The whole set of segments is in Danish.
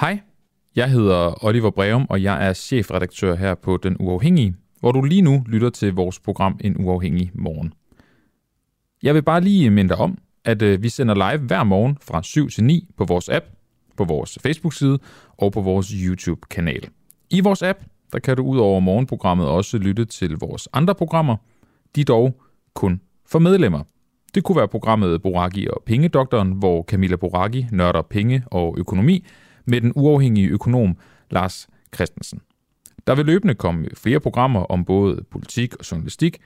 Hej, jeg hedder Oliver Breum, og jeg er chefredaktør her på Den Uafhængige, hvor du lige nu lytter til vores program En Uafhængig Morgen. Jeg vil bare lige minde dig om, at øh, vi sender live hver morgen fra 7 til 9 på vores app, på vores Facebook-side og på vores YouTube-kanal. I vores app, der kan du ud over morgenprogrammet også lytte til vores andre programmer. De dog kun for medlemmer. Det kunne være programmet Boraki og Pengedoktoren, hvor Camilla Boraki nørder penge og økonomi med den uafhængige økonom Lars Christensen. Der vil løbende komme flere programmer om både politik og journalistik,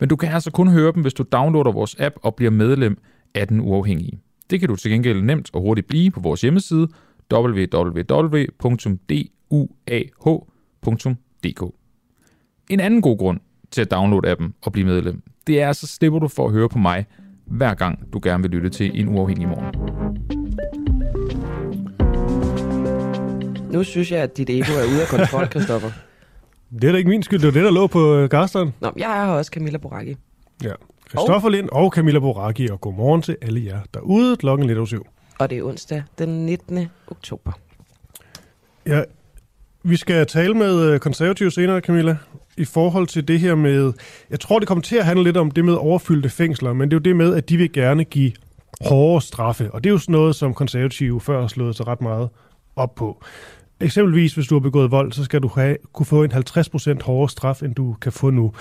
men du kan altså kun høre dem, hvis du downloader vores app og bliver medlem af den uafhængige. Det kan du til gengæld nemt og hurtigt blive på vores hjemmeside www.duah.dk. En anden god grund til at downloade appen og blive medlem, det er, så slipper du for at høre på mig, hver gang du gerne vil lytte til en uafhængig morgen. Nu synes jeg, at dit ego er ude af kontrol, Christoffer. Det er da ikke min skyld, det var det, der lå på øh, Garsteren. Nå, jeg er her også Camilla Boracchi. Ja. Christoffer Lind og Camilla Boracchi, og godmorgen til alle jer derude klokken lidt over syv. Og det er onsdag den 19. oktober. Ja, vi skal tale med øh, konservative senere, Camilla, i forhold til det her med... Jeg tror, det kommer til at handle lidt om det med overfyldte fængsler, men det er jo det med, at de vil gerne give hårde straffe. Og det er jo sådan noget, som konservative før har slået sig ret meget op på. Eksempelvis, hvis du har begået vold, så skal du have, kunne få en 50% hårdere straf, end du kan få nu.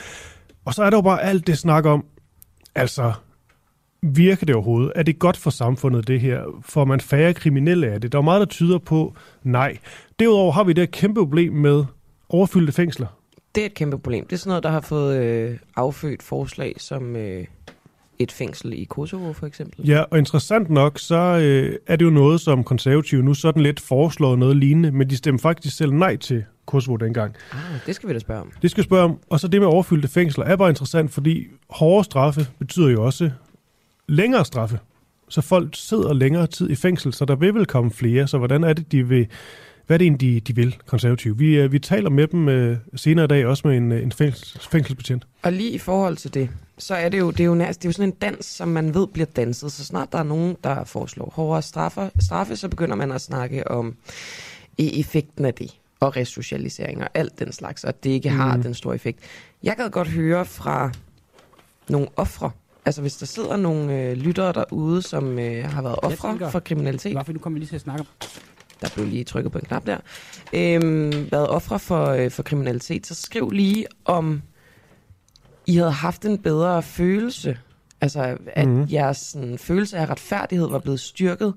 Og så er der jo bare alt det snak om, altså, virker det overhovedet? Er det godt for samfundet, det her? Får man færre kriminelle af det? Der er meget, der tyder på nej. Derudover har vi det her kæmpe problem med overfyldte fængsler. Det er et kæmpe problem. Det er sådan noget, der har fået øh, affødt forslag som øh, et fængsel i Kosovo, for eksempel. Ja, og interessant nok, så øh, er det jo noget, som konservative nu sådan lidt foreslår noget lignende, men de stemmer faktisk selv nej til Kosovo dengang. Ah, det skal vi da spørge om. Det skal vi spørge om. Og så det med overfyldte fængsler er bare interessant, fordi hårde straffe betyder jo også længere straffe. Så folk sidder længere tid i fængsel, så der vil vel komme flere. Så hvordan er det, de vil, hvad er det egentlig, de, de vil, konservative? Vi, øh, vi taler med dem øh, senere i dag, også med en, øh, en fængsels, fængselsbetjent. Og lige i forhold til det, så er det jo, det er jo, nærmest, det er jo sådan en dans, som man ved bliver danset. Så snart der er nogen, der foreslår hårdere straffe, straffe så begynder man at snakke om effekten af det og resocialisering og alt den slags, og det ikke har Mm. den store effekt. Jeg kan godt høre fra nogle ofre, altså hvis der sidder nogle øh, lyttere derude, som øh, har været ofre for kriminalitet, Hvorfor nu kommer vi lige til at snakke om? der blev lige trykket på en knap der, øhm, været ofre for, øh, for kriminalitet, så skriv lige om I havde haft en bedre følelse, altså at mm. jeres sådan, følelse af retfærdighed var blevet styrket,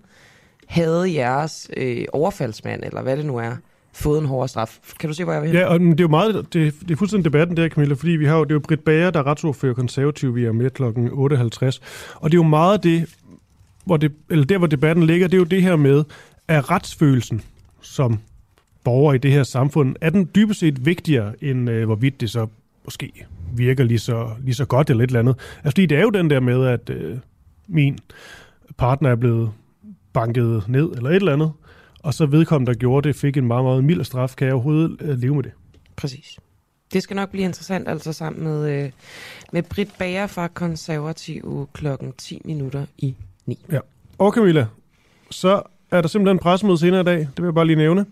havde jeres øh, overfaldsmand, eller hvad det nu er, fået en hårdere straf. Kan du se, hvor jeg vil hen? Ja, og det er jo meget, det, det er fuldstændig debatten der, Camilla, fordi vi har jo, det er jo Britt Bager, der er retsordfører konservativ, vi er med klokken 8.50. Og det er jo meget det, hvor det, eller der, hvor debatten ligger, det er jo det her med, er retsfølelsen som borger i det her samfund, er den dybest set vigtigere, end øh, hvorvidt det så måske virker lige så, lige så godt eller et eller andet. Altså, fordi det er jo den der med, at øh, min partner er blevet banket ned eller et eller andet, og så vedkommende, der gjorde det, fik en meget, meget mild straf. Kan jeg overhovedet øh, leve med det? Præcis. Det skal nok blive interessant, altså sammen med, øh, med Britt Bager fra Konservative klokken 10 minutter i 9. Og Camilla, så er der simpelthen pressemøde senere i dag. Det vil jeg bare lige nævne.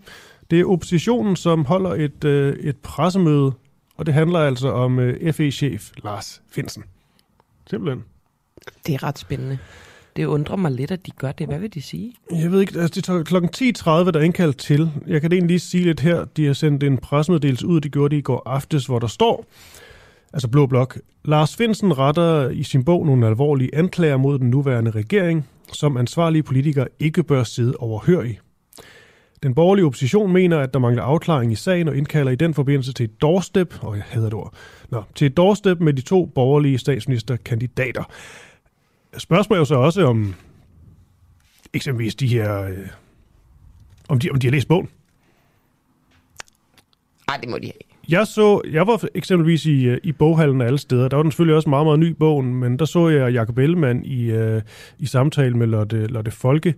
Det er oppositionen, som holder et, øh, et pressemøde, og det handler altså om øh, FE-chef Lars Finsen. Simpelthen. Det er ret spændende. Det undrer mig lidt, at de gør det. Hvad vil de sige? Jeg ved ikke, altså det er klokken 10.30, der er indkaldt til. Jeg kan da egentlig lige sige lidt her. De har sendt en pressemeddelelse ud, det gjorde de i går aftes, hvor der står, altså Blå Blok, Lars Finsen retter i sin bog nogle alvorlige anklager mod den nuværende regering, som ansvarlige politikere ikke bør sidde overhørig. Den borgerlige opposition mener, at der mangler afklaring i sagen og indkalder i den forbindelse til et doorstep, og jeg hader det ord, Nå, til et doorstep med de to borgerlige statsministerkandidater. Spørgsmålet er jo så også om eksempelvis de her, øh, om, de, om de har læst bogen. Nej, det må de have. Jeg så, jeg var eksempelvis i, øh, i boghallen alle steder. Der var den selvfølgelig også meget, meget ny bogen, men der så jeg Jacob Ellemann i, øh, i samtale med Lotte, Lotte Folke.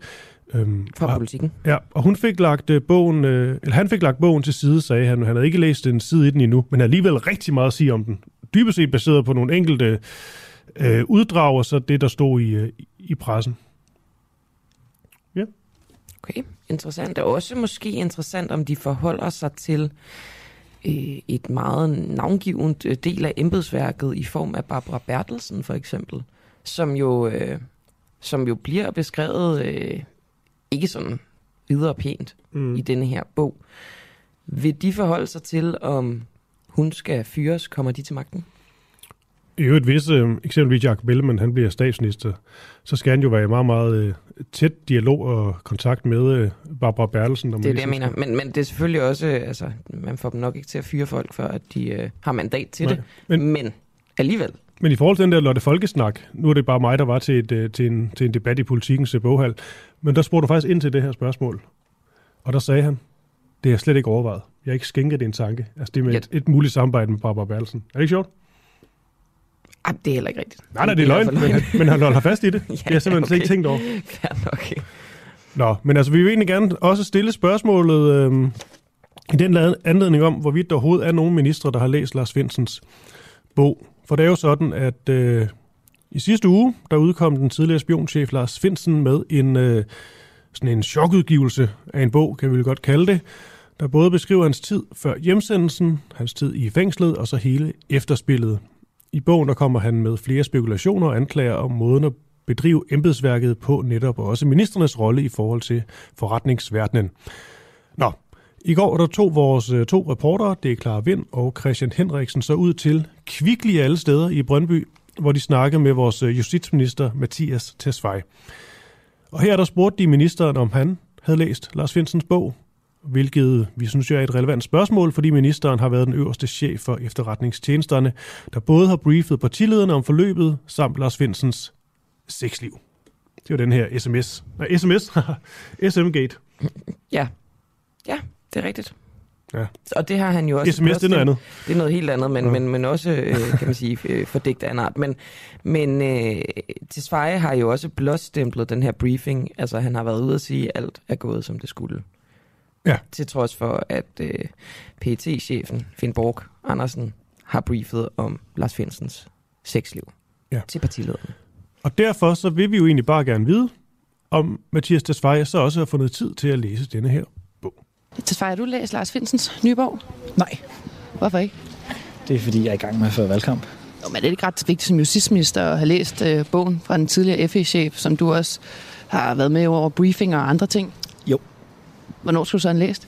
Øhm, Fra og, politikken. ja, og hun fik lagt øh, bogen, øh, eller han fik lagt bogen til side, sagde han. Han havde ikke læst en side i den endnu, men alligevel rigtig meget at sige om den. Dybest set baseret på nogle enkelte øh, uddrag, og så det, der stod i, øh, i pressen. Okay, interessant. Det er også måske interessant, om de forholder sig til øh, et meget navngivet øh, del af embedsværket i form af Barbara Bertelsen for eksempel, som jo, øh, som jo bliver beskrevet øh, ikke sådan videre pænt mm. i denne her bog. Vil de forholde sig til, om hun skal fyres, kommer de til magten? I øvrigt, hvis øh, eksempelvis Jacob Ellemann han bliver statsminister, så skal han jo være i meget, meget øh, tæt dialog og kontakt med øh, Barbara Bertelsen. Det er det, jeg mener. Men, men det er selvfølgelig også, øh, altså, man får dem nok ikke til at fyre folk, før at de øh, har mandat til Nej, det. men- Men, men alligevel. Men i forhold til den der Lotte Folkesnak, nu er det bare mig, der var til, et, øh, til, en, til en debat i politikens øh, boghal, men der spurgte du faktisk ind til det her spørgsmål. Og der sagde han, det er jeg slet ikke overvejet. Jeg har ikke skænket det en tanke. Altså det med et, et muligt samarbejde med Barbara Bertelsen. Er det ikke sjovt? Ej, det er heller ikke rigtigt. Nej, nej, det er løgn, men, han- men han holder fast i det. Ja, det har jeg simpelthen slet ikke okay. tænkt over. Fair nok. Nå, men altså, vi vil egentlig gerne også stille spørgsmålet øh, i den anledning om, hvorvidt der overhovedet er nogen ministre, der har læst Lars Finsens bog. For det er jo sådan, at øh, i sidste uge, der udkom den tidligere spionchef Lars Finsen med en, øh, sådan en chokudgivelse af en bog, kan vi vel godt kalde det, der både beskriver hans tid før hjemsendelsen, hans tid i fængslet og så hele efterspillet. I bogen der kommer han med flere spekulationer og anklager om måden at bedrive embedsværket på netop, og også ministernes rolle i forhold til forretningsverdenen. I går der tog vores øh, to reportere, det er Clara Vind og Christian Henriksen, så ud til Kvickly alle steder i Brøndby, hvor de snakkede med vores øh, justitsminister Mathias Tesfaye. Og her der spurgte de ministeren, om han havde læst Lars Finsens bog, hvilket vi synes jo er et relevant spørgsmål, fordi ministeren har været den øverste chef for efterretningstjenesterne, der både har briefet partilederne om forløbet samt Lars Finsens sexliv. Det var den her sms. Nej, sms. SM-gate. Ja. Ja, det er rigtigt. Ja. Og det har han jo også... SMS, det er noget andet. Det er noget helt andet, men, Ja. men, men også, øh, kan man sige, øh, fordækt af en art. Men, men øh, Tesfaye har jo også blåstemplet den her briefing. Altså, han har været ude at sige, at alt er gået, som det skulle. Ja. Til trods for, at øh, pt chefen Finn Borg Andersen, har briefet om Lars Finsens sexliv Ja. til partilederne. Og derfor så vil vi jo egentlig bare gerne vide, om Mathias Tesfaye så også har fundet tid til at læse denne her har du læst Lars Finsens nye bog? Nej, Hvorfor ikke? det er fordi, jeg er i gang med at føre valgkamp. Jo, men er det ikke ret vigtigt som justitsminister at have læst øh, bogen fra den tidligere FE-chef, som du også har været med over briefing og andre ting? Jo. Hvornår skulle du så have læst?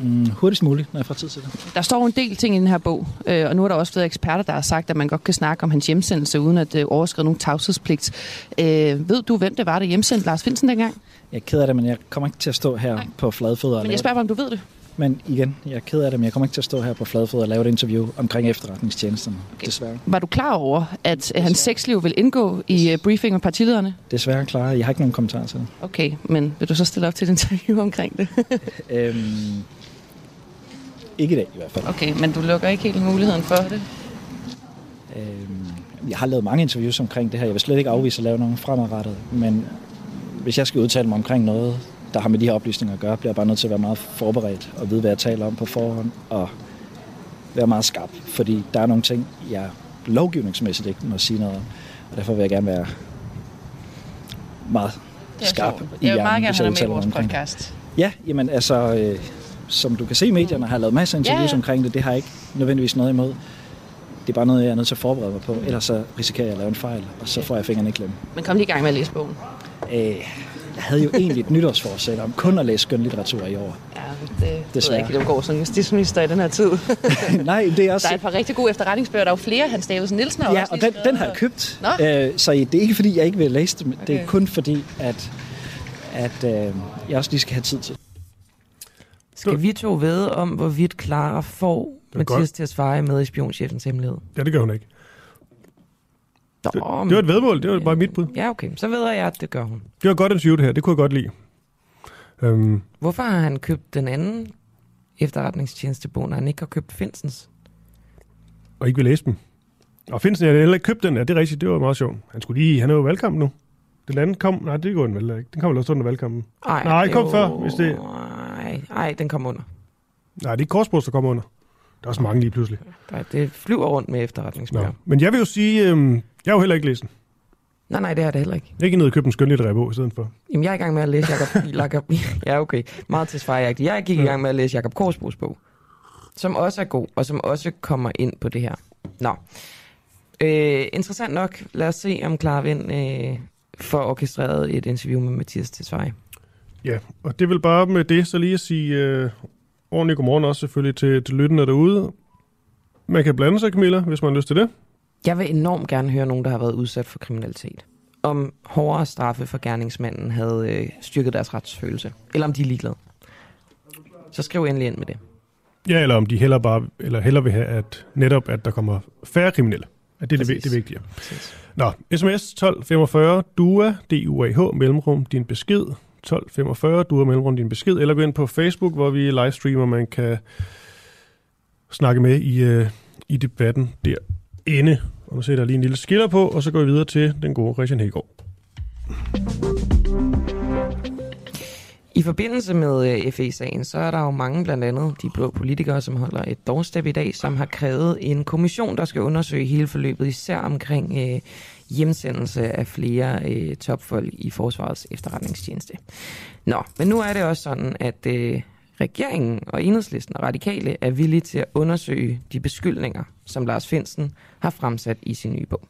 Mm, hurtigst muligt, når jeg får tid til det. Der står en del ting i den her bog, øh, og nu er der også flere eksperter, der har sagt, at man godt kan snakke om hans hjemsendelse, uden at øh, overskride nogen tavshedspligt. Øh, ved du, hvem det var, der hjemsendte Lars Finsen dengang? Jeg er ked af det, men jeg kommer ikke til at stå her Nej. på fladfødder Men jeg spørger bare, om du ved det. Men igen, jeg er ked af det, men jeg kommer ikke til at stå her på fladfødder og lave et interview omkring efterretningstjenesterne. Okay. Desværre. Var du klar over, at øh, hans sexliv vil indgå i øh, briefing med partilederne? Desværre klar. Jeg har ikke nogen kommentar til det. Okay, men vil du så stille op til et interview omkring det? Øhm, ikke i dag i hvert fald. Okay, men du lukker ikke helt muligheden for det? Øhm, jeg har lavet mange interviews omkring det her. Jeg vil slet ikke afvise at lave nogen fremadrettet, men hvis jeg skal udtale mig omkring noget, der har med de her oplysninger at gøre, bliver jeg bare nødt til at være meget forberedt og vide, hvad jeg taler om på forhånd, og være meget skarp, fordi der er nogle ting, jeg lovgivningsmæssigt ikke må sige noget om, og derfor vil jeg gerne være meget skarp i Jeg vil hjernen, meget gerne have dig med i vores omkring det. podcast. Ja, jamen altså, øh, som du kan se i medierne, har lavet masser af interviews ja. omkring det. Det har jeg ikke nødvendigvis noget imod. Det er bare noget, jeg er nødt til at forberede mig på. Ellers så risikerer jeg at lave en fejl, og så får jeg fingrene i klemme. Men kom lige i gang med at læse bogen. Øh, jeg havde jo egentlig et nytårsforsæt om kun at læse skønlitteratur i år. Ja, det, det ved jeg Desværre. ikke, det går som justitsminister i den her tid. Nej, det er også... Der er et par rigtig gode efterretningsbøger. Der er jo flere. Hans Davidsen Nielsen har Ja, og den, den har jeg købt. Nå. Øh, så det er ikke fordi, jeg ikke vil læse det, men det er Okay. kun fordi, at, at øh, jeg også lige skal have tid til. Skal vi to ved om, hvorvidt Clara får Mathias godt. Tesfaye med i spionchefens hemmelighed? Ja, det gør hun ikke. Nå, Det, men- det var et vedmål, det var bare mit bud. Ja, okay. Så ved jeg, at det gør hun. Det var godt interview det her, det kunne jeg godt lide. Øhm, Hvorfor har han købt den anden efterretningstjenestebog, når han ikke har købt Finsens? og ikke vil læse dem. Og Finsen, har heller ikke købt den, ja, det er rigtigt, det var meget sjovt. Han skulle lige, han er jo valgkamp nu. Den anden kom, nej, det går den vel ikke. Den kommer vel også under valgkampen. Ej, Nej, kom jo, før, hvis det- Nej, ej, den kommer under. Nej, det er Korsbros, der kommer under. Der er også mange lige pludselig. Der, det flyver rundt med efterretningsbøger. Nå. Men jeg vil jo sige, øhm, jeg har jo heller ikke læst den. Nej, nej, det er det heller ikke. Ikke ned og købe en skønlitterær bog i stedet for. Jamen, jeg er i gang med at læse Jacob... Jacob ja, okay. Meget til svarjagtigt. Jeg gik i gang med at læse Jacob Korsbos bog, som også er god, og som også kommer ind på det her. Nå. Øh, interessant nok. Lad os se, om Clara Vind øh, får orkestreret et interview med Mathias Tesfaye. Ja, og det vil bare med det så lige at sige øh, ordentligt godmorgen også selvfølgelig til, til lyttende derude. Man kan blande sig, Camilla, hvis man har lyst til det. Jeg vil enormt gerne høre nogen, der har været udsat for kriminalitet. Om hårdere straffe for gerningsmanden havde øh, styrket deres retsfølelse. Eller om de er ligeglade. Så skriv endelig ind med det. Ja, eller om de heller bare, eller heller vil have, at netop, at der kommer færre kriminelle. At det er det, Præcis. det vigtige. Præcis. Nå, sms 1245, DUA, D-U-A-H, mellemrum, din besked. 1245, Du har mellemrum, din besked. Eller gå ind på Facebook, hvor vi livestreamer, man kan snakke med i, øh, i debatten derinde. Og nu sætter jeg lige en lille skiller på, og så går vi videre til den gode Christian Hegård. I forbindelse med øh, FE-sagen, så er der jo mange, blandt andet de blå politikere, som holder et doorstep i dag, som har krævet en kommission, der skal undersøge hele forløbet, især omkring øh, hjemsendelse af flere øh, topfolk i Forsvarets efterretningstjeneste. Nå, men nu er det også sådan, at øh, regeringen og enhedslisten og radikale er villige til at undersøge de beskyldninger, som Lars Finsen har fremsat i sin nye bog.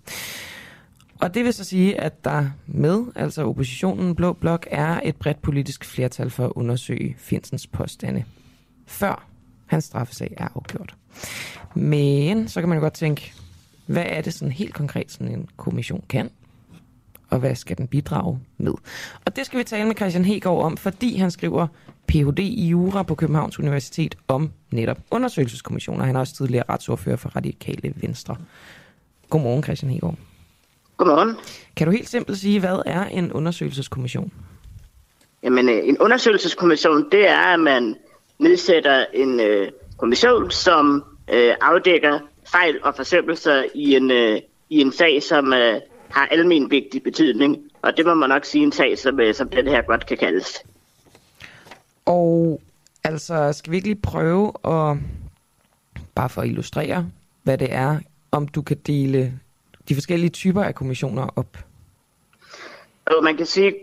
Og det vil så sige, at der med, altså oppositionen Blå Blok, er et bredt politisk flertal for at undersøge Finsens påstande, før hans straffesag er afgjort. Men så kan man jo godt tænke, hvad er det sådan helt konkret, sådan en kommission kan? Og hvad skal den bidrage med? Og det skal vi tale med Christian Hegård om, fordi han skriver Ph.D. i Jura på Københavns Universitet om netop undersøgelseskommissioner. Han er også tidligere retsordfører for Radikale Venstre. Godmorgen, Christian Hegård. Godmorgen. Kan du helt simpelt sige, hvad er en undersøgelseskommission? Jamen, øh, en undersøgelseskommission, det er, at man nedsætter en øh, kommission, som øh, afdækker fejl og forsømmelser i en, øh, i en sag, som øh, har almen vigtig betydning. Og det må man nok sige en sag, som, øh, som den her godt kan kaldes. Og altså, skal vi ikke lige prøve at, bare for at illustrere, hvad det er, om du kan dele de forskellige typer af kommissioner op? Og man kan sige,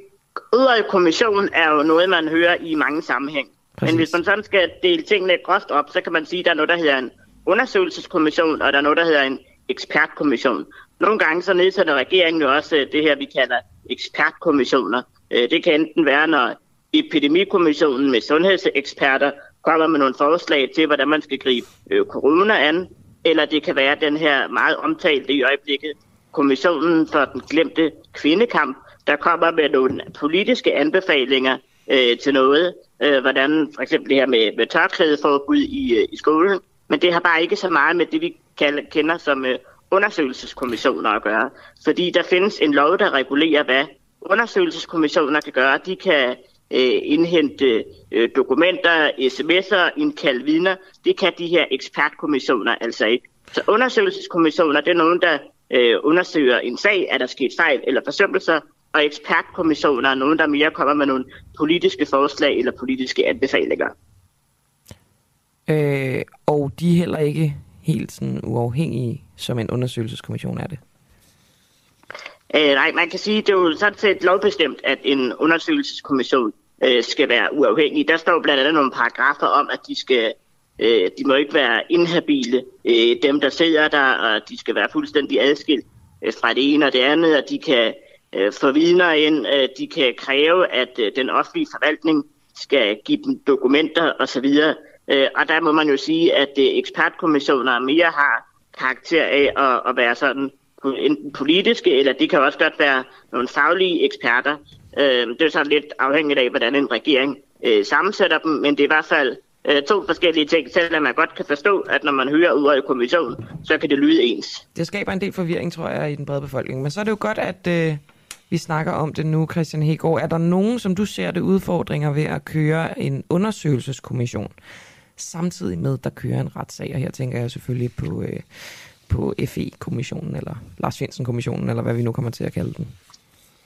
at kommission er jo noget, man hører i mange sammenhæng. Præcis. Men hvis man sådan skal dele tingene groft op, så kan man sige, at der er noget, der hedder en undersøgelseskommission, og der er noget, der hedder en ekspertkommission. Nogle gange så nedsætter regeringen jo også øh, det her, vi kalder ekspertkommissioner. Øh, det kan enten være, når epidemikommissionen med sundhedseksperter kommer med nogle forslag til, hvordan man skal gribe øh, corona an, eller det kan være den her meget omtalte i øjeblikket kommissionen for den glemte kvindekamp, der kommer med nogle politiske anbefalinger øh, til noget, øh, hvordan for eksempel det her med, med tørklædeforbud i, øh, i skolen, men det har bare ikke så meget med det, vi kender som øh, undersøgelseskommissioner at gøre. Fordi der findes en lov, der regulerer, hvad undersøgelseskommissioner kan gøre. De kan øh, indhente øh, dokumenter, sms'er, indkalde vidner. Det kan de her ekspertkommissioner altså ikke. Så undersøgelseskommissioner, det er nogen, der øh, undersøger en sag, er der sket fejl eller forsømmelser, og ekspertkommissioner er nogen, der mere kommer med nogle politiske forslag eller politiske anbefalinger. Øh, og de er heller ikke helt sådan uafhængige, som en undersøgelseskommission er det. Øh, nej, man kan sige, det er jo sådan set lovbestemt, at en undersøgelseskommission øh, skal være uafhængig. Der står blandt andet nogle paragrafer om, at de skal øh, de må ikke være inhabile, øh, dem der sidder der, og de skal være fuldstændig adskilt øh, fra det ene og det andet, og de kan øh, få vidner ind, øh, de kan kræve, at øh, den offentlige forvaltning skal give dem dokumenter osv. Øh, og der må man jo sige, at øh, ekspertkommissioner mere har karakter af at, at være sådan enten politiske, eller de kan også godt være nogle faglige eksperter. Øh, det er så lidt afhængigt af, hvordan en regering øh, sammensætter dem, men det er i hvert fald øh, to forskellige ting, selvom man godt kan forstå, at når man hører ud af kommission, så kan det lyde ens. Det skaber en del forvirring, tror jeg, i den brede befolkning. Men så er det jo godt, at øh, vi snakker om det nu, Christian Hegård. Er der nogen, som du ser det udfordringer ved at køre en undersøgelseskommission, samtidig med, der kører en retssag? Og her tænker jeg selvfølgelig på, øh, på FE-kommissionen, eller Lars Finsen-kommissionen, eller hvad vi nu kommer til at kalde den.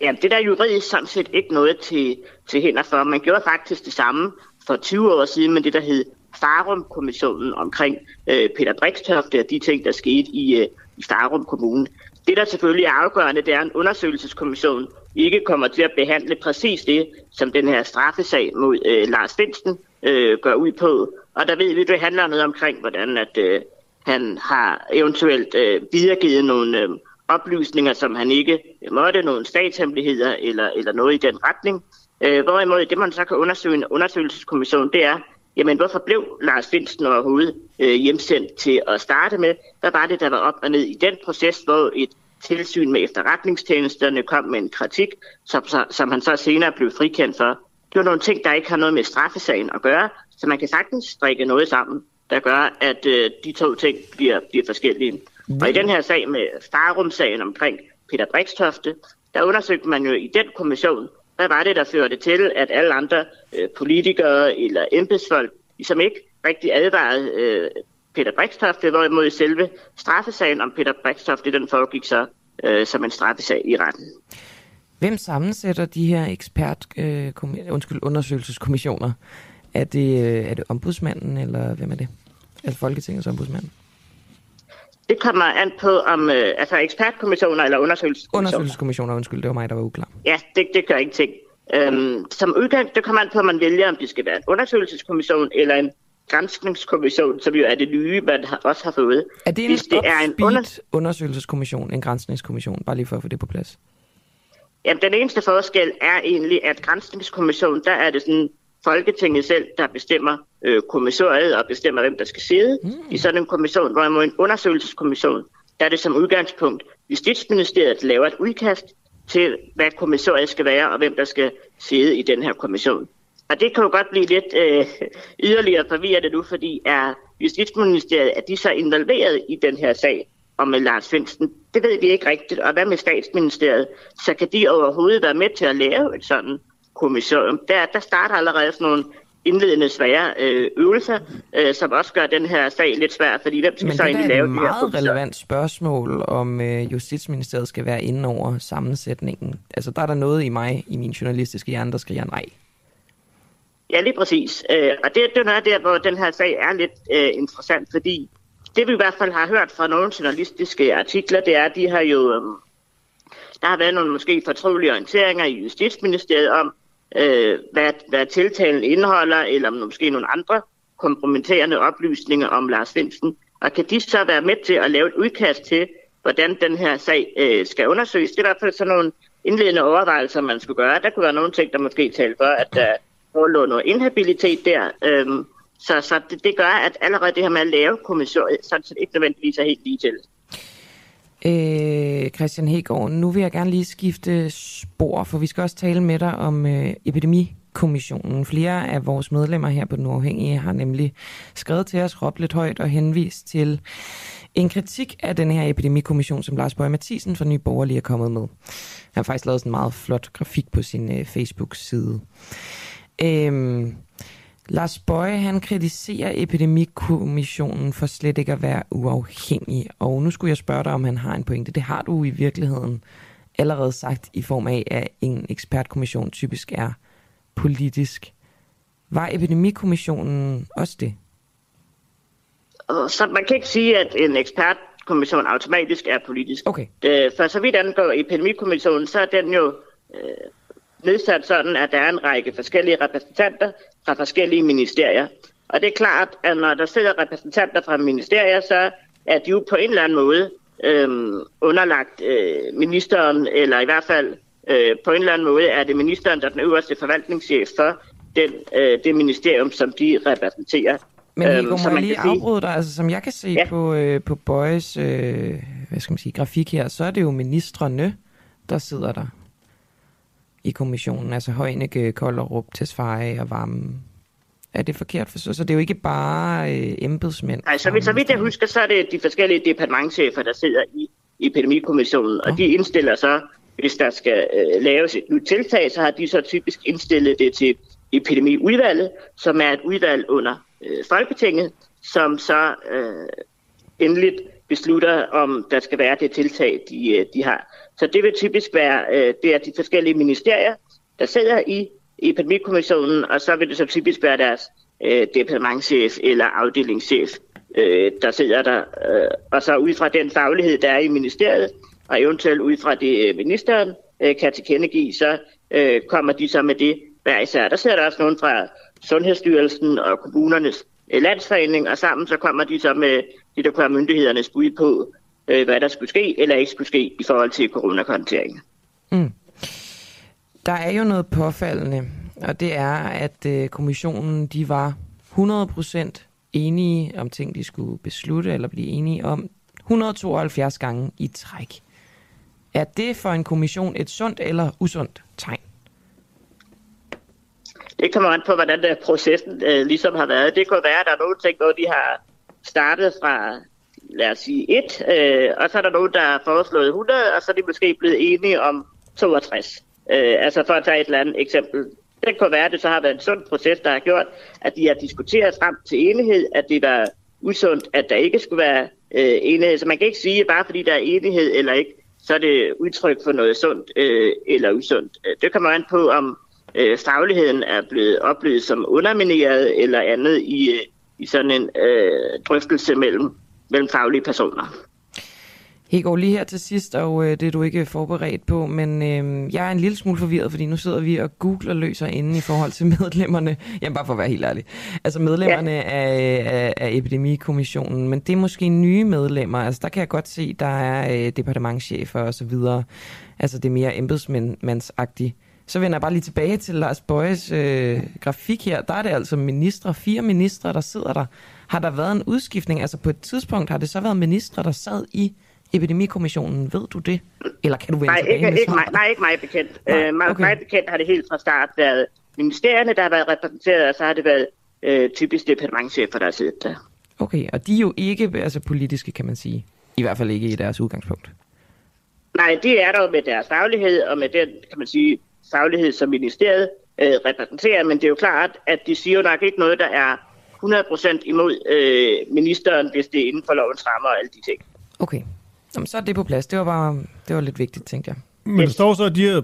Ja, det der juridisk sådan set ikke noget til, til hænder for. Man gjorde faktisk det samme for 20 år siden med det, der hed Farum-kommissionen omkring øh, Peter Brikstofte og de ting, der skete i, øh, i Farum Kommune. Det, der selvfølgelig er afgørende, det er, at en undersøgelseskommission ikke kommer til at behandle præcis det, som den her straffesag mod øh, Lars Finsen øh, går ud på. Og der ved vi, det handler noget omkring, hvordan at, øh, han har eventuelt øh, videregivet nogle øh, oplysninger, som han ikke måtte, nogle statshemmeligheder eller, eller noget i den retning. Øh, hvorimod det, man så kan undersøge en undersøgelseskommission, det er, jamen hvorfor blev Lars Finsen overhovedet øh, hjemsendt til at starte med? Hvad var det, der var op og ned i den proces, hvor et tilsyn med efterretningstjenesterne kom med en kritik, som, som han så senere blev frikendt for. Det var nogle ting, der ikke har noget med straffesagen at gøre, så man kan sagtens strikke noget sammen, der gør, at øh, de to ting bliver, bliver forskellige. Og i den her sag med Farum-sagen omkring Peter Brikstofte, der undersøgte man jo i den kommission, hvad var det, der førte til, at alle andre øh, politikere eller embedsfolk ligesom ikke rigtig advarede øh, Peter Brikstofte, hvorimod selve straffesagen om Peter Brikstofte, den foregik så øh, som en straffesag i retten. Hvem sammensætter de her ekspert, øh, undskyld, undersøgelseskommissioner? Er det, øh, er det ombudsmanden, eller hvem er det? Altså Folketingets ombudsmand? Det kommer an på, om øh, altså ekspertkommissioner eller undersøgelseskommissioner. Undersøgelseskommissioner, undskyld, det var mig, der var uklar. Ja, det, det gør ingenting. Øhm, som udgang, det kommer an på, om man vælger, om det skal være en undersøgelseskommission eller en grænsningskommission, som jo er det nye, man har, også har fået. Er det en Hvis det er en under... undersøgelseskommission, en grænsningskommission? Bare lige for at få det på plads. Jamen, den eneste forskel er egentlig, at grænsningskommission, der er det sådan Folketinget selv, der bestemmer øh, kommissoriet og bestemmer, hvem der skal sidde mm. i sådan en kommission, hvorimod en undersøgelseskommission, der er det som udgangspunkt Justitsministeriet laver et udkast til, hvad kommissoriet skal være og hvem der skal sidde i den her kommission. Og det kan jo godt blive lidt øh, yderligere forvirret nu, fordi er Justitsministeriet, er de så involveret i den her sag om med Lars Finsten? Det ved vi ikke rigtigt. Og hvad med statsministeriet? Så kan de overhovedet være med til at lave et sådan kommissorium? Der, der starter allerede sådan nogle indledende svære øh, øvelser, øh, som også gør den her sag lidt svær, fordi hvem skal så egentlig lave det her? det er et meget relevant spørgsmål, om øh, Justitsministeriet skal være inde over sammensætningen. Altså, der er der noget i mig, i min journalistiske hjerne, der skriger nej. Ja, lige præcis. Øh, og det, det er noget der, hvor den her sag er lidt øh, interessant, fordi det vi i hvert fald har hørt fra nogle journalistiske artikler, det er, at de har jo... Øh, der har været nogle måske fortrolige orienteringer i Justitsministeriet om, øh, hvad, hvad tiltalen indeholder, eller måske nogle andre kompromitterende oplysninger om Lars Finsen. Og kan de så være med til at lave et udkast til, hvordan den her sag øh, skal undersøges? Det er i hvert fald sådan nogle indledende overvejelser, man skulle gøre. Der kunne være nogle ting, der måske talte for, at der forelå noget inhabilitet der. Øhm, så så det, det gør, at allerede det her med at lave kommissoriet, sådan set ikke nødvendigvis er helt lige til. Øh, Christian Hegård, nu vil jeg gerne lige skifte spor, for vi skal også tale med dig om øh, epidemikommissionen. Flere af vores medlemmer her på Den Uafhængige har nemlig skrevet til os, råbt lidt højt og henvist til en kritik af den her epidemikommission, som Lars Bøge Mathisen fra Nye Borgerlige er kommet med. Han har faktisk lavet sådan en meget flot grafik på sin øh, Facebook-side. Øh, Lars Bøje, han kritiserer epidemikommissionen for slet ikke at være uafhængig. Og nu skulle jeg spørge dig, om han har en pointe. Det har du i virkeligheden allerede sagt i form af, at en ekspertkommission typisk er politisk. Var epidemikommissionen også det? Så man kan ikke sige, at en ekspertkommission automatisk er politisk. Okay. For så vidt angår epidemikommissionen, så er den jo øh, nedsat sådan, at der er en række forskellige repræsentanter fra forskellige ministerier. Og det er klart, at når der sidder repræsentanter fra ministerier, så er de jo på en eller anden måde øhm, underlagt øh, ministeren, eller i hvert fald øh, på en eller anden måde er det ministeren, der er den øverste forvaltningschef for den, øh, det ministerium, som de repræsenterer. Men Nico, øhm, må jeg lige afbryde dig? Altså, som jeg kan se ja. på, øh, på Bøjes øh, hvad skal man sige, grafik her, så er det jo ministrene, der sidder der i kommissionen, altså Højnække, Kolderup, Tesfaye og Varme. Er det forkert for så? Det er jo ikke bare øh, embedsmænd? Nej, så vidt, så vidt jeg husker, så er det de forskellige departementchefer, der sidder i epidemikommissionen, og de indstiller så, hvis der skal øh, laves et nyt tiltag, så har de så typisk indstillet det til epidemiudvalget, som er et udvalg under øh, Folketinget, som så øh, endeligt beslutter, om der skal være det tiltag, de, øh, de har. Så det vil typisk være, øh, det er de forskellige ministerier, der sidder i epidemikommissionen, og så vil det så typisk være deres øh, departementchef eller afdelingschef, øh, der sidder der. Øh, og så ud fra den faglighed, der er i ministeriet, og eventuelt ud fra det øh, ministeren øh, kan tilkendegive, så øh, kommer de så med det hver især. Der sidder der også nogen fra Sundhedsstyrelsen og kommunernes øh, landsforening, og sammen så kommer de så med de, der kører myndighedernes bud på, øh, hvad der skulle ske eller ikke skulle ske i forhold til coronakonteringen. Mm. Der er jo noget påfaldende, og det er, at øh, kommissionen de var 100% enige om ting, de skulle beslutte eller blive enige om 172 gange i træk. Er det for en kommission et sundt eller usundt tegn? Det kommer an på, hvordan der processen øh, ligesom har været. Det kunne være, at der er nogle ting, hvor de har startet fra, lad os sige, et, øh, og så er der nogen, der har foreslået 100, og så er de måske blevet enige om 62. Øh, altså for at tage et eller andet eksempel. Det kunne være, at det så har været en sund proces, der har gjort, at de har diskuteret frem til enighed, at det var usundt, at der ikke skulle være øh, enighed. Så man kan ikke sige, at bare fordi der er enighed eller ikke, så er det udtryk for noget sundt øh, eller usundt. Øh, det kommer an på, om øh, fagligheden er blevet oplevet som undermineret eller andet i, øh, i sådan en øh, drøftelse mellem, mellem faglige personer. Hegård, lige her til sidst, og øh, det er du ikke forberedt på, men øh, jeg er en lille smule forvirret, fordi nu sidder vi og googler løser inde i forhold til medlemmerne. Jamen bare for at være helt ærlig. Altså medlemmerne ja. af, af, af epidemikommissionen, men det er måske nye medlemmer. Altså der kan jeg godt se, der er øh, departementchefer og så videre. Altså det er mere embedsmandsagtigt. Så vender jeg bare lige tilbage til Lars Bøjes øh, grafik her. Der er det altså ministre, fire ministre, der sidder der. Har der været en udskiftning? Altså på et tidspunkt har det så været ministre, der sad i Epidemikommissionen. Ved du det? Eller kan du vende nej, ikke, med ikke mig, nej, ikke mig bekendt. Nej, øh, okay. mig bekendt har det helt fra start været ministerierne, der har været repræsenteret, og så har det været øh, typisk departementchefer, der har siddet der. Okay, og de er jo ikke altså, politiske, kan man sige. I hvert fald ikke i deres udgangspunkt. Nej, de er der jo med deres faglighed, og med den, kan man sige, faglighed, som ministeriet øh, repræsenterer, men det er jo klart, at de siger jo nok ikke noget, der er 100% imod øh, ministeren, hvis det er inden for lovens rammer og alle de ting. Okay, Jamen, så er det på plads. Det var bare det var lidt vigtigt, tænkte jeg. Men der står så, at de her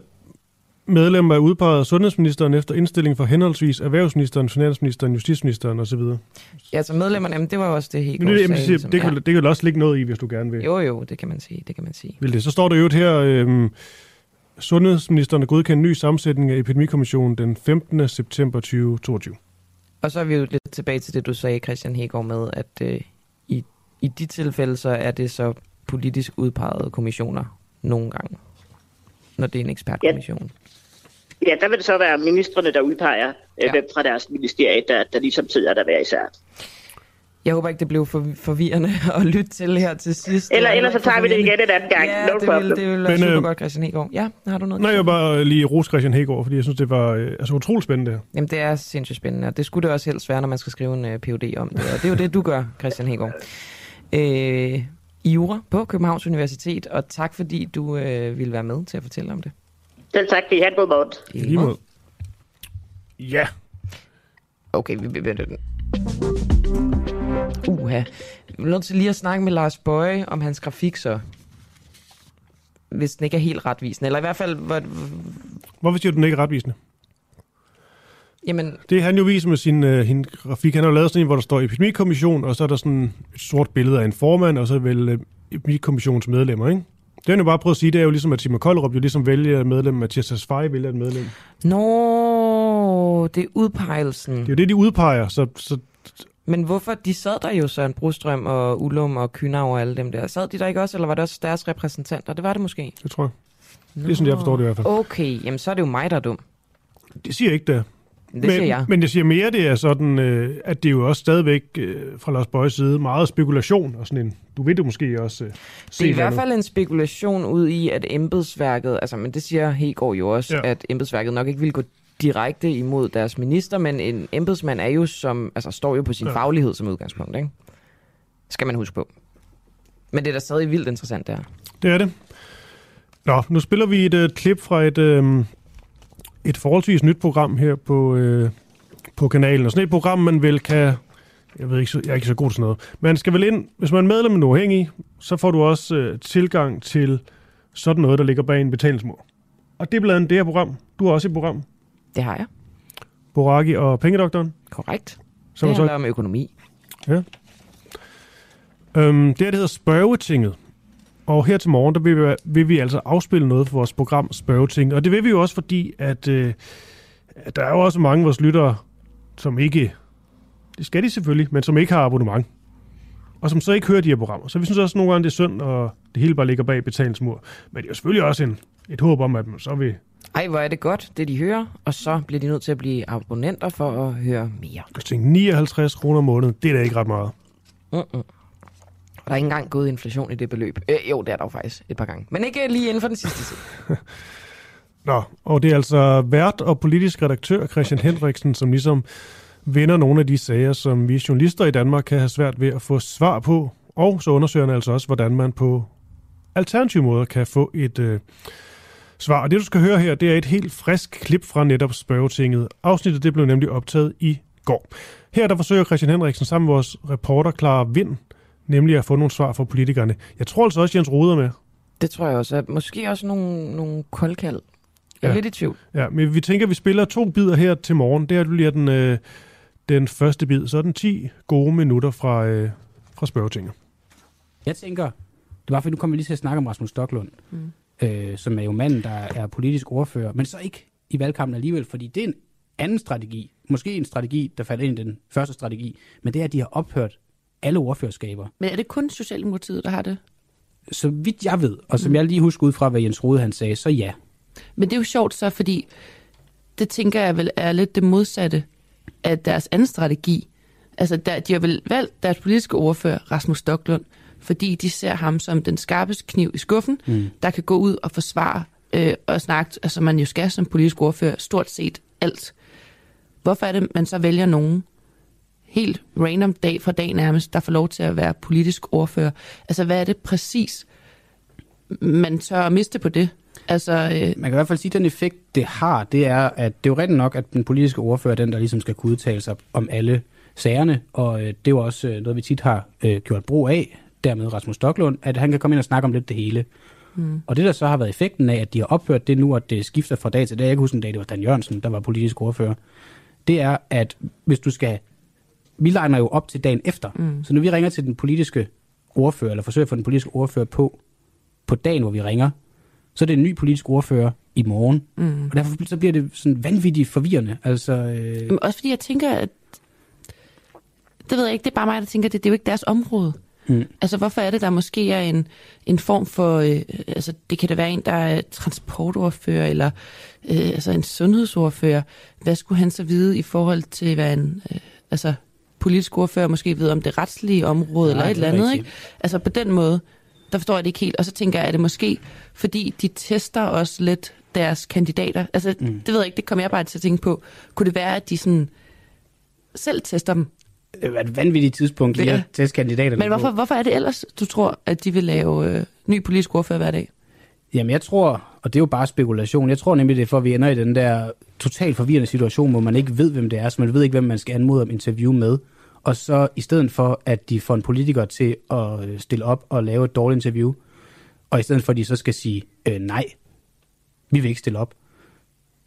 medlemmer er udpeget af sundhedsministeren efter indstilling fra henholdsvis erhvervsministeren, finansministeren, justitsministeren osv. Men Ja, så medlemmerne, jamen, det var jo også det helt det, det, det, det, det, kan, det kan vel også ligge noget i, hvis du gerne vil. Jo, jo, det kan man sige, det kan man sige. Vil det. Så står der jo her, øhm, sundhedsministeren er godkendt en ny sammensætning af epidemikommissionen den 15. september 2022. Og så er vi jo lidt tilbage til det, du sagde, Christian Hegård, med, at øh, i, i de tilfælde, så er det så politisk udpegede kommissioner nogle gange, når det er en ekspertkommission. Ja, der vil det så være ministerne, der udpeger, øh, Ja. hvem fra deres ministerie, der, der ligesom sidder der hver især. Jeg håber ikke, det blev for, forvirrende at lytte til her til sidst. Eller, var ellers så tager vi det igen en anden gang. Ja, no det problem. vil, det vil være Men, super øh, godt, Christian Hegård. Ja, har du noget? Nej, jeg vil bare lige rose Christian Hegård, fordi jeg synes, det var øh, altså, utroligt spændende. Jamen, det er sindssygt spændende, og det skulle det også helst være, når man skal skrive en uh, PhD om det. Og det er jo det, du gør, Christian Hegård. Øh, I jura på Københavns Universitet, og tak fordi du øh, ville være med til at fortælle om det. Selv tak, kan I have en god morgen. I lige måde. Ja, Okay, vi vi venter den. Uha. Vi er nødt til lige at snakke med Lars Bøje om hans grafik så. Hvis den ikke er helt retvisende. Eller i hvert fald, hvor, hvorfor siger du, den ikke er retvisende? jamen, Det han jo viser med sin øh, hin grafik, han har jo lavet sådan en, hvor der står epidemikommission, og så er der sådan et sort billede af en formand, og så vel øh, epidemikommissionens medlemmer, ikke? Det han jo bare prøvet at sige, det er jo ligesom, at Simon Kollerup jo ligesom vælger et medlem, Mathias Tesfaye vælger et medlem. Nå, det er udpegelsen. Det er jo det, de udpeger, så, så Men hvorfor? De sad der jo, Søren Brostrøm og Ullum og Kynav og alle dem der. Sad de der ikke også, eller var det også deres repræsentanter? Det var det måske. det tror jeg. Det er sådan, jeg forstår det i hvert fald. Okay, jamen så er det jo mig, der er dum. Det siger ikke der. Det men, siger jeg. Men jeg siger mere, det er sådan, øh, at det er jo også stadigvæk øh, fra Lars Bøjes side meget spekulation, og sådan en, du ved det måske også øh, Det er i hvert fald en spekulation ud i, at embedsværket, altså, men det siger Hegård jo også, Ja. at embedsværket nok ikke vil gå direkte imod deres minister, men en embedsmand er jo som, altså står jo på sin Ja. faglighed som udgangspunkt, ikke? Skal man huske på. Men det er da stadig vildt interessant, det her. Det er det. Nå, nu spiller vi et øh, klip fra et, øh, et forholdsvis nyt program her på, øh, på kanalen. Og sådan et program, man vel kan... Jeg ved ikke, så- jeg er ikke så god til sådan noget. Man skal vel ind, hvis man er medlem af uafhængig, så får du også øh, tilgang til sådan noget, der ligger bag en betalingsmål. Og det er blandt andet det her program. Du har også et program. Det har jeg. Boraki og Pengedoktoren. Korrekt. Som det så, handler om økonomi. øhm, det her, det hedder Spørgetinget. Og her til morgen, der vil vi, vil vi altså afspille noget for vores program Spørgeting. Og det vil vi jo også, fordi at, øh, at der er jo også mange af vores lyttere, som ikke, det skal de selvfølgelig, men som ikke har abonnement. Og som så ikke hører de her programmer. Så vi synes også nogle gange, det er synd, og det hele bare ligger bag betalingsmur. Men det er jo selvfølgelig også en, et håb om, at man så vil Ej, hvor er det godt, det de hører, og så bliver de nødt til at blive abonnenter for at høre mere. jeg tænke, 59 kroner om måneden. Det er da ikke ret meget. Mm-mm. Der er ikke engang gået inflation i det beløb. Øh, jo, det er der jo faktisk et par gange. Men ikke lige inden for den sidste tid. Nå, og det er altså vært og politisk redaktør Christian Henriksen, som ligesom vender nogle af de sager, som vi journalister i Danmark kan have svært ved at få svar på. Og så undersøger han altså også, hvordan man på alternative måder kan få et øh, svar. Og det, du skal høre her, det er et helt frisk klip fra netop spørgetinget. Afsnittet det blev nemlig optaget i går. Her der forsøger Christian Henriksen sammen med vores reporter Clara Vind, nemlig at få nogle svar fra politikerne. Jeg tror altså også, Jens Ruder med. Det tror jeg også. At måske også nogle, nogle koldkald. Jeg er Ja. lidt i tvivl. Ja, men vi tænker, at vi spiller to bidder her til morgen. Det er du lige den, øh, den første bid. Så er den 10 gode minutter fra, øh, fra spørgetinget. Jeg tænker, det var fordi, nu kommer vi lige til at snakke om Rasmus Stocklund, mm. Øh, som er jo manden, der er politisk ordfører, men så ikke i valgkampen alligevel, fordi det er en anden strategi. Måske en strategi, der falder ind i den første strategi, men det er, at de har ophørt alle ordførerskaber. Men er det kun Socialdemokratiet, der har det? Så vidt jeg ved, og som jeg lige husker ud fra, hvad Jens Rode han sagde, så ja. Men det er jo sjovt så, fordi det tænker jeg vel er lidt det modsatte af deres anden strategi. Altså, der, de har vel valgt deres politiske ordfører, Rasmus Stocklund, fordi de ser ham som den skarpeste kniv i skuffen, mm. der kan gå ud og forsvare øh, og snakke, altså man jo skal som politisk ordfører, stort set alt. Hvorfor er det, man så vælger nogen, helt random dag fra dag nærmest, der får lov til at være politisk ordfører? Altså, hvad er det præcis, man tør at miste på det? Altså, øh, Man kan i hvert fald sige, at den effekt, det har, det er, at det er jo rigtigt nok, at den politiske ordfører er den, der ligesom skal kunne udtale sig om alle sagerne, og øh, det er jo også øh, noget, vi tit har øh, gjort brug af, dermed Rasmus Stocklund, at han kan komme ind og snakke om lidt det hele. Mm. Og det, der så har været effekten af, at de har ophørt det nu, at det skifter fra dag til dag, jeg kan huske en dag, det var Dan Jørgensen, der var politisk ordfører, det er, at hvis du skal... Vi legner jo op til dagen efter, mm. så når vi ringer til den politiske ordfører, eller forsøger at få den politiske ordfører på, på dagen, hvor vi ringer, så er det en ny politisk ordfører i morgen. Mm. Og derfor så bliver det sådan vanvittigt forvirrende. Altså, øh, Men også fordi jeg tænker, at... Det ved jeg ikke, det er bare mig, der tænker, at det, det er jo ikke deres område. Mm. Altså, hvorfor er det, der måske er en, en form for... Øh, altså, det kan da være en, der er transportordfører, eller øh, altså en sundhedsordfører. Hvad skulle han så vide i forhold til, hvad en øh, altså, politisk ordfører måske ved om det retslige område, Nej, eller et er eller andet, rigtigt. ikke? Altså, på den måde, der forstår jeg det ikke helt. Og så tænker jeg, er det måske, fordi de tester også lidt deres kandidater. Altså, mm. det ved jeg ikke, det kommer jeg bare til at tænke på. Kunne det være, at de sådan selv tester dem? Det er et vanvittigt tidspunkt lige Ja. at teste kandidaterne Men hvorfor, hvorfor er det ellers, du tror, at de vil lave øh, ny politisk ordfører hver dag? Jamen jeg tror, og det er jo bare spekulation, jeg tror nemlig, det er for, at vi ender i den der totalt forvirrende situation, hvor man ikke ved, hvem det er, så man ved ikke, hvem man skal anmode om interview med. Og så i stedet for, at de får en politiker til at øh, stille op og lave et dårligt interview, og i stedet for, at de så skal sige, øh, nej, vi vil ikke stille op,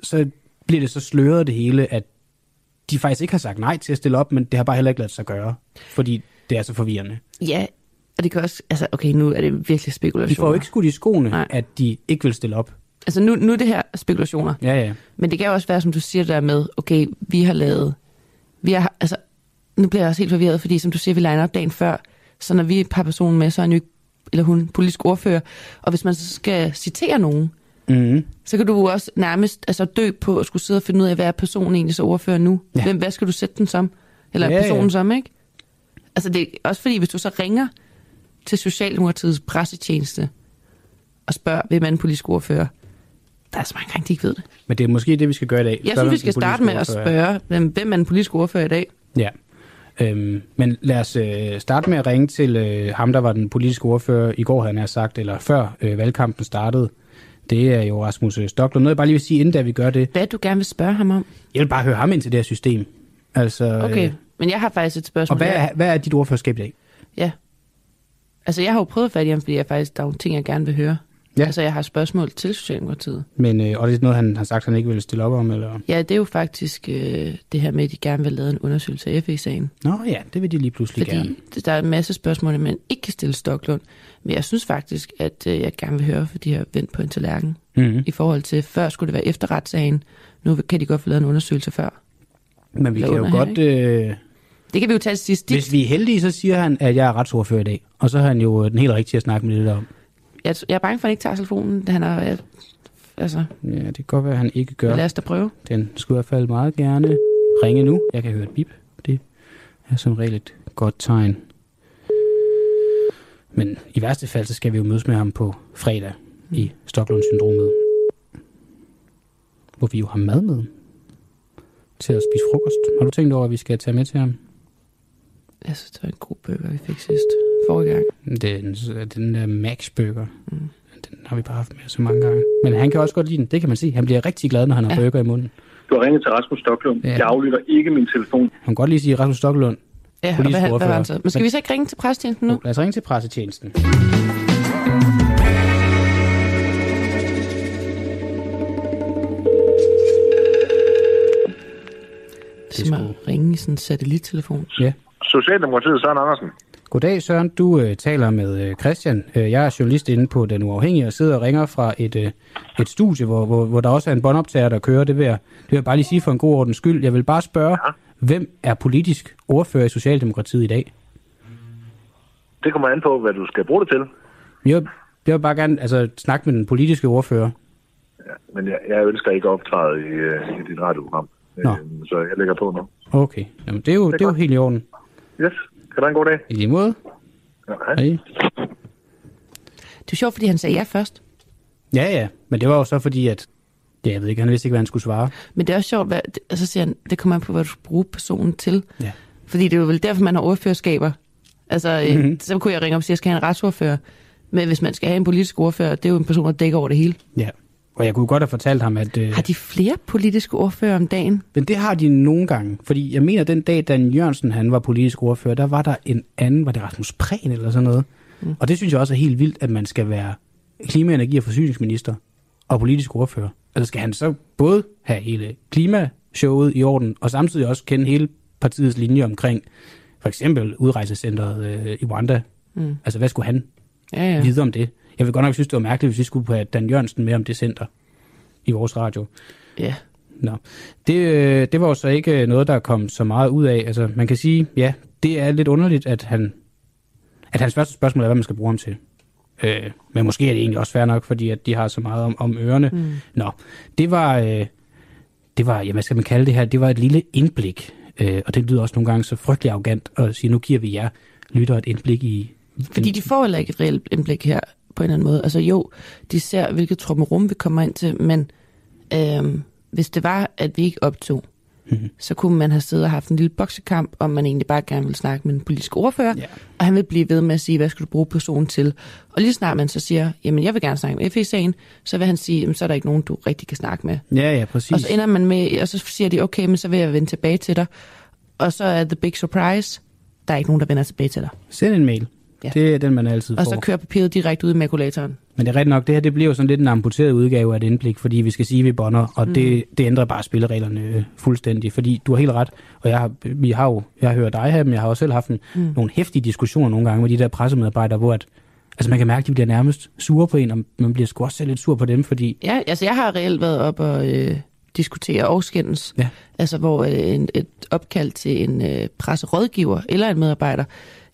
så bliver det så sløret det hele, at de faktisk ikke har sagt nej til at stille op, men det har bare heller ikke ladet sig gøre, fordi det er så forvirrende. Ja, og det kan også... Altså, okay, nu er det virkelig spekulationer. De får jo ikke skudt i skoene, Nej. At de ikke vil stille op. Altså, nu, nu er det her spekulationer. Ja, ja. Men det kan jo også være, som du siger der med, okay, vi har lavet... Vi har, altså, nu bliver jeg også helt forvirret, fordi som du siger, vi legner op dagen før, så når vi er et par personer med, så er han jo ikke, eller hun politisk ordfører. Og hvis man så skal citere nogen, Mm-hmm. så kan du også nærmest altså, dø på at skulle sidde og finde ud af, hvad er personen egentlig så ordfører nu? Ja. Hvem, hvad skal du sætte den som? Eller Ja, ja. personen som, ikke? Altså det er også fordi, hvis du så ringer til Socialdemokratiets pressetjeneste og spørger, hvem er den politisk ordfører, der er så mange gange, de ikke ved det. Men det er måske det, vi skal gøre i dag. Jeg Spørge, synes, vi skal starte med at ordfører spørge, hvem, hvem er den politiske ordfører i dag? Ja. Øhm, men lad os øh, starte med at ringe til øh, ham, der var den politiske ordfører i går, han har sagt, eller før øh, valgkampen startede. Det er jo Rasmus øh, Stocklund. Noget jeg bare lige vil sige, inden da vi gør det. Hvad du gerne vil spørge ham om? Jeg vil bare høre ham ind til det her system. Altså, Okay, Øh, men jeg har faktisk et og spørgsmål. hvad her. er, hvad er dit ordførerskab i dag? Ja. Altså, jeg har jo prøvet at fat i ham, fordi jeg faktisk, der er nogle ting, jeg gerne vil høre. Ja. Altså, jeg har spørgsmål til Socialdemokratiet. Men, øh, og det er noget, han har sagt, han ikke vil stille op om, eller? Ja, det er jo faktisk øh, det her med, at de gerne vil lave en undersøgelse af FE-sagen. Nå ja, det vil de lige pludselig Fordi gerne. der er en masse spørgsmål, man ikke kan stille Stoklund. Men jeg synes faktisk, at øh, jeg gerne vil høre, for de har vendt på en tallerken. Mm-hmm. I forhold til, før skulle det være efter retssagen. Nu kan de godt få lavet en undersøgelse før. Men vi kan jo her, godt... Øh, Det kan vi jo tage til sidst. hvis vi er heldige, så siger han, at jeg er retsordfører i dag. Og så er han jo den helt rigtige at snakke med det der om. Jeg, jeg er bange for, at han ikke tager telefonen. Han er, jeg, altså, Ja, det kan godt være, at han ikke gør. lad os da prøve. Den skulle i hvert fald meget gerne ringe nu. Jeg kan høre et bip. Det er som regel et godt tegn. Men i værste fald, så skal vi jo mødes med ham på fredag i Stockholm-syndromet. Hvor vi jo har mad med til at spise frokost. Har du tænkt over, at vi skal tage med til ham? Jeg synes, det var en god burger, vi fik sidst. Forrige gang. Den, den der Max Burger. Mm. Den har vi bare haft med så mange gange. Men han kan også godt lide den. Det kan man se. Han bliver rigtig glad, når han har Ja. burger i munden. Du har ringet til Rasmus Stoklund. Ja. Jeg aflytter ikke min telefon. Han kan godt lige sige Rasmus Stokkelund. Ja, og Politisk hvad, hvad ordfører. var han så? Men skal Men- vi så ikke ringe til præstjenesten nu? Lad os ringe til pressetjenesten. Det er at ringe i sådan en satellittelefon. Socialdemokratiet, Søren Andersen. Goddag Søren, du øh, taler med øh, Christian. Øh, jeg er journalist inde på Den Uafhængige og sidder og ringer fra et, øh, et studie, hvor, hvor, hvor der også er en båndoptager, der kører. Det vil, jeg, det vil jeg bare lige sige for en god ordens skyld. Jeg vil bare spørge, ja. Hvem er politisk ordfører i Socialdemokratiet i dag? Det kommer an på, hvad du skal bruge det til. Jeg, jeg vil bare gerne altså, snakke med den politiske ordfører. Men jeg, jeg ønsker ikke at optræde i, uh, i dit radioprogram. Nå. Øhm, så jeg lægger på nu. Okay, Jamen, det, er jo, det, er jo godt. helt i orden. Yes. Kan du have en god dag? I lige måde. Ja, hej. Hej. Det er jo sjovt, fordi han sagde ja først. Ja, ja, men det var jo så fordi, at ja, jeg ved ikke, han vidste ikke, hvad han skulle svare. Men det er også sjovt, hvad, og så siger han, det kommer an på, hvad du skal bruge personen til. Ja. Fordi det er jo vel derfor, man har ordførerskaber. Altså, Mhm. mm-hmm. så kunne jeg ringe op og sige, at jeg skal have en retsordfører. Men hvis man skal have en politisk ordfører, det er jo en person, der dækker over det hele. Ja, og jeg kunne godt have fortalt ham, at... Øh, Har de flere politiske ordfører om dagen? Men det har de nogle gange, fordi jeg mener, den dag, Dan Jørgensen han var politisk ordfører, der var der en anden, var det Rasmus Prehn eller sådan noget. Mm. Og det synes jeg også er helt vildt, at man skal være klima-, energi- og forsyningsminister og politisk ordfører. Altså skal han så både have hele klimashowet i orden, og samtidig også kende hele partiets linje omkring for eksempel udrejsecenteret øh, i Rwanda. Mm. Altså hvad skulle han Ja, ja. ja. vide om det? Jeg vil godt nok synes, det var mærkeligt, hvis vi skulle have Dan Jørgensen med om det center i vores radio. ja. Nå, det, øh, det var jo så ikke noget, der kom så meget ud af. Altså, man kan sige, ja, det er lidt underligt, at han at hans første spørgsmål er, hvad man skal bruge ham til. Øh, men måske er det egentlig også fair nok, fordi at de har så meget om, om ørerne. Mm. Nå, det var, øh, det var, ja, hvad skal man kalde det her, det var et lille indblik. Øh, og det lyder også nogle gange så frygtelig arrogant at sige, nu giver vi jer lytter et indblik i... Fordi de får heller ikke et reelt indblik her på en eller anden måde. Altså jo, de ser, hvilket trummerum vi kommer ind til, men øhm, hvis det var, at vi ikke optog, mm-hmm. så kunne man have siddet og haft en lille boksekamp, om man egentlig bare gerne ville snakke med en politisk ordfører, Ja. og han vil blive ved med at sige, hvad skal du bruge personen til? Og lige snart man så siger, jamen jeg vil gerne snakke med FE-sagen, så vil han sige, jamen så er der ikke nogen, du rigtig kan snakke med. Ja, ja, præcis. Og så ender man med, og så siger de, okay, men så vil jeg vende tilbage til dig. Og så er the big surprise, der er ikke nogen, der vender tilbage til dig. Send en mail. Ja. Det er den, man altid Og får. så kører papiret direkte ud i makulatoren. Men det er rigtigt nok, det her det bliver jo sådan lidt en amputeret udgave af et indblik, fordi vi skal sige, at vi bonder, og mm. det, det ændrer bare spillereglerne øh, fuldstændig, fordi du har helt ret, og jeg har, vi har jo, jeg hørt dig her, men jeg har også selv haft en, mm. nogle hæftige diskussioner nogle gange med de der pressemedarbejdere, hvor at, altså man kan mærke, at de bliver nærmest sure på en, og man bliver sgu også selv lidt sur på dem, fordi Ja, altså jeg har reelt været op og øh, diskutere og skændes. Ja. Altså hvor øh, en, et opkald til en øh, presserådgiver eller en medarbejder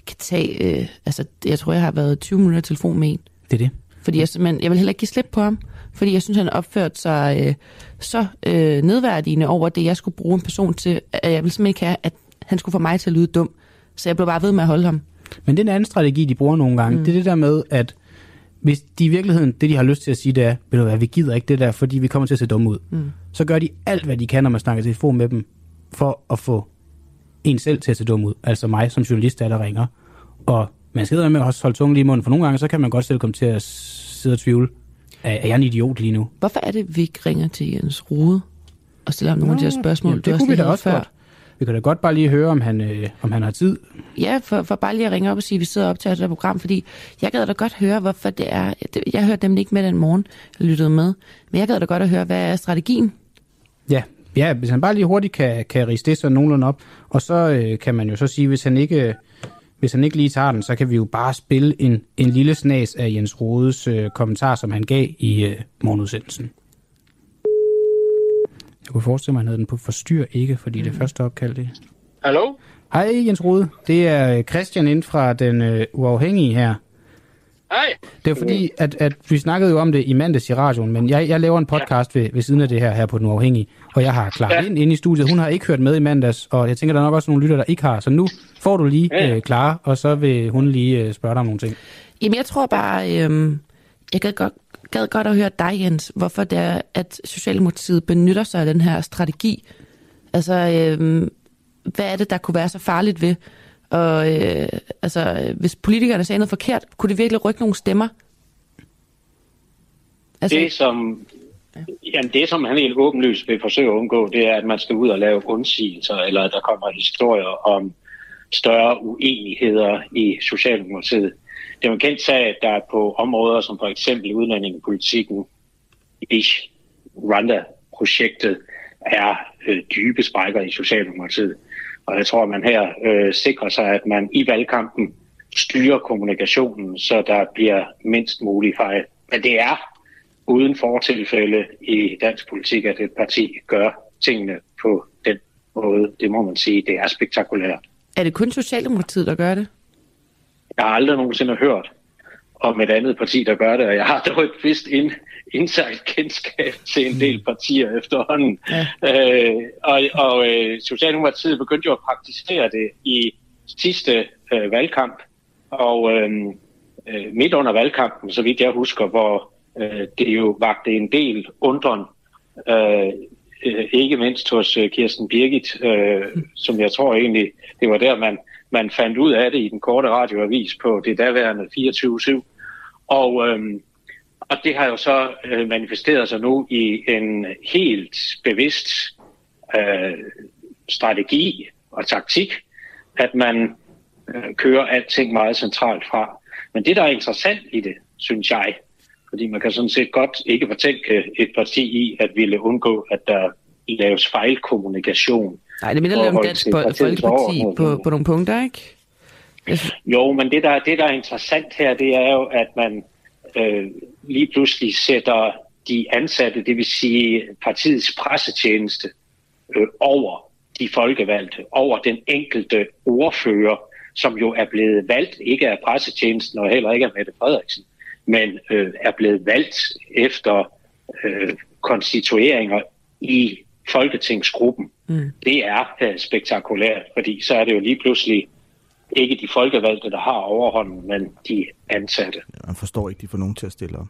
kan tage, øh, altså jeg tror, jeg har været 20 minutter i telefon med en. det er det. Fordi jeg simpelthen, jeg vil heller ikke give slip på ham. Fordi jeg synes, han har opført sig øh, så øh, nedværdigende over det, jeg skulle bruge en person til, at jeg ville simpelthen ikke have, at han skulle få mig til at lyde dum. Så jeg blev bare ved med at holde ham. Men det er en anden strategi, de bruger nogle gange. Mm. Det er det der med, at hvis de i virkeligheden, det de har lyst til at sige, det er, ved du hvad, vi gider ikke det der, fordi vi kommer til at se dumme ud. Mm. Så gør de alt, hvad de kan, når man snakker telefon med dem, for at få en selv til at se dum ud. Altså mig som journalist, der, der ringer. Og man skal med at holde tungen lige i munden, for nogle gange, så kan man godt selv komme til at sidde og tvivle. Er, er jeg en idiot lige nu? Hvorfor er det, vi ikke ringer til Jens Rode og stiller ham nogle af de her spørgsmål, jamen, det også kunne vi da også før? godt. Vi kan da godt bare lige høre, om han, øh, om han har tid. Ja, for, for bare lige at ringe op og sige, at vi sidder op til det her program, fordi jeg gad da godt høre, hvorfor det er... Jeg hørte dem ikke med den morgen, jeg lyttede med, men jeg gad da godt at høre, hvad er strategien? Ja, ja hvis han bare lige hurtigt kan, kan rise det så nogenlunde op, og så øh, kan man jo så sige, hvis han ikke... Hvis han ikke lige tager den, så kan vi jo bare spille en, en lille snas af Jens Rodes øh, kommentar, som han gav i øh, morgenudsendelsen. Jeg kunne forestille mig, at han havde den på forstyr ikke, fordi mm. det første opkald det. Hallo? Hej Jens Rode, det er Christian ind fra den øh, uafhængige her. Hej. Det er fordi, at, at vi snakkede jo om det i mandags i radioen, men jeg, jeg laver en podcast ja. ved, ved siden af det her her på Den Uafhængige, og jeg har klaret ja. ind inde i studiet. Hun har ikke hørt med i mandags, og jeg tænker, der er nok også nogle lytter, der ikke har. Så nu får du lige ja. øh, klar, og så vil hun lige øh, spørge dig om nogle ting. Jamen, jeg tror bare, øh, jeg gad godt, gad godt at høre dig, Jens, hvorfor det er, at Socialdemokratiet benytter sig af den her strategi. Altså, øh, hvad er det, der kunne være så farligt ved og øh, altså, hvis politikerne sagde noget forkert, kunne det virkelig rykke nogle stemmer? Altså... Det, som, jamen det, som han helt åbenlyst vil forsøge at undgå, det er, at man skal ud og lave undsigelser, eller at der kommer historier om større uenigheder i Socialdemokratiet. Det er jo en kendt sag, at der er på områder som for eksempel udlændingepolitikken, i Rwanda-projektet, er øh, dybe sprækker i Socialdemokratiet. Og jeg tror, at man her øh, sikrer sig, at man i valgkampen styrer kommunikationen, så der bliver mindst mulig fejl. Men det er uden fortilfælde i dansk politik, at et parti gør tingene på den måde. Det må man sige, det er spektakulært. Er det kun Socialdemokratiet, der gør det? Jeg har aldrig nogensinde hørt om et andet parti, der gør det, og jeg har dog et vist ind, indsigt kendskab til en del partier efterhånden. Ja. Øh, og og øh, Socialdemokratiet begyndte jo at praktisere det i sidste øh, valgkamp, og øh, øh, midt under valgkampen, så vidt jeg husker, hvor øh, det jo vagte en del undren, øh, øh, ikke mindst hos øh, Kirsten Birgit, øh, som jeg tror egentlig, det var der, man, man fandt ud af det i den korte radioavis på det daværende 24-7. Og øh, og det har jo så øh, manifesteret sig nu i en helt bevidst øh, strategi og taktik, at man øh, kører alting meget centralt fra. Men det, der er interessant i det, synes jeg, fordi man kan sådan set godt ikke fortænke et parti i at ville undgå, at der laves fejlkommunikation. Nej, det minder lidt om Dansk Folkeparti på, på nogle punkter, ikke? Jo, men det der, det, der er interessant her, det er jo, at man øh, lige pludselig sætter de ansatte, det vil sige partiets pressetjeneste, øh, over de folkevalgte, over den enkelte ordfører, som jo er blevet valgt, ikke af pressetjenesten og heller ikke af Mette Frederiksen, men øh, er blevet valgt efter øh, konstitueringer i folketingsgruppen. Mm. Det er øh, spektakulært, fordi så er det jo lige pludselig ikke de folkevalgte, der har overhånden, men de ansatte. Man forstår ikke, de får nogen til at stille op.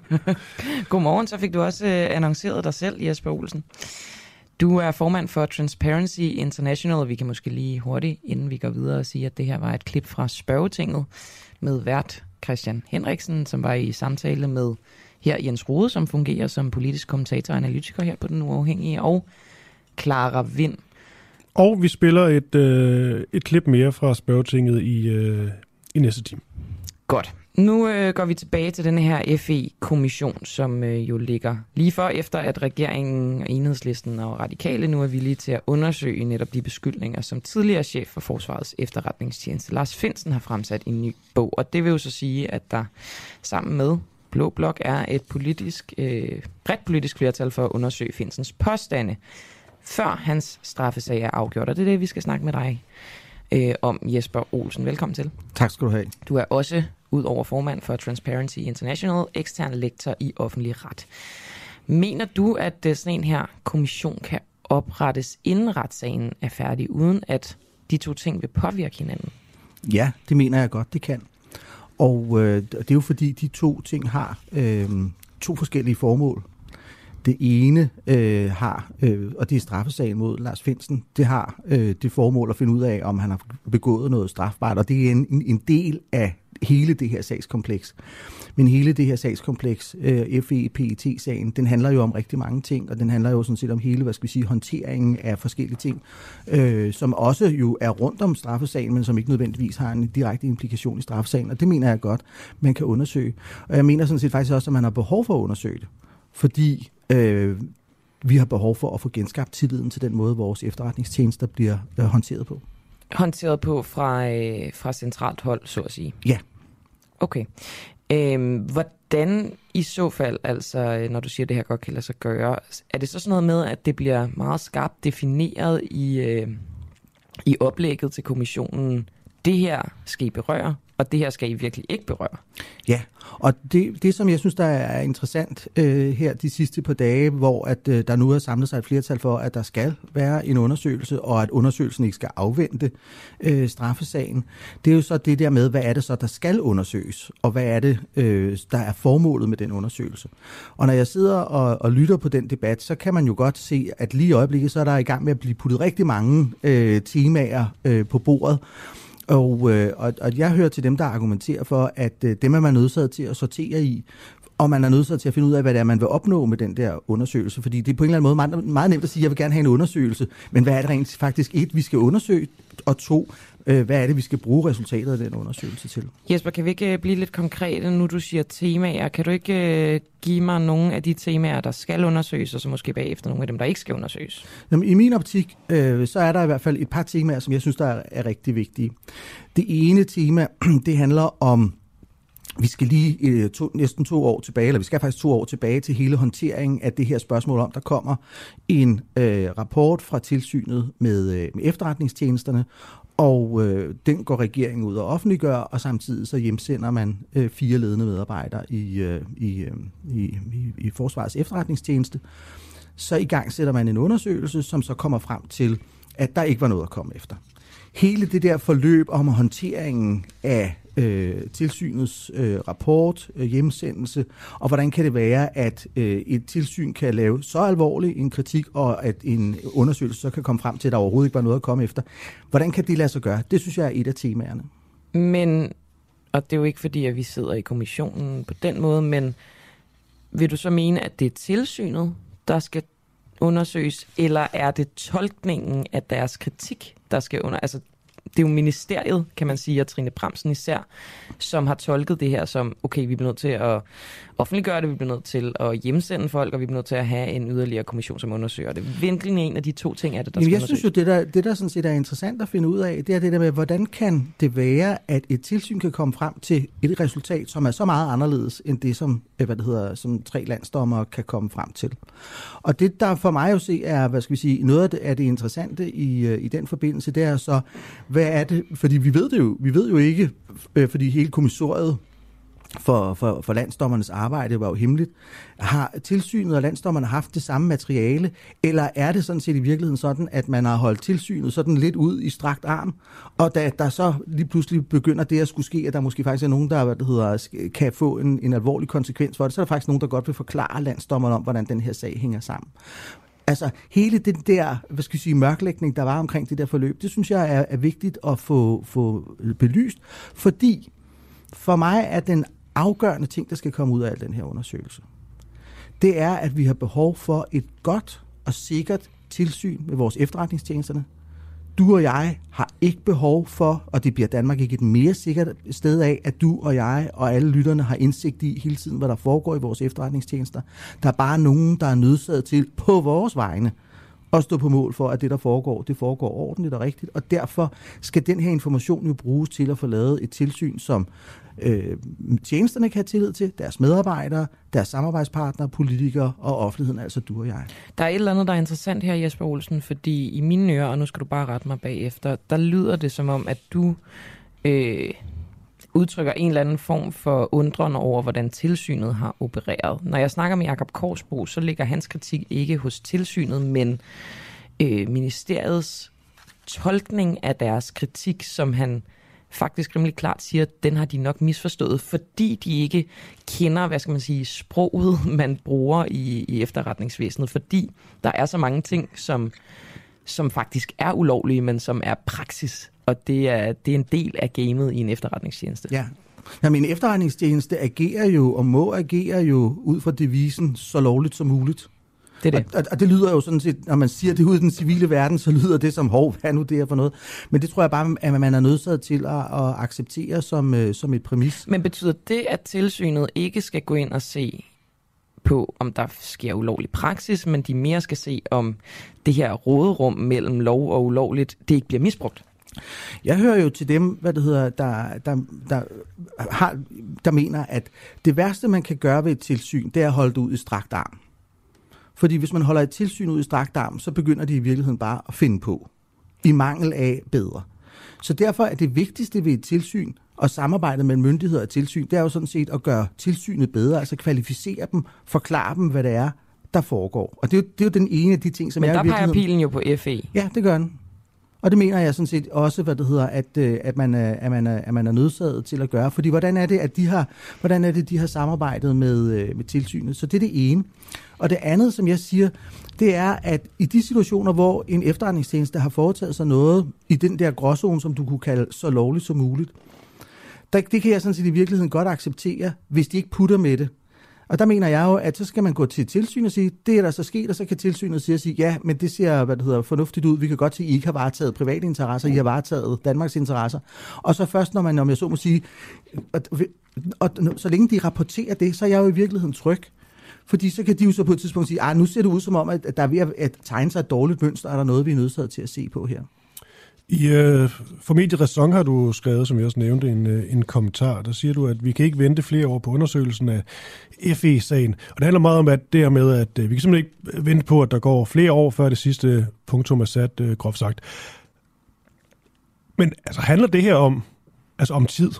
Godmorgen, så fik du også øh, annonceret dig selv, Jesper Olsen. Du er formand for Transparency International, og vi kan måske lige hurtigt, inden vi går videre, og sige, at det her var et klip fra spørgetinget med vært Christian Henriksen, som var i samtale med her Jens Rode, som fungerer som politisk kommentator og analytiker her på Den Uafhængige, og Clara Vind, og vi spiller et, øh, et klip mere fra spørgetinget i, øh, i næste time. Godt. Nu øh, går vi tilbage til den her FE-kommission, som øh, jo ligger lige for efter, at regeringen, Enhedslisten og Radikale nu er villige til at undersøge netop de beskyldninger, som tidligere chef for Forsvarets efterretningstjeneste, Lars Finsen, har fremsat i en ny bog. Og det vil jo så sige, at der sammen med Blå Blok er et politisk, øh, bredt politisk flertal for at undersøge Finsens påstande før hans straffesag er afgjort. Og det er det, vi skal snakke med dig øh, om, Jesper Olsen. Velkommen til. Tak skal du have. Du er også, udover formand for Transparency International, ekstern lektor i offentlig ret. Mener du, at øh, sådan en her kommission kan oprettes, inden retssagen er færdig, uden at de to ting vil påvirke hinanden? Ja, det mener jeg godt, det kan. Og øh, det er jo fordi, de to ting har øh, to forskellige formål. Det ene øh, har, øh, og det er straffesagen mod Lars Finsen, det har øh, det formål at finde ud af, om han har begået noget strafbart, og det er en, en del af hele det her sagskompleks. Men hele det her sagskompleks, øh, FE-PET-sagen, den handler jo om rigtig mange ting, og den handler jo sådan set om hele, hvad skal vi sige, håndteringen af forskellige ting, øh, som også jo er rundt om straffesagen, men som ikke nødvendigvis har en direkte implikation i straffesagen, og det mener jeg godt, man kan undersøge. Og jeg mener sådan set faktisk også, at man har behov for at undersøge det, fordi øh, vi har behov for at få genskabt tilliden til den måde, vores efterretningstjenester bliver øh, håndteret på. Håndteret på fra, øh, fra centralt hold, så at sige? Ja. Okay. Øhm, hvordan i så fald, altså øh, når du siger, at det her godt kan lade sig gøre, er det så sådan noget med, at det bliver meget skarpt defineret i, øh, i oplægget til kommissionen, det her skal I berøre, og det her skal I virkelig ikke berøre? Ja, og det, det som jeg synes, der er interessant øh, her de sidste par dage, hvor at øh, der nu er samlet sig et flertal for, at der skal være en undersøgelse, og at undersøgelsen ikke skal afvente øh, straffesagen, det er jo så det der med, hvad er det så, der skal undersøges, og hvad er det, øh, der er formålet med den undersøgelse. Og når jeg sidder og, og lytter på den debat, så kan man jo godt se, at lige i øjeblikket, så er der i gang med at blive puttet rigtig mange øh, temaer øh, på bordet, og, øh, og, og jeg hører til dem, der argumenterer for, at øh, dem er man nødsaget til at sortere i, og man er nødsaget til at finde ud af, hvad det er, man vil opnå med den der undersøgelse. Fordi det er på en eller anden måde meget, meget nemt at sige, at jeg vil gerne have en undersøgelse, men hvad er det rent faktisk et, vi skal undersøge, og to, øh, hvad er det, vi skal bruge resultatet af den undersøgelse til? Jesper, kan vi ikke øh, blive lidt konkrete, nu du siger temaer? Kan du ikke øh, give mig nogle af de temaer, der skal undersøges, og så måske bagefter nogle af dem, der ikke skal undersøges? Jamen, I min optik, øh, så er der i hvert fald et par temaer, som jeg synes, der er, er rigtig vigtige. Det ene tema, det handler om vi skal lige øh, to, næsten to år tilbage, eller vi skal faktisk to år tilbage til hele håndteringen af det her spørgsmål om, der kommer en øh, rapport fra tilsynet med, øh, med efterretningstjenesterne, og øh, den går regeringen ud og offentliggør, og samtidig så hjemsender man øh, fire ledende medarbejdere i, øh, i, øh, i, i, i Forsvarets efterretningstjeneste. Så i gang sætter man en undersøgelse, som så kommer frem til, at der ikke var noget at komme efter. Hele det der forløb om håndteringen af øh, tilsynets øh, rapport, øh, hjemsendelse, og hvordan kan det være, at øh, et tilsyn kan lave så alvorlig en kritik, og at en undersøgelse så kan komme frem til, at der overhovedet ikke var noget at komme efter. Hvordan kan det lade sig gøre? Det synes jeg er et af temaerne. Men, og det er jo ikke fordi, at vi sidder i kommissionen på den måde, men vil du så mene, at det er tilsynet, der skal undersøges, eller er det tolkningen af deres kritik, der skal under... Altså, det er jo ministeriet, kan man sige, og Trine Bremsen især, som har tolket det her som, okay, vi bliver nødt til at offentliggøre det, vi bliver nødt til at hjemsende folk, og vi bliver nødt til at have en yderligere kommission, som undersøger det. Hvilken en af de to ting er det, der Jamen, skal Jeg synes jo, det der, det der sådan set er interessant at finde ud af, det er det der med, hvordan kan det være, at et tilsyn kan komme frem til et resultat, som er så meget anderledes, end det, som, øh, hvad det hedder, som tre landsdommer kan komme frem til. Og det, der for mig jo se er, hvad skal vi sige, noget af det, af det interessante i, øh, i den forbindelse, det er så, hvad er det, fordi vi ved det jo, vi ved jo ikke, øh, fordi hele kommissoriet for, for, for landsdommernes arbejde var jo hemmeligt. Har tilsynet og landsdommerne haft det samme materiale, eller er det sådan set i virkeligheden sådan, at man har holdt tilsynet sådan lidt ud i strakt arm, og da der så lige pludselig begynder det at skulle ske, at der måske faktisk er nogen, der hvad det hedder, kan få en, en alvorlig konsekvens for det, så er der faktisk nogen, der godt vil forklare landsdommerne om, hvordan den her sag hænger sammen. Altså hele den der, hvad skal jeg sige, mørklægning, der var omkring det der forløb, det synes jeg er, er vigtigt at få, få belyst, fordi for mig er den afgørende ting, der skal komme ud af al den her undersøgelse, det er, at vi har behov for et godt og sikkert tilsyn med vores efterretningstjenesterne. Du og jeg har ikke behov for, og det bliver Danmark ikke et mere sikkert sted af, at du og jeg og alle lytterne har indsigt i hele tiden, hvad der foregår i vores efterretningstjenester. Der er bare nogen, der er nødsaget til på vores vegne at stå på mål for, at det, der foregår, det foregår ordentligt og rigtigt. Og derfor skal den her information jo bruges til at få lavet et tilsyn, som øh, tjenesterne kan have tillid til, deres medarbejdere, deres samarbejdspartnere, politikere og offentligheden, altså du og jeg. Der er et eller andet, der er interessant her, Jesper Olsen, fordi i mine ører, og nu skal du bare rette mig bagefter, der lyder det som om, at du øh, udtrykker en eller anden form for undren over, hvordan tilsynet har opereret. Når jeg snakker med Jakob Korsbro, så ligger hans kritik ikke hos tilsynet, men øh, ministeriets tolkning af deres kritik, som han faktisk rimelig klart siger, at den har de nok misforstået, fordi de ikke kender, hvad skal man sige, sproget, man bruger i, i efterretningsvæsenet, fordi der er så mange ting, som, som faktisk er ulovlige, men som er praksis, og det er, det er en del af gamet i en efterretningstjeneste. Ja, Ja, men efterretningstjeneste agerer jo og må agere jo ud fra devisen så lovligt som muligt. Det er det. Og, og, det lyder jo sådan set, når man siger det ud i den civile verden, så lyder det som, hov, hvad er nu det her for noget? Men det tror jeg bare, at man er nødsaget til at, at acceptere som, øh, som et præmis. Men betyder det, at tilsynet ikke skal gå ind og se på, om der sker ulovlig praksis, men de mere skal se, om det her råderum mellem lov og ulovligt, det ikke bliver misbrugt? Jeg hører jo til dem, hvad det hedder, der, der, der, har, der mener, at det værste, man kan gøre ved et tilsyn, det er at holde det ud i strakt arm. Fordi hvis man holder et tilsyn ud i strakt arm, så begynder de i virkeligheden bare at finde på. I mangel af bedre. Så derfor er det vigtigste ved et tilsyn og samarbejdet mellem myndigheder og tilsyn, det er jo sådan set at gøre tilsynet bedre, altså kvalificere dem, forklare dem, hvad det er, der foregår. Og det er jo, det er jo den ene af de ting, som Men er der i peger pilen jo på FE. Ja, det gør den. Og det mener jeg sådan set også, hvad det hedder, at, øh, at, man, er, at, man, er, at man er nødsaget til at gøre. Fordi hvordan er det, at de har, hvordan er det, de har samarbejdet med, øh, med tilsynet? Så det er det ene. Og det andet, som jeg siger, det er, at i de situationer, hvor en efterretningstjeneste har foretaget sig noget i den der gråzone, som du kunne kalde så lovligt som muligt, der, det kan jeg sådan set i virkeligheden godt acceptere, hvis de ikke putter med det. Og der mener jeg jo, at så skal man gå til tilsyn og sige, det er der så sket, og så kan tilsynet sige, sige ja, men det ser hvad det hedder, fornuftigt ud. Vi kan godt se, at I ikke har varetaget private interesser, I har varetaget Danmarks interesser. Og så først, når man, om jeg så må sige, og, og, og så længe de rapporterer det, så er jeg jo i virkeligheden tryg. Fordi så kan de jo så på et tidspunkt sige, at nu ser det ud som om, at der er ved at tegne sig et dårligt mønster, og der er noget, vi er nødsaget til at se på her. I øh, Formedie Ræson har du skrevet, som jeg også nævnte, en, øh, en kommentar. Der siger du, at vi kan ikke vente flere år på undersøgelsen af FE-sagen. Og det handler meget om, at det her med, at øh, vi kan simpelthen ikke vente på, at der går flere år, før det sidste punktum er sat, øh, groft sagt. Men altså, handler det her om, altså om tid?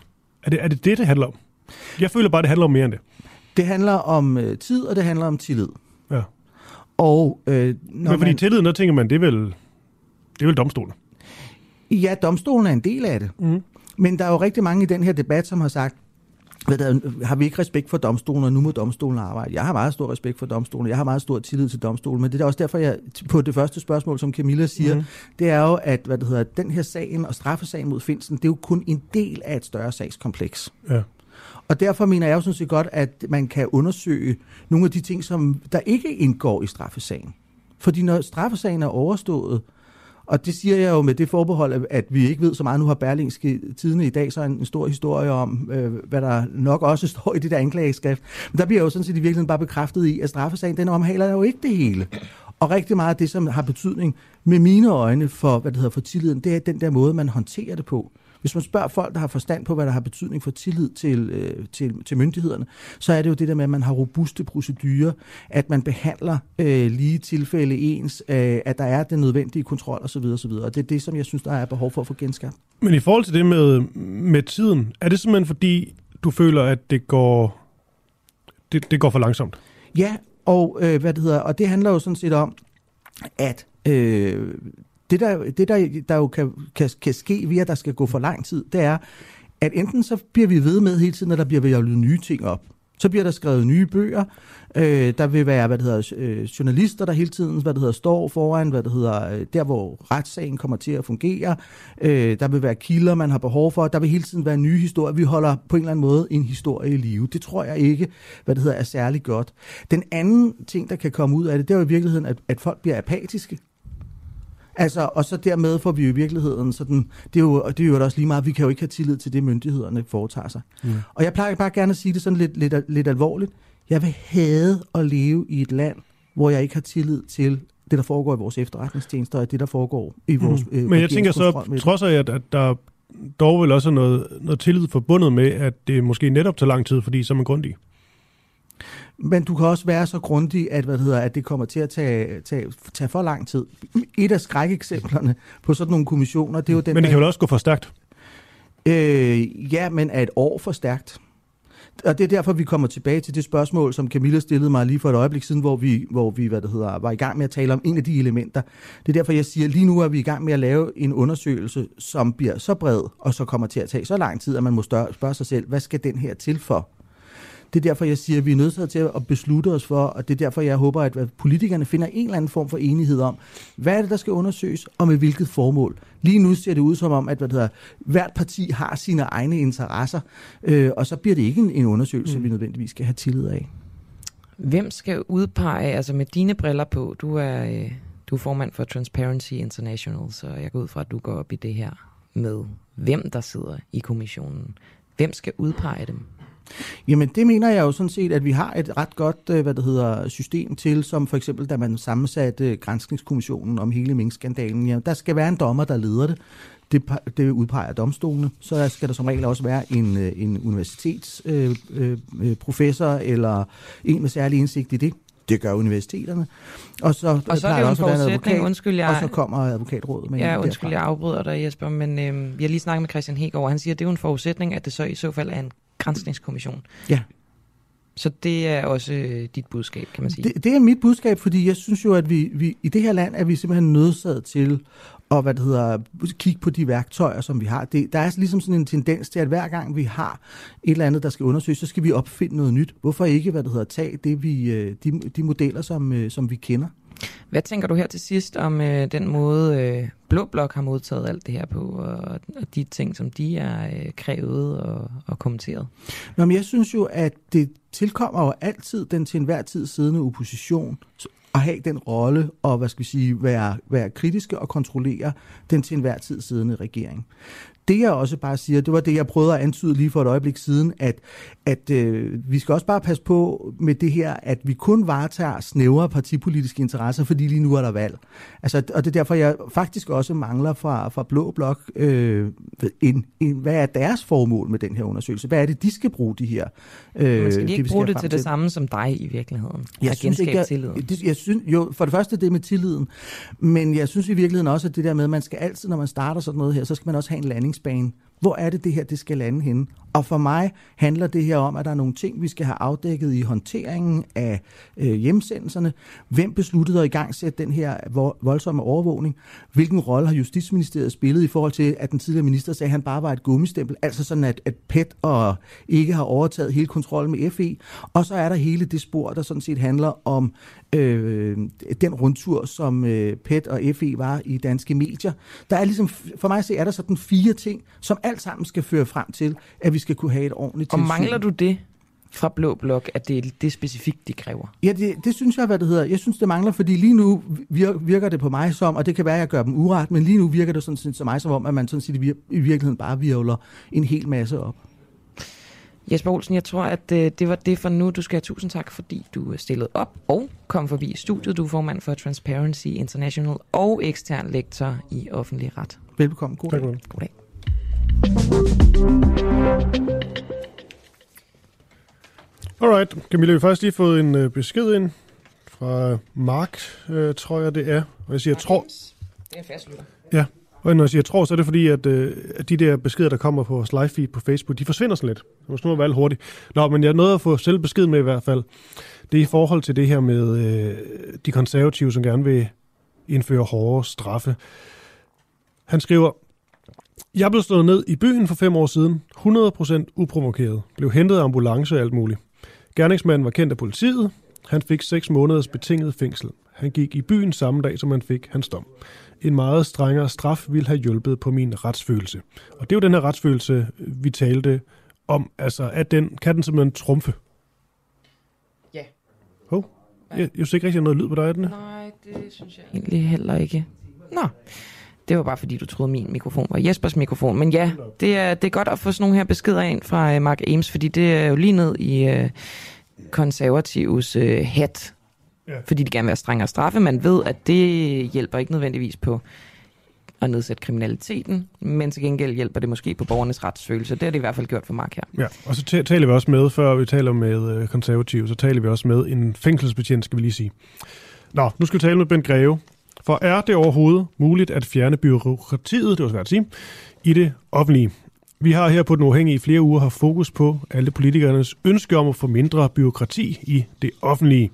Er det, er det det, det handler om? Jeg føler bare, det handler om mere end det. Det handler om øh, tid, og det handler om tillid. Ja. Og, øh, når Men fordi man... tilliden, der tænker man, det er vel, det er vel domstolen. Ja, domstolen er en del af det. Mm. Men der er jo rigtig mange i den her debat, som har sagt, hvad der, har vi ikke respekt for domstolen, og nu må domstolen arbejde. Jeg har meget stor respekt for domstolen, jeg har meget stor tillid til domstolen, men det er også derfor, jeg på det første spørgsmål, som Camilla siger, mm. det er jo, at hvad det hedder, den her sagen og straffesagen mod Finsen, det er jo kun en del af et større sagskompleks. Ja. Og derfor mener jeg jo sådan set godt, at man kan undersøge nogle af de ting, som der ikke indgår i straffesagen. Fordi når straffesagen er overstået, og det siger jeg jo med det forbehold, at vi ikke ved så meget. Nu har Berlingske Tidene i dag så en, en stor historie om, øh, hvad der nok også står i det der anklageskrift. Men der bliver jo sådan set i virkeligheden bare bekræftet i, at straffesagen, den omhandler jo ikke det hele. Og rigtig meget af det, som har betydning med mine øjne for, hvad det hedder, for tilliden, det er den der måde, man håndterer det på. Hvis man spørger folk, der har forstand på, hvad der har betydning for tillid til, øh, til, til myndighederne, så er det jo det der med, at man har robuste procedurer, at man behandler øh, lige tilfælde ens, øh, at der er den nødvendige kontrol osv. osv. Og det er det, som jeg synes, der er behov for at få genskabt. Men i forhold til det med, med tiden, er det simpelthen fordi, du føler, at det går, det, det går for langsomt? Ja, og, øh, hvad det hedder, og det handler jo sådan set om, at øh, det, der, det der, der jo kan, kan, kan ske via, at der skal gå for lang tid, det er, at enten så bliver vi ved med hele tiden, at der bliver ved nye ting op. Så bliver der skrevet nye bøger. Øh, der vil være, hvad det hedder, øh, journalister, der hele tiden, hvad det hedder, står foran, hvad det hedder, øh, der hvor retssagen kommer til at fungere. Øh, der vil være kilder, man har behov for. Der vil hele tiden være nye historier. Vi holder på en eller anden måde en historie i live. Det tror jeg ikke, hvad det hedder, er særlig godt. Den anden ting, der kan komme ud af det, det er jo i virkeligheden, at, at folk bliver apatiske. Altså, og så dermed får vi jo i virkeligheden sådan, det er jo, det er jo også lige meget, vi kan jo ikke have tillid til det, myndighederne foretager sig. Mm. Og jeg plejer bare gerne at sige det sådan lidt, lidt, lidt alvorligt. Jeg vil have at leve i et land, hvor jeg ikke har tillid til det, der foregår i vores efterretningstjenester, og det, der foregår i vores... Mm. Øh, Men jeg tænker så, trods af, at, at der dog vel også noget, noget tillid forbundet med, at det måske netop tager lang tid, fordi så er man grundig. Men du kan også være så grundig, at, hvad det, hedder, at det kommer til at tage, tage, tage for lang tid. Et af skrækeksemplerne på sådan nogle kommissioner, det er jo den... Men det kan vel også gå for stærkt? Øh, ja, men er et år for stærkt? Og det er derfor, vi kommer tilbage til det spørgsmål, som Camilla stillede mig lige for et øjeblik siden, hvor vi, hvor vi hvad det hedder, var i gang med at tale om en af de elementer. Det er derfor, jeg siger, at lige nu er vi i gang med at lave en undersøgelse, som bliver så bred, og så kommer til at tage så lang tid, at man må spørge sig selv, hvad skal den her til for? Det er derfor, jeg siger, at vi er nødt til at beslutte os for, og det er derfor, jeg håber, at politikerne finder en eller anden form for enighed om, hvad er det, der skal undersøges, og med hvilket formål. Lige nu ser det ud som om, at hvad det hedder, hvert parti har sine egne interesser, øh, og så bliver det ikke en, en undersøgelse, mm. vi nødvendigvis skal have tillid af. Hvem skal udpege, altså med dine briller på, du er, øh, du er formand for Transparency International, så jeg går ud fra, at du går op i det her med, hvem der sidder i kommissionen. Hvem skal udpege dem? Jamen det mener jeg jo sådan set, at vi har et ret godt øh, hvad det hedder, system til, som for eksempel da man sammensatte Grænskningskommissionen om hele Mink-skandalen. Ja, der skal være en dommer, der leder det. Det, det udpeger domstolene. Så skal der som regel også være en, øh, en universitetsprofessor øh, øh, eller en med særlig indsigt i det. Det gør universiteterne. Og så, og så er det jo en forudsætning, advokat, undskyld jeg... Og så kommer advokatrådet med Ja, undskyld, derfra. jeg afbryder dig, Jesper, men øh, vi har lige snakket med Christian Hegård, og han siger, at det er jo en forudsætning, at det så i så fald er en grænsningskommission. Ja. Så det er også øh, dit budskab, kan man sige. Det, det er mit budskab, fordi jeg synes jo, at vi, vi i det her land er vi simpelthen nødsaget til at hvad det hedder, kigge på de værktøjer, som vi har. Det, der er ligesom sådan en tendens til, at hver gang vi har et eller andet, der skal undersøges, så skal vi opfinde noget nyt. Hvorfor ikke hvad det hedder, tage det, vi, øh, de, de modeller, som, øh, som vi kender? Hvad tænker du her til sidst om øh, den måde, øh, Blå Blok har modtaget alt det her på, og, og de ting, som de er øh, krævet og, og kommenteret? Nå, men jeg synes jo, at det tilkommer jo altid den til enhver tid siddende opposition at have den rolle og hvad skal vi sige, være, være kritiske og kontrollere den til enhver tid siddende regering det jeg også bare siger, det var det, jeg prøvede at antyde lige for et øjeblik siden, at, at øh, vi skal også bare passe på med det her, at vi kun varetager snævre partipolitiske interesser, fordi lige nu er der valg. Altså, og det er derfor, jeg faktisk også mangler fra, fra Blå Blok, øh, en, en, hvad er deres formål med den her undersøgelse? Hvad er det, de skal bruge de her? Øh, Men skal de ikke bruge det til, det samme som dig i virkeligheden? Jeg synes ikke, jeg, det, jeg synes, jo, for det første det med tilliden, men jeg synes i virkeligheden også, at det der med, at man skal altid, når man starter sådan noget her, så skal man også have en landing landingsbane. Hvor er det, det her det skal lande henne? Og for mig handler det her om, at der er nogle ting, vi skal have afdækket i håndteringen af øh, hjemsendelserne. Hvem besluttede at i gang sætte den her voldsomme overvågning? Hvilken rolle har Justitsministeriet spillet i forhold til, at den tidligere minister sagde, at han bare var et gummistempel? Altså sådan, at, at PET og ikke har overtaget hele kontrollen med FE. Og så er der hele det spor, der sådan set handler om øh, den rundtur, som øh, PET og FE var i danske medier. Der er ligesom, for mig at se, er der sådan fire ting, som alt sammen skal føre frem til, at vi skal kunne have et ordentligt tilsyn. Og mangler du det fra Blå Blok, at det er det specifikt, de kræver? Ja, det, det synes jeg, hvad det hedder. Jeg synes, det mangler, fordi lige nu virker det på mig som, og det kan være, at jeg gør dem uret, men lige nu virker det sådan set som mig som om, at man sådan set i virkeligheden bare virvler en hel masse op. Jesper Olsen, jeg tror, at øh, det var det for nu. Du skal have tusind tak, fordi du stillede op og kom forbi studiet. Du er formand for Transparency International og ekstern lektor i offentlig ret. Velkommen. God dag. God dag. Alright, Camilla, vi har faktisk lige fået en øh, besked ind fra Mark, øh, tror jeg det er. Og jeg siger, jeg tror... Det er en fastlytter. Ja, og når jeg siger tror, så er det fordi, at, øh, at de der beskeder, der kommer på vores live feed på Facebook, de forsvinder sådan lidt. Nu må nu være hurtigt. Nå, men jeg nåede at få selv besked med i hvert fald. Det er i forhold til det her med øh, de konservative, som gerne vil indføre hårde straffe. Han skriver, jeg blev stået ned i byen for fem år siden, 100% uprovokeret, blev hentet af ambulance og alt muligt. Gerningsmanden var kendt af politiet. Han fik 6 måneders betinget fængsel. Han gik i byen samme dag, som han fik hans dom. En meget strengere straf ville have hjulpet på min retsfølelse. Og det er jo den her retsfølelse, vi talte om. Altså, at den, kan den simpelthen trumfe? Ja. Hov, jeg, jeg synes ikke rigtig, noget lyd på dig, er den? Nej, det synes jeg egentlig heller ikke. Nå, det var bare fordi, du troede, min mikrofon var Jespers mikrofon. Men ja, det er, det er godt at få sådan nogle her beskeder ind fra uh, Mark Ames, fordi det er jo lige ned i uh, konservatives uh, hat. Ja. Fordi de gerne vil have strengere straffe. Man ved, at det hjælper ikke nødvendigvis på at nedsætte kriminaliteten, men til gengæld hjælper det måske på borgernes retsfølelse. Det har det i hvert fald gjort for Mark her. Ja, og så taler vi også med, før vi taler med konservative, så taler vi også med en fængselsbetjent, skal vi lige sige. Nå, nu skal vi tale med Ben Greve, for er det overhovedet muligt at fjerne byråkratiet, det var svært at sige, i det offentlige? Vi har her på Den Uafhængige i flere uger haft fokus på alle politikernes ønske om at få mindre byråkrati i det offentlige.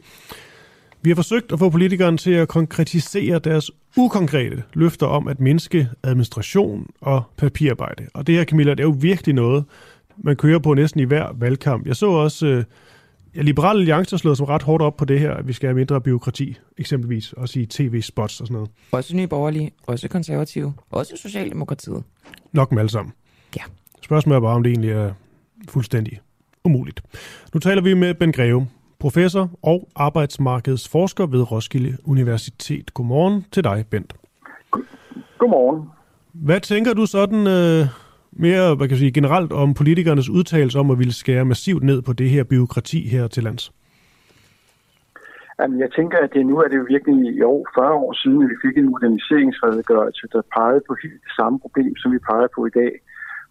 Vi har forsøgt at få politikerne til at konkretisere deres ukonkrete løfter om at mindske administration og papirarbejde. Og det her, Camilla, det er jo virkelig noget, man kører på næsten i hver valgkamp. Jeg så også, øh, ja, Liberale Alliance har slået som ret hårdt op på det her, at vi skal have mindre byråkrati, eksempelvis, også i tv-spots og sådan noget. Også Nye Borgerlige, også Konservative, også Socialdemokratiet. Nok med alle sammen. Ja. Spørgsmålet er bare, om det egentlig er fuldstændig umuligt. Nu taler vi med Ben Greve, professor og arbejdsmarkedsforsker ved Roskilde Universitet. Godmorgen til dig, Bent. Godmorgen. Hvad tænker du sådan øh, mere hvad kan jeg sige, generelt om politikernes udtalelse om at ville skære massivt ned på det her byråkrati her til lands? Jamen, jeg tænker, at det nu er det jo virkelig i år, 40 år siden, at vi fik en moderniseringsredegørelse, der pegede på helt det samme problem, som vi peger på i dag.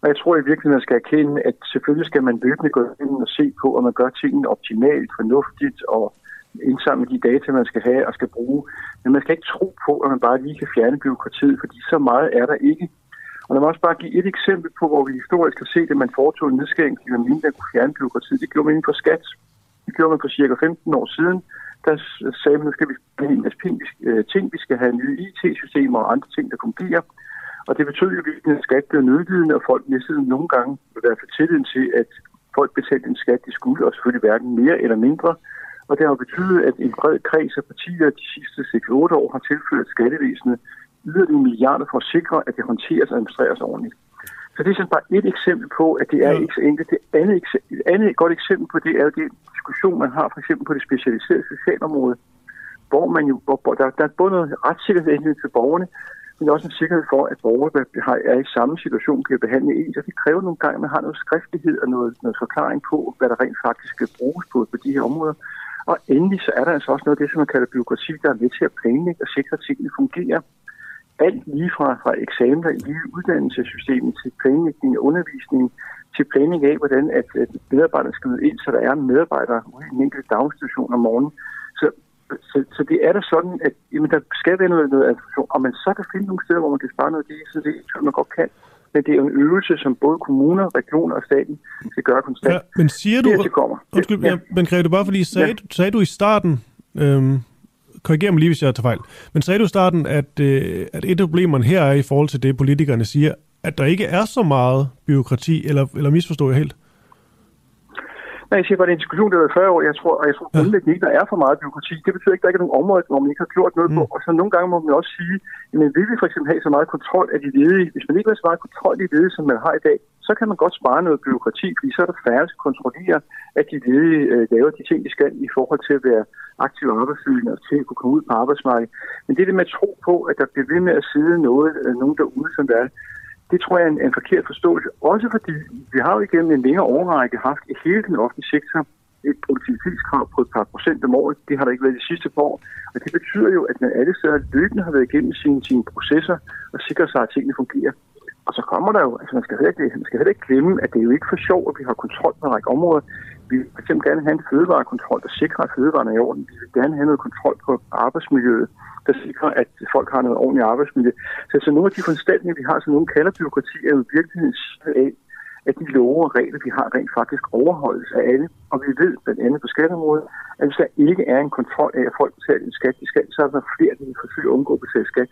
Og jeg tror i virkeligheden, man skal erkende, at selvfølgelig skal man løbende gå ind og se på, om man gør tingene optimalt, fornuftigt og indsamle de data, man skal have og skal bruge. Men man skal ikke tro på, at man bare lige kan fjerne byråkratiet, fordi så meget er der ikke. Og lad mig også bare give et eksempel på, hvor vi historisk har set, at man foretog en nedskæring, fordi man mindre kunne fjerne byråkratiet. Det gjorde man inden for skat. Det gjorde man for cirka 15 år siden. Der sagde man, at nu skal vi have en masse øh, ting. Vi skal have nye IT-systemer og andre ting, der fungerer. Og det betød jo, at skat blev nødlidende, og folk mistede nogle gange i hvert fald tilliden til, at folk betalte en skat, de skulle, og selvfølgelig hverken mere eller mindre. Og det har betydet, at en bred kreds af partier de sidste 6-8 år har tilført skattevæsenet yderligere milliarder for at sikre, at det håndteres og administreres ordentligt. Så det er sådan bare et eksempel på, at det er ikke så enkelt. Det andet, et andet godt eksempel på det er jo den diskussion, man har for eksempel på det specialiserede socialområde, hvor man jo, hvor der, der er både noget retssikkerhed til borgerne, men også en sikkerhed for, at borgere, der har, er i samme situation, kan behandle en. Så det kræver nogle gange, at man har noget skriftlighed og noget, noget forklaring på, hvad der rent faktisk skal bruges på, på de her områder. Og endelig så er der altså også noget af det, som man kalder byråkrati, der er med til at planlægge og sikre, at tingene fungerer. Alt lige fra, fra eksamener i lige uddannelsessystemet til planlægning af undervisning, til planlægning af, hvordan at, at medarbejderne skal ud ind, så der er medarbejdere ude i en enkelt daginstitution om morgenen. Så så, det er da sådan, at jamen, der skal være noget, noget administration, og man så kan finde nogle steder, hvor man kan spare noget det, så det tror man godt kan. Men det er jo en øvelse, som både kommuner, regioner og staten skal gøre konstant. Ja, men siger du... Det, kommer. Undskyld, ja. men Grete, bare fordi, sagde, ja. sagde du i starten, øhm, korriger mig lige, hvis jeg tager fejl, men sagde du i starten, at, øh, at et af problemerne her er i forhold til det, politikerne siger, at der ikke er så meget byråkrati, eller, eller misforstår jeg helt? Nej, jeg siger bare, det er en diskussion, der har været 40 år. Jeg tror, og jeg tror grundlæggende ikke, der er for meget byråkrati. Det betyder ikke, at der ikke er nogen områder, hvor man ikke har gjort noget mm. på. Og så nogle gange må man også sige, at vil vi for eksempel have så meget kontrol af de ledige? Hvis man ikke har så meget kontrol af de ledige, som man har i dag, så kan man godt spare noget byråkrati, fordi så er der færre til at kontrollere, at de ledige øh, laver de ting, de skal i forhold til at være aktive arbejdssøgende og til at kunne komme ud på arbejdsmarkedet. Men det er det med at tro på, at der bliver ved med at sidde noget, øh, nogen derude, som der er, det tror jeg er en, en forkert forståelse. Også fordi vi har jo igennem en længere overrække haft i hele den offentlige sektor et produktivitetskrav på et par procent om året. Det har der ikke været de sidste par år. Og det betyder jo, at man alle steder løbende har været igennem sine, sine processer og sikrer sig, at tingene fungerer. Og så kommer der jo, altså man skal, heller, man skal heller ikke glemme, at det er jo ikke for sjov, at vi har kontrol på en række områder. Vi vil fx gerne have en fødevarekontrol, der sikrer, at fødevarene er i orden. Vi vil gerne have noget kontrol på arbejdsmiljøet der sikrer, at folk har noget ordentligt arbejdsmiljø. Så så nogle af de foranstaltninger, vi har, som nogen kalder byråkrati, er jo virkelig af, at de love og regler, vi har, rent faktisk overholdes af alle. Og vi ved blandt andet på skatteområdet, at hvis der ikke er en kontrol af, at folk betaler en skat, de skal, så er der flere, der vil forsøge at undgå at betale skat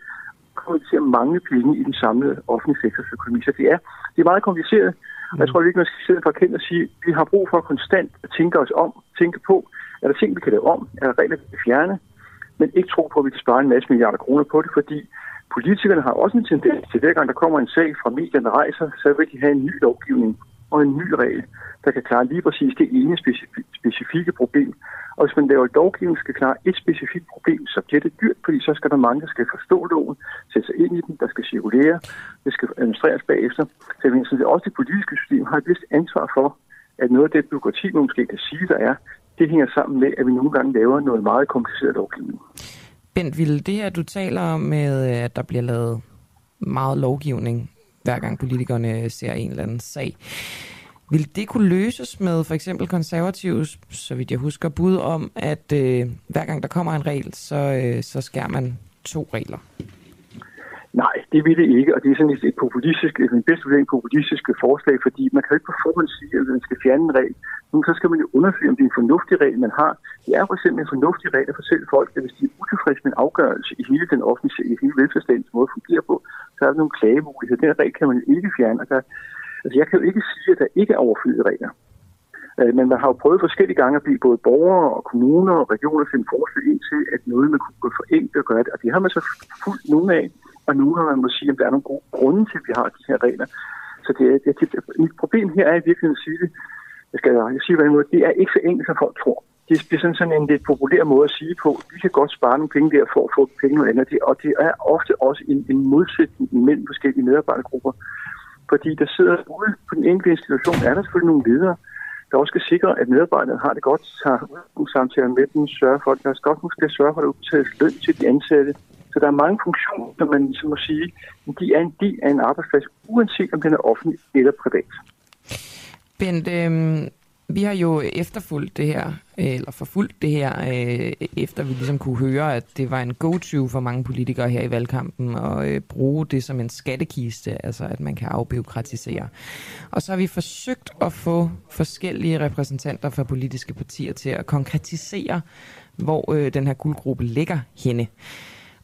kommer til at mangle penge i den samlede offentlige sektors økonomi. Så det er, det er meget kompliceret. Og jeg tror virkelig, man skal sidde for at og sige, at vi har brug for konstant at tænke os om, tænke på, er der ting, vi kan lave om, er der regler, vi kan fjerne, men ikke tro på, at vi kan spare en masse milliarder kroner på det, fordi politikerne har også en tendens til, hver gang der kommer en sag fra medierne, rejser, så vil de have en ny lovgivning og en ny regel, der kan klare lige præcis det ene specifikke problem. Og hvis man laver lovgivning, skal klare et specifikt problem, så bliver det dyrt, fordi så skal der mange, der skal forstå loven, sætte sig ind i den, der skal cirkulere, det skal administreres bagefter. Så jeg mener, også det politiske system har et vist ansvar for, at noget af det byråkrati, man måske kan sige, der er, det hænger sammen med, at vi nogle gange laver noget meget kompliceret lovgivning. Bent, vil det her, du taler om med, at der bliver lavet meget lovgivning, hver gang politikerne ser en eller anden sag, vil det kunne løses med for eksempel konservativs, så vidt jeg husker, bud om, at øh, hver gang der kommer en regel, så, øh, så skærer man to regler? Det vil det ikke, og det er sådan et, et populistisk, en bedste vurdering populistisk forslag, fordi man kan ikke på forhånd sige, at man skal fjerne en regel. Nu så skal man jo undersøge, om det er en fornuftig regel, man har. Det er for eksempel en fornuftig regel at fortælle folk, at hvis de er utilfredse med en afgørelse i hele den offentlige, i hele velfærdsstatens måde at fungere på, så er der nogle klagemuligheder. Den regel kan man jo ikke fjerne, og der Altså, jeg kan jo ikke sige, at der ikke er overflødige regler. Øh, men man har jo prøvet forskellige gange at blive både borgere og kommuner og regioner til en forslag ind til, at noget man kunne forenkle og gøre det. Og det har man så fuldt nogle af, og nu har man må sige, at der er nogle gode grunde til, at vi har de her regler. Så det, det, det, mit problem her er i virkeligheden at sige det, jeg, skal, jeg siger på en måde, det er ikke så enkelt, som folk tror. Det bliver sådan, sådan en lidt populær måde at sige på, vi kan godt spare nogle penge der for at få penge noget andet. Og det er ofte også en, en modsætning mellem forskellige medarbejdergrupper. Fordi der sidder ude på den enkelte institution, er der selvfølgelig nogle ledere, der også skal sikre, at medarbejderne har det godt, tager nogle samtaler med dem, sørger for, at deres godt måske sørge for, at der udbetales løn til de ansatte. Så der er mange funktioner, som man ligesom må sige, de er en del af en arbejdsplads, uanset om den er offentlig eller privat. Bent, øh, vi har jo efterfulgt det her, øh, eller forfulgt det her, øh, efter vi ligesom kunne høre, at det var en go-to for mange politikere her i valgkampen at øh, bruge det som en skattekiste, altså at man kan afbiokratisere. Og så har vi forsøgt at få forskellige repræsentanter fra politiske partier til at konkretisere, hvor øh, den her guldgruppe ligger henne.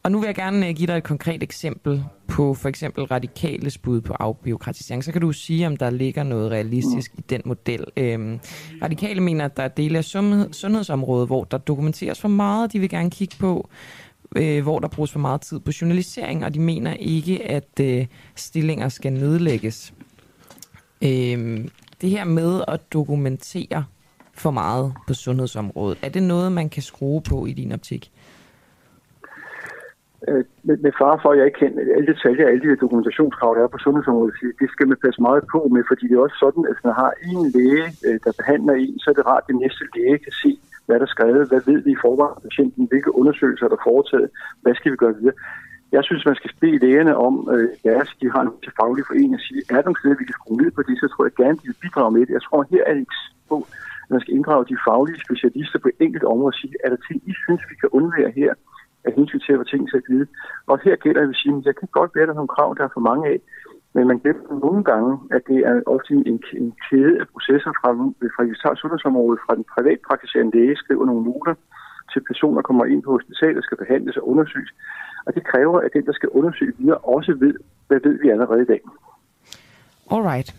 Og nu vil jeg gerne øh, give dig et konkret eksempel på for eksempel radikale bud på afbiokratisering. Så kan du sige, om der ligger noget realistisk i den model. Øhm, radikale mener, at der er dele af sundhed, sundhedsområdet, hvor der dokumenteres for meget, de vil gerne kigge på, øh, hvor der bruges for meget tid på journalisering, og de mener ikke, at øh, stillinger skal nedlægges. Øhm, det her med at dokumentere for meget på sundhedsområdet, er det noget, man kan skrue på i din optik? Øh, med, med far for, at jeg ikke kender alle detaljer, alle de dokumentationskrav, der er på sundhedsområdet, det skal man passe meget på med, fordi det er også sådan, at hvis man har en læge, øh, der behandler en, så er det rart, at den næste læge kan se, hvad der er skrevet, hvad ved vi i forvejen patienten, hvilke undersøgelser der er foretaget, hvad skal vi gøre videre. Jeg synes, man skal bede lægerne om, øh, deres, de har en til faglig forening, at sige, er der nogle steder, vi kan skrue ned på det, så tror jeg gerne, de vil bidrage med det. Jeg tror, her er det ikke på, at man skal inddrage de faglige specialister på enkelte områder og sige, er der ting, I synes, vi kan undvære her, af hensyn til, hvad ting skal glide. Og her gælder jeg vil sige, at jeg kan godt være, at der er nogle krav, der er for mange af, men man glemmer nogle gange, at det er ofte en, en kæde af processer fra, fra vi sundhedsområdet, fra den privatpraktiserende læge skriver nogle noter, til personer kommer ind på hospitalet, skal behandles og undersøges. Og det kræver, at den, der skal undersøge videre, også ved, hvad ved vi allerede i dag. Alright.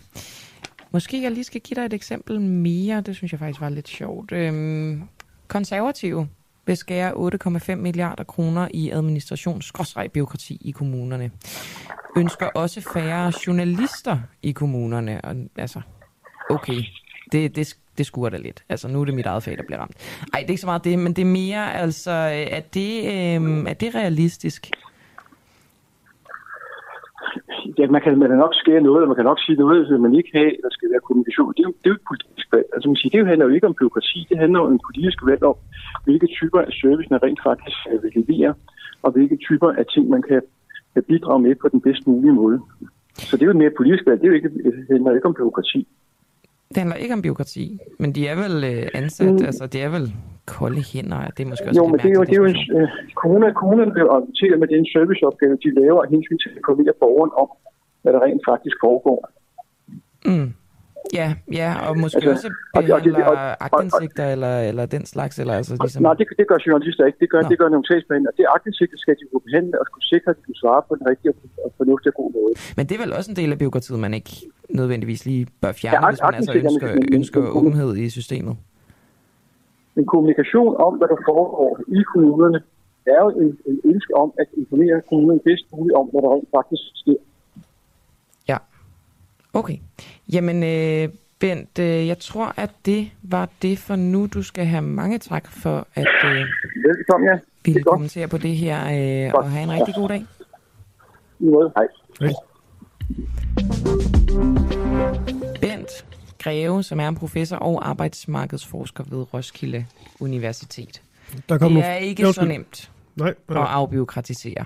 Måske jeg lige skal give dig et eksempel mere. Det synes jeg faktisk var lidt sjovt. Øhm, konservative vil skære 8,5 milliarder kroner i administrationsbyråkrati i kommunerne. Ønsker også færre journalister i kommunerne. Og, altså, okay, det, det, det skuer da lidt. Altså, nu er det mit eget fag, der bliver ramt. Ej, det er ikke så meget det, men det er mere, altså, er det, øh, er det realistisk? Ja, man kan, man kan nok skære noget, og man kan nok sige noget, som man ikke have, der skal være kommunikation. Det er jo, det er jo et politisk valg. Altså, man siger, det handler jo ikke om byråkrati, det handler om en politisk valg om, hvilke typer af service man rent faktisk øh, vil levere, og hvilke typer af ting, man kan, bidrage med på den bedst mulige måde. Så det er jo mere politisk valg, det, er jo ikke, det handler ikke om byråkrati. Det handler ikke om byråkrati, men de er vel øh, ansat, mm. altså det er vel kolde hænder, det er måske også Jo, en men det er jo, det er jo en, øh, kommunerne bliver orienteret med den serviceopgave, de laver af hensyn til at informere borgeren om, hvad der rent faktisk foregår. Mm. Ja, ja, og måske Altså, også og det- og behandler og- og- agtindsigter eller, eller den slags, eller altså ligesom... Nej, det, det gør journalister ikke. Det gør, Nå. det gør nogle sagsbehandler. Det agtindsigter skal de kunne behandle og skulle sikre, at de kunne svare på den rigtige og fornuftige og god måde. Men det er vel også en del af byråkratiet, man ikke nødvendigvis lige bør Ja, fjerne, ag- hvis man altså ønsker, ønsker åbenhed i systemet. Men kommunikation om, hvad der foregår i kommunerne, er jo en, en ønske om at informere kommunerne bedst muligt om, hvad der rent faktisk sker. Ja. Okay. Jamen, øh, Bent, øh, jeg tror, at det var det for nu. Du skal have mange tak for at øh, Velkommen, ja. ville kommentere på det her, øh, og have en rigtig god dag. I måde, hej. Hej. Bent Greve, som er en professor og arbejdsmarkedsforsker ved Roskilde Universitet. Der kom det nogle- er ikke Ja, så nemt Nej, at nej. afbiokratisere.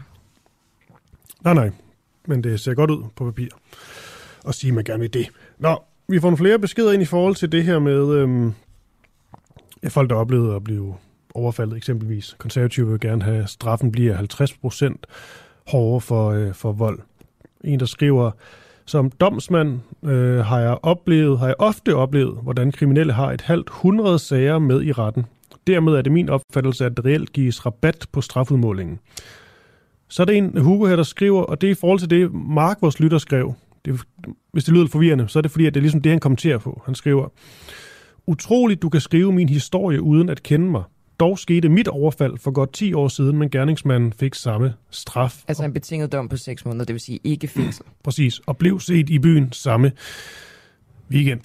Nej, nej. Men det ser godt ud på papir. Og sige, at man gerne vil det. Nå, vi får nogle flere beskeder ind i forhold til det her med øhm, folk, der oplevede at blive overfaldet eksempelvis. Konservative vil gerne have, at straffen bliver 50% hårdere for, øh, for vold. En, der skriver, som domsmand øh, har jeg oplevet, har jeg ofte oplevet, hvordan kriminelle har et halvt 100 sager med i retten. Dermed er det min opfattelse, at der reelt gives rabat på strafudmålingen. Så er det en Hugo her, der skriver, og det er i forhold til det, Mark, vores lytter, skrev. det, hvis det lyder forvirrende, så er det fordi, at det er ligesom det, han kommenterer på. Han skriver, Utroligt, du kan skrive min historie uden at kende mig. Dog skete mit overfald for godt 10 år siden, men gerningsmanden fik samme straf. Altså en betinget dom på 6 måneder, det vil sige ikke fængsel. Præcis, og blev set i byen samme weekend.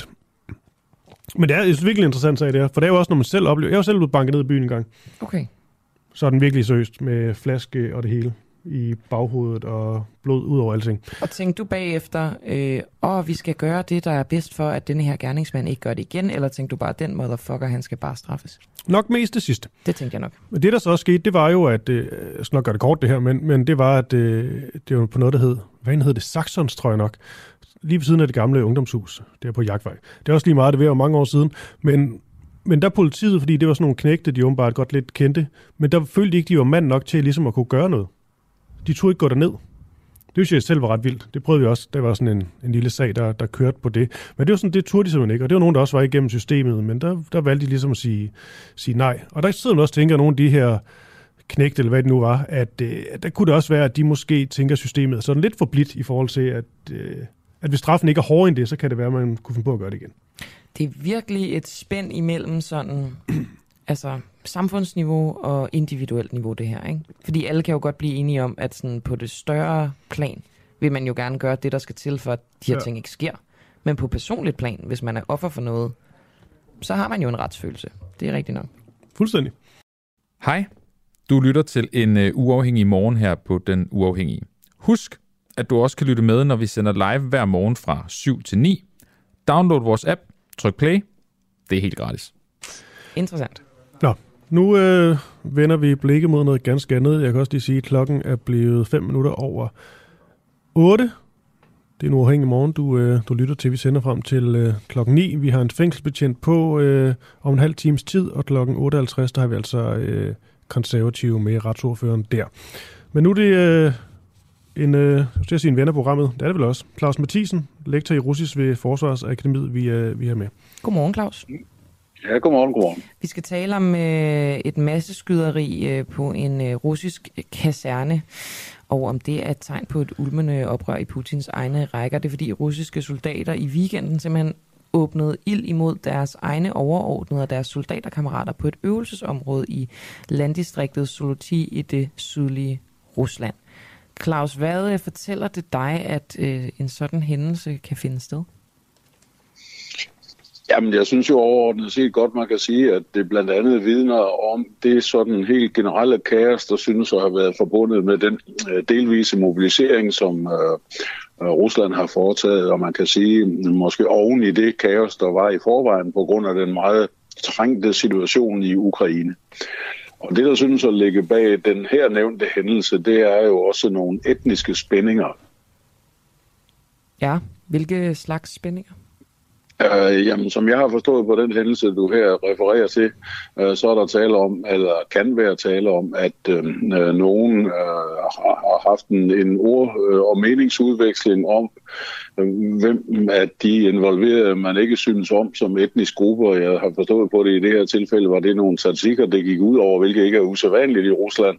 Men det er et virkelig interessant sag, det her, for det er jo også, når man selv oplever... Jeg har jo selv blevet banket ned i byen en gang. Okay. Så er den virkelig seriøst med flaske og det hele i baghovedet og blod ud over alting. Og tænkte du bagefter, øh, åh, vi skal gøre det, der er bedst for, at denne her gerningsmand ikke gør det igen, eller tænkte du bare, den motherfucker, han skal bare straffes? Nok mest det sidste. Det tænkte jeg nok. Men det, der så også skete, det var jo, at, øh, jeg skal nok gøre det kort det her, men, men det var, at øh, det var på noget, der hed, hvad hed det, Saxons, tror jeg nok, lige ved siden af det gamle ungdomshus, det er på Jagtvej. Det er også lige meget, det var mange år siden, men, men der politiet, fordi det var sådan nogle knægte, de åbenbart godt lidt kendte, men der følte de ikke, de var mand nok til ligesom at kunne gøre noget. De turde ikke gå derned. Det synes jeg selv var ret vildt. Det prøvede vi også. Der var sådan en, en lille sag, der, der kørte på det. Men det var sådan, det turde de simpelthen ikke. Og det var nogen, der også var igennem systemet. Men der, der valgte de ligesom at sige, sige nej. Og der sidder man også og tænker, at nogle af de her knægte, eller hvad det nu var, at, øh, der kunne det også være, at de måske tænker systemet sådan lidt for blidt i forhold til, at, øh, at hvis straffen ikke er hårdere end det, så kan det være, at man kunne finde på at gøre det igen. Det er virkelig et spænd imellem sådan, altså samfundsniveau og individuelt niveau det her, ikke? Fordi alle kan jo godt blive enige om, at sådan på det større plan vil man jo gerne gøre det, der skal til, for at de her Ja. ting ikke sker. Men på personligt plan, hvis man er offer for noget, så har man jo en retsfølelse. Det er rigtigt nok. Fuldstændig. Hej, du lytter til en uh, uafhængig morgen her på Den Uafhængige. Husk, at du også kan lytte med, når vi sender live hver morgen fra 7 til 9. Download vores app, tryk play. Det er helt gratis. Interessant. Nå, nu øh, vender vi blikket mod noget ganske andet. Jeg kan også lige sige, at klokken er blevet 5 minutter over 8. Det er en uafhængig morgen, du, øh, du lytter til. Vi sender frem til øh, klokken 9. Vi har en fængselsbetjent på øh, om en halv times tid, og klokken 8.50, der har vi altså øh, konservative med retsordføreren der. Men nu er det øh, en, øh, jeg sige en ven af programmet. Det er det vel også. Claus Mathisen, lektor i russisk ved Forsvarsakademiet, vi er, vi er med. Godmorgen, Claus. Ja, godmorgen, godmorgen. Vi skal tale om øh, et masseskyderi øh, på en øh, russisk kaserne, og om det er et tegn på et ulmende oprør i Putins egne rækker. Det er fordi russiske soldater i weekenden simpelthen åbnede ild imod deres egne overordnede og deres soldaterkammerater på et øvelsesområde i landdistriktet Soloti i det sydlige Rusland. Claus, hvad fortæller det dig, at øh, en sådan hændelse kan finde sted? Jamen, jeg synes jo overordnet set godt, man kan sige, at det blandt andet vidner om det sådan helt generelle kaos, der synes at have været forbundet med den øh, delvise mobilisering, som øh, øh, Rusland har foretaget, og man kan sige, måske oven i det kaos, der var i forvejen på grund af den meget trængte situation i Ukraine. Og det, der synes at ligge bag den her nævnte hændelse, det er jo også nogle etniske spændinger, Ja, hvilke slags spændinger? Øh, jamen, som jeg har forstået på den hændelse, du her refererer til, øh, så er der tale om, eller kan være tale om, at øh, øh nogen øh, har, har haft en, en ord- øh, og meningsudveksling om, øh, hvem af de involverede man ikke synes om som etnisk gruppe. Og Jeg har forstået på det i det her tilfælde, var det nogle tatsikker, det gik ud over, hvilket ikke er usædvanligt i Rusland.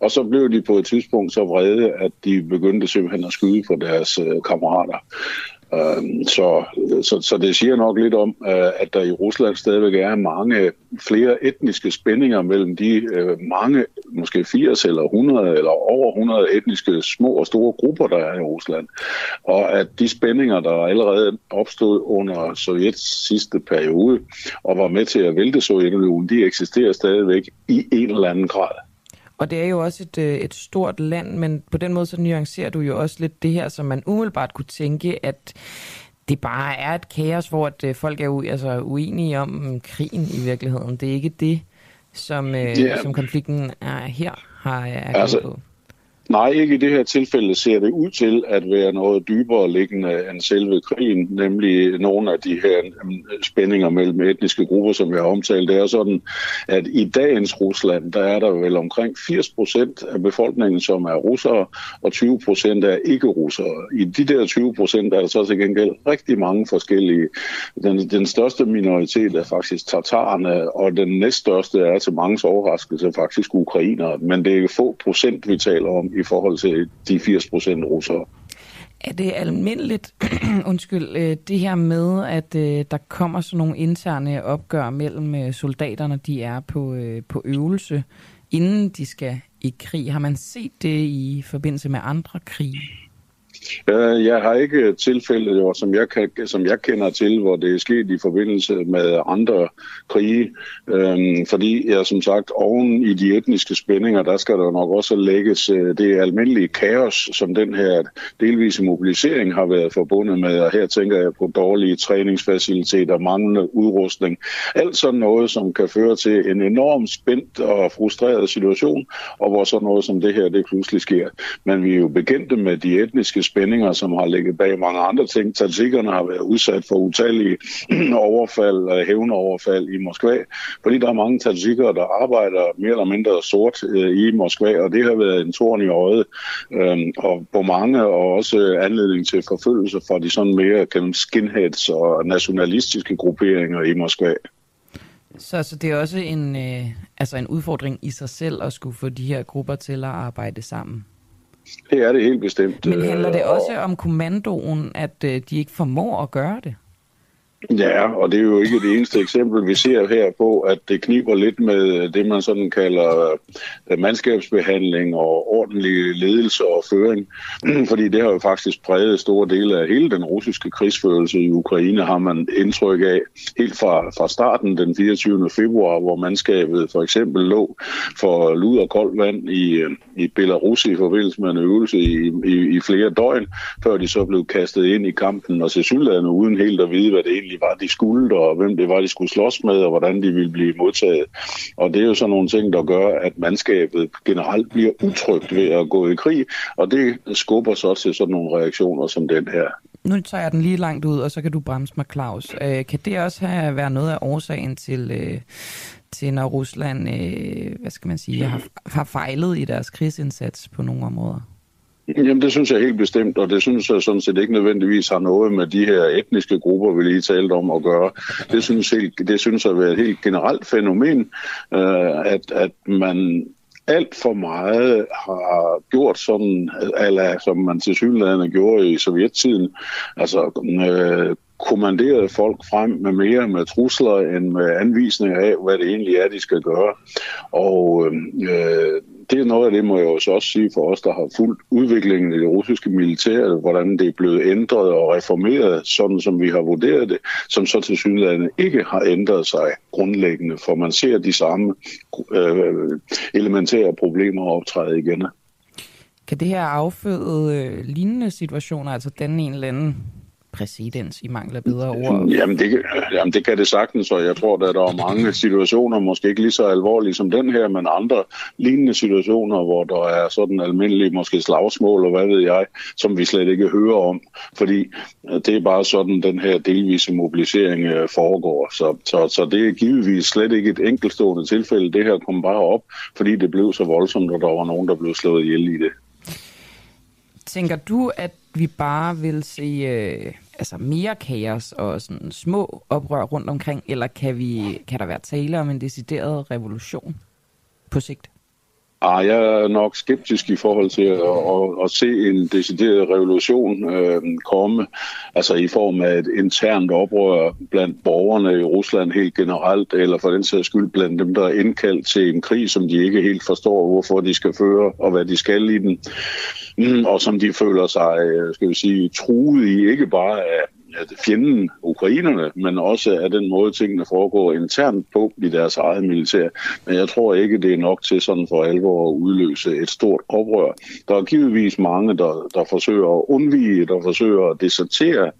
Og så blev de på et tidspunkt så vrede, at de begyndte simpelthen at skyde på deres øh, kammerater. Øh, Så, så, så det siger nok lidt om, øh, at der i Rusland stadigvæk er mange flere etniske spændinger mellem de øh, mange, måske 80 eller 100 eller over 100 etniske små og store grupper, der er i Rusland. Og at de spændinger, der allerede opstod under Sovjets sidste periode og var med til at vælte Sovjetunionen, de eksisterer stadigvæk i en eller anden grad. Og det er jo også et, øh, et stort land, men på den måde så nuancerer du jo også lidt det her, som man umiddelbart kunne tænke, at det bare er et kaos, hvor at øh, folk er u- altså, uenige om mm, krigen i virkeligheden. Det er ikke det, som, øh, Ja. som konflikten er her har er altså, på. Nej, ikke i det her tilfælde ser det ud til at være noget dybere liggende end selve krigen, nemlig nogle af de her mm, spændinger mellem etniske grupper, som jeg har omtalt. Det er sådan, at i dagens Rusland, der er der vel omkring 80 procent af befolkningen, som er russere, og 20 procent er ikke-russere. I de der 20 procent er der så til gengæld rigtig mange forskellige. Den, den største minoritet er faktisk tatarerne, og den næststørste er til mange overraskelse faktisk ukrainere. Men det er få procent, vi taler om i forhold til de 80 procent russere. Er det almindeligt, undskyld, øh, det her med, at øh, der kommer sådan nogle interne opgør mellem øh, soldaterne, de er på, på øvelse, inden de skal i krig? Har man set det i forbindelse med andre krige? Øh, jeg har ikke tilfælde, jo, som, jeg kan, som jeg kender til, hvor det er sket i forbindelse med andre krige. Øhm, fordi jeg som sagt, oven i de etniske spændinger, der skal der nok også lægges øh, det almindelige kaos, som den her delvise mobilisering har været forbundet med. Og her tænker jeg på dårlige træningsfaciliteter, manglende udrustning. Alt sådan noget, som kan føre til en enorm spændt og frustreret situation, og hvor sådan noget som det her, det pludselig sker. Men vi er jo begyndte med de etniske spændinger, som har ligget bag mange andre ting. Tatsikkerne har været udsat for utallige overfald, øh, hævneoverfald i Moskva, fordi der er mange tatsikker, der arbejder mere eller mindre sort øh, i Moskva, og det har været en torn i øjet, øh, og på mange, og også anledning til forfølgelse fra de sådan mere skinheads og nationalistiske grupperinger i Moskva. Så, så det er også en, øh, altså en udfordring i sig selv at skulle få de her grupper til at arbejde sammen? Det er det helt bestemt. Men handler det øh, også om kommandoen, at øh, de ikke formår at gøre det? Ja, og det er jo ikke det eneste eksempel, vi ser her på, at det kniber lidt med det, man sådan kalder øh, mandskabsbehandling og ordentlig ledelse og føring. Fordi det har jo faktisk præget store dele af hele den russiske krigsførelse i Ukraine, har man indtryk af helt fra, fra starten den 24. februar, hvor mandskabet for eksempel lå for lud og koldt vand i, øh, i Belarus i forbindelse med en øvelse i, i, i flere døgn, før de så blev kastet ind i kampen og til uden helt at vide, hvad det egentlig var, de skulle, og hvem det var, de skulle slås med, og hvordan de ville blive modtaget. Og det er jo sådan nogle ting, der gør, at mandskabet generelt bliver utrygt ved at gå i krig, og det skubber så til sådan nogle reaktioner som den her. Nu tager jeg den lige langt ud, og så kan du bremse mig, Claus. Øh, kan det også have været noget af årsagen til, øh, til når Rusland øh, hvad skal man sige, har, har fejlet i deres krigsindsats på nogle områder? Jamen det synes jeg helt bestemt, og det synes jeg sådan set ikke nødvendigvis har noget med de her etniske grupper, vi lige talte om at gøre. Det synes, helt, det synes jeg er et helt generelt fænomen, øh, at, at man alt for meget har gjort sådan, øh, ala, som man til synligheden gjorde i sovjettiden. Altså øh, kommanderet folk frem med mere med trusler end med anvisninger af, hvad det egentlig er, de skal gøre. Og øh, det er noget af det, må jeg også sige for os, der har fulgt udviklingen i det russiske militær, hvordan det er blevet ændret og reformeret, sådan som vi har vurderet det, som så til synligheden ikke har ændret sig grundlæggende, for man ser de samme øh, elementære problemer optræde igen. Kan det her afføde øh, lignende situationer, altså den en eller anden præcedens i mangel af bedre ord? Jamen det, jamen det kan det sagtens, og jeg tror, at der er mange situationer, måske ikke lige så alvorlige som den her, men andre lignende situationer, hvor der er sådan almindelige måske slagsmål, og hvad ved jeg, som vi slet ikke hører om, fordi øh, det er bare sådan, den her delvise mobilisering øh, foregår. Så, så, så det er givetvis slet ikke et enkeltstående tilfælde. Det her kom bare op, fordi det blev så voldsomt, og der var nogen, der blev slået ihjel i det. Tænker du, at vi bare vil se øh, altså mere kaos og sådan små oprør rundt omkring, eller kan, vi, kan der være tale om en decideret revolution på sigt? Ah, jeg er nok skeptisk i forhold til at, at, at se en decideret revolution øh, komme, altså i form af et internt oprør blandt borgerne i Rusland helt generelt, eller for den sags skyld blandt dem, der er indkaldt til en krig, som de ikke helt forstår, hvorfor de skal føre og hvad de skal i den, mm, og som de føler sig, øh, skal vi sige, truet i, ikke bare af, at fjenden, ukrainerne, men også af den måde, tingene foregår internt på i deres eget militær. Men jeg tror ikke, det er nok til sådan for alvor at udløse et stort oprør. Der er givetvis mange, der, der forsøger at undvige, der forsøger at desertere,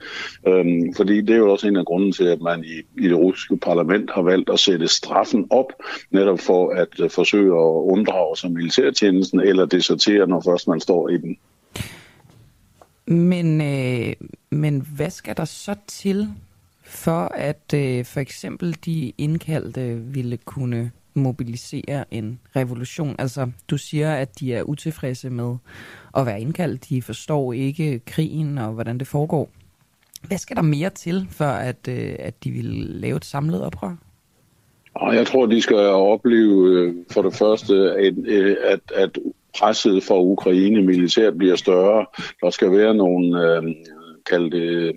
øhm, fordi det er jo også en af grunden til, at man i, i det russiske parlament har valgt at sætte straffen op, netop for at uh, forsøge at unddrage sig militærtjenesten eller desertere, når først man står i den. Men, øh, men hvad skal der så til, for at øh, for eksempel de indkaldte ville kunne mobilisere en revolution? Altså, du siger, at de er utilfredse med at være indkaldt. De forstår ikke krigen og hvordan det foregår. Hvad skal der mere til, for at, øh, at de vil lave et samlet oprør? Jeg tror, de skal opleve øh, for det første, at, øh, at, at presset for Ukraine militært bliver større. Der skal være nogle, øh, kalde det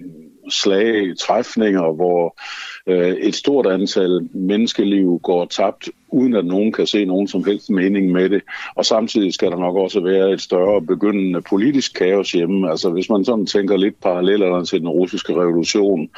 slag, træfninger, hvor Øh, et stort antal menneskeliv går tabt, uden at nogen kan se nogen som helst mening med det. Og samtidig skal der nok også være et større begyndende politisk kaos hjemme. Altså hvis man sådan tænker lidt paralleller til den russiske revolution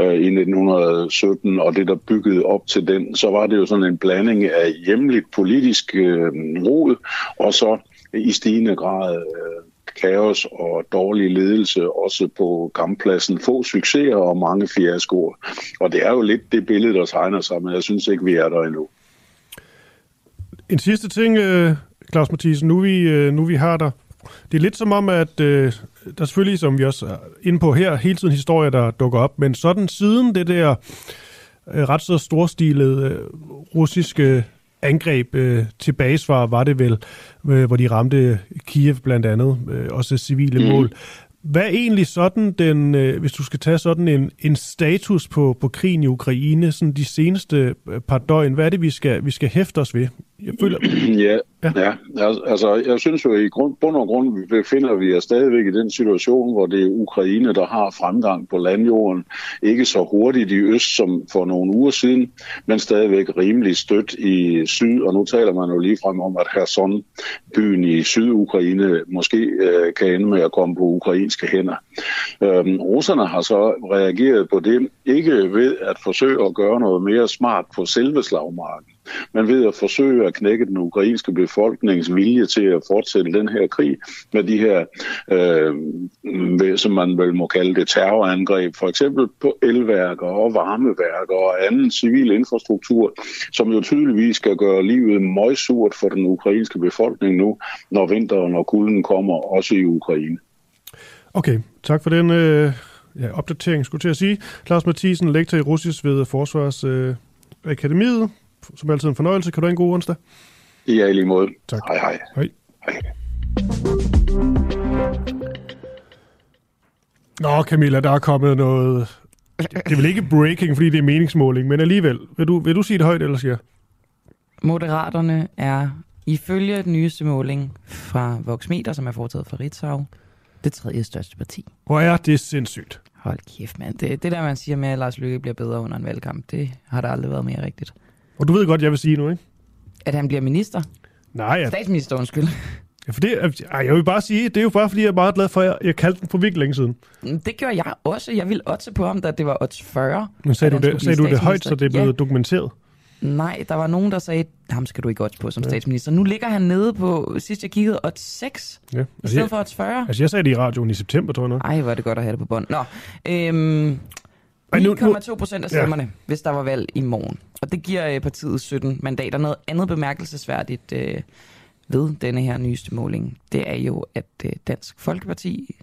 øh, i 1917, og det der byggede op til den, så var det jo sådan en blanding af hjemligt politisk øh, rod, og så i stigende grad øh, kaos og dårlig ledelse, også på kamppladsen. Få succeser og mange fiaskoer. Og det er jo lidt det billede, der tegner sig, men jeg synes ikke, vi er der endnu. En sidste ting, øh, Claus Mathisen, nu vi, øh, nu vi har dig. Det er lidt som om, at øh, der er selvfølgelig, som vi også er inde på her, hele tiden historier, der dukker op, men sådan siden det der øh, ret så storstilede russiske angreb øh, tilbagesvar var det vel, øh, hvor de ramte Kiev blandt andet, øh, også civile mm. mål. Hvad er egentlig sådan den, øh, hvis du skal tage sådan en, en status på, på krigen i Ukraine, sådan de seneste øh, par døgn, hvad er det, vi skal, vi skal hæfte os ved? Jeg føler... ja, ja. ja, altså jeg synes jo i grund, bund og grund befinder vi os stadigvæk i den situation, hvor det er Ukraine, der har fremgang på landjorden. Ikke så hurtigt i øst som for nogle uger siden, men stadigvæk rimelig stødt i syd, og nu taler man jo lige frem om, at Kherson, byen i Syd-Ukraine, måske øh, kan ende med at komme på ukrainske hænder. Øhm, russerne har så reageret på det, ikke ved at forsøge at gøre noget mere smart på selve slagmarken, men ved at forsøge at knække den ukrainske befolknings vilje til at fortsætte den her krig med de her, øh, som man vel må kalde det, terrorangreb, for eksempel på elværker og varmeværker og anden civil infrastruktur, som jo tydeligvis skal gøre livet møgsurt for den ukrainske befolkning nu, når vinteren og kulden kommer, også i Ukraine. Okay, tak for den øh, ja, opdatering, skulle til at sige. Claus Mathisen, lektor i russisk ved Forsvarsakademiet. Øh, som altid en fornøjelse. Kan du have en god onsdag? Ja, i lige måde. Tak. Hej, hej. Hej. hej. Nå, Camilla, der er kommet noget... Det er vel ikke breaking, fordi det er meningsmåling, men alligevel. Vil du, vil du sige det højt, eller siger Moderaterne er ifølge den nyeste måling fra Voxmeter, som er foretaget fra Ritzau, det tredje største parti. Hvor er det sindssygt. Hold kæft, mand. Det, det der, man siger med, at Lars Løkke bliver bedre under en valgkamp, det har der aldrig været mere rigtigt. Og du ved godt, jeg vil sige nu, ikke? At han bliver minister? Nej. At... Statsminister, undskyld. Ja, for det, ej, jeg vil bare sige, det er jo bare fordi, jeg er meget glad for, at jeg, jeg kaldte den for virkelig længe siden. Det gjorde jeg også. Jeg ville også på ham, da det var odds 40. Men sagde du det, sagde du det højt, så det er blevet ja. dokumenteret? Nej, der var nogen, der sagde, ham skal du ikke odds på som ja. statsminister. Nu ligger han nede på, sidst jeg kiggede, odds 6, ja. altså, i stedet for odds 40. Altså jeg sagde det i radioen i september, tror jeg nok. Ej, hvor er det godt at have det på bånd. Nå, øhm, 9,2 procent af stemmerne, ja. hvis der var valg i morgen. Og det giver øh, partiet 17 mandater. Noget andet bemærkelsesværdigt øh, ved denne her nyeste måling, det er jo, at øh, Dansk Folkeparti,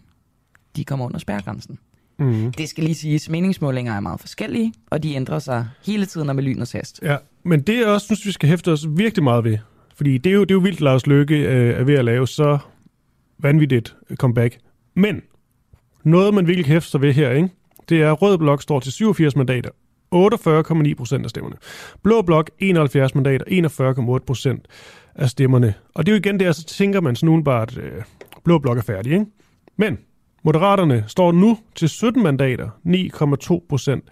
de kommer under spærgrænsen. Mm. Det skal lige siges, meningsmålinger er meget forskellige, og de ændrer sig hele tiden og med lynets hast. Ja, men det jeg også synes, vi skal hæfte os virkelig meget ved. Fordi det er jo, det er jo vildt, Lars Løkke øh, er ved at lave så vanvittigt comeback. Men noget, man virkelig kan hæfte sig ved her, ikke? det er, at Rød Blok står til 87 mandater, 48,9 procent af stemmerne. Blå Blok 71 mandater, 41,8 procent af stemmerne. Og det er jo igen der, så tænker man sådan bare, at øh, Blå Blok er færdig. Ikke? Men Moderaterne står nu til 17 mandater, 9,2 procent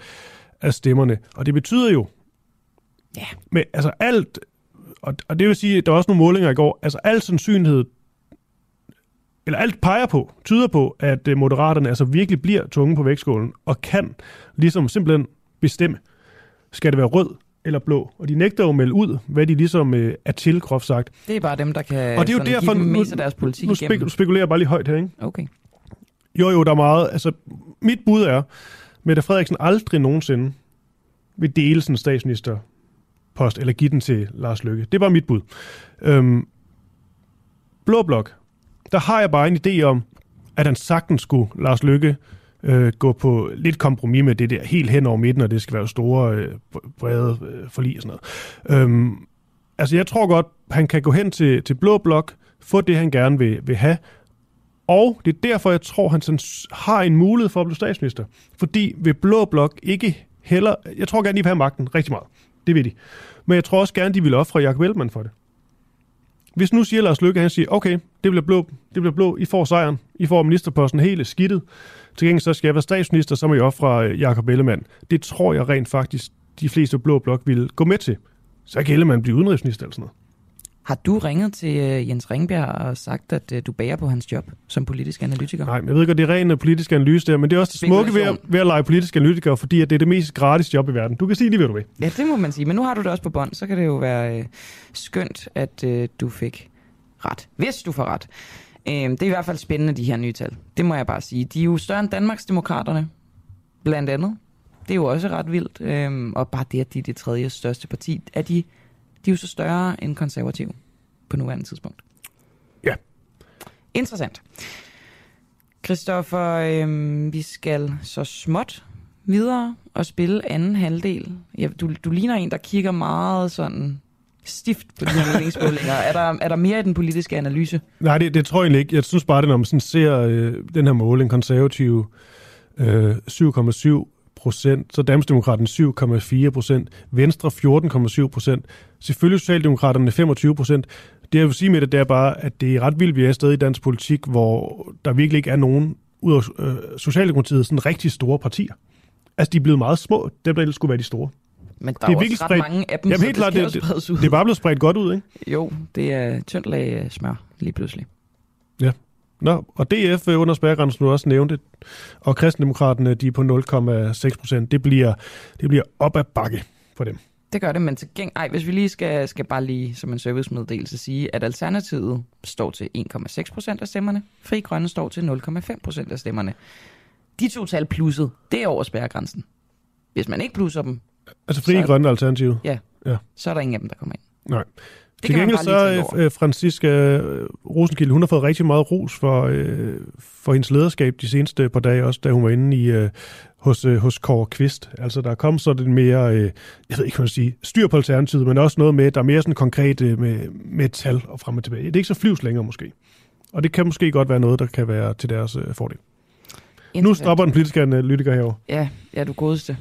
af stemmerne. Og det betyder jo, ja. med, altså alt, og, og det vil sige, der var også nogle målinger i går, altså al sandsynlighed eller alt peger på, tyder på, at øh, moderaterne altså virkelig bliver tunge på vægtskålen, og kan ligesom simpelthen bestemme, skal det være rød eller blå. Og de nægter jo at melde ud, hvad de ligesom øh, er til, groft sagt. Det er bare dem, der kan og det er jo derfor, give dem mest af deres politik nu, nu spekulerer bare lige højt her, ikke? Okay. Jo, jo, der er meget. Altså, mit bud er, Mette Frederiksen aldrig nogensinde vil dele sådan en statsministerpost, eller give den til Lars Løkke. Det var mit bud. Øhm, Blå Blok der har jeg bare en idé om, at han sagtens skulle, Lars Lykke, øh, gå på lidt kompromis med det der helt hen over midten, og det skal være store, øh, brede øh, forlig og sådan noget. Øhm, altså jeg tror godt, han kan gå hen til, til Blå Blok, få det han gerne vil, vil have, og det er derfor, jeg tror, han sådan har en mulighed for at blive statsminister. Fordi ved Blå Blok ikke heller... Jeg tror gerne, de vil have magten rigtig meget. Det vil de. Men jeg tror også gerne, de vil ofre Jacob Ellemann for det. Hvis nu siger Lars Løkke, han siger, okay, det bliver blå, det bliver blå, I får sejren, I får ministerposten hele skidtet, til gengæld så skal jeg være statsminister, så må I ofre øh, Jakob Ellemann. Det tror jeg rent faktisk, de fleste blå blok vil gå med til. Så kan Ellemann blive udenrigsminister eller sådan noget. Har du ringet til øh, Jens Ringbjerg og sagt, at øh, du bærer på hans job som politisk analytiker? Nej, men jeg ved godt, det er ren politisk analyse der, men det er også det smukke ved at, ved at lege politisk analytiker, fordi at det er det mest gratis job i verden. Du kan sige det, hvad du vil. Ja, det må man sige. Men nu har du det også på bånd, så kan det jo være øh, skønt, at øh, du fik ret. Hvis du får ret. Øh, det er i hvert fald spændende, de her nye tal. Det må jeg bare sige. De er jo større end Danmarksdemokraterne, blandt andet. Det er jo også ret vildt. Øh, og bare det, at de er det tredje største parti, er de, de er jo så større end konservative på nuværende tidspunkt. Ja. Interessant. Christoffer, øh, vi skal så småt videre og spille anden halvdel. Ja, du, du ligner en, der kigger meget sådan stift på de her meningsmålinger. er, der, er der mere i den politiske analyse? Nej, det, det tror jeg ikke. Jeg synes bare, at når man sådan ser øh, den her måling, konservative øh, 7,7 procent, så Danmarksdemokraterne 7,4 procent, Venstre 14,7 procent, selvfølgelig Socialdemokraterne 25 procent. Det jeg vil sige med det, det er bare, at det er ret vildt, vi er stadig i dansk politik, hvor der virkelig ikke er nogen ud af øh, Socialdemokratiet sådan rigtig store partier. Altså, de er blevet meget små, dem der ellers skulle være de store. Men der det er, er også ret mange af dem, Jamen, helt det klart, det, det, ud. det er bare blevet spredt godt ud, ikke? Jo, det er tyndt lag smør lige pludselig. Ja. Nå, og DF under spærregrænsen nu også nævnte, og kristendemokraterne, de er på 0,6 procent. Det bliver, det bliver op ad bakke for dem. Det gør det, men til geng... Ej, hvis vi lige skal, skal bare lige som en servicemeddelelse sige, at Alternativet står til 1,6 procent af stemmerne, Fri Grønne står til 0,5 procent af stemmerne. De to tal plusset, det er over spærregrænsen. Hvis man ikke plusser dem... Altså Fri Grønne Alternativet? Ja, ja, så er der ingen af dem, der kommer ind. Nej. Det Til gengæld så øh, Franziska øh, Rosenkilde, hun har fået rigtig meget ros for, øh, for hendes lederskab de seneste par dage, også da hun var inde i, øh, hos, øh, hos Kåre Kvist. Altså der er kommet sådan mere, øh, jeg ved ikke, hvad man sige, styr på alternativet, men også noget med, der er mere sådan konkret øh, med, med tal og frem og tilbage. Det er ikke så flyvs længere måske. Og det kan måske godt være noget, der kan være til deres øh, fordel. Nu stopper den politiske analytiker herovre. Ja, ja du godeste.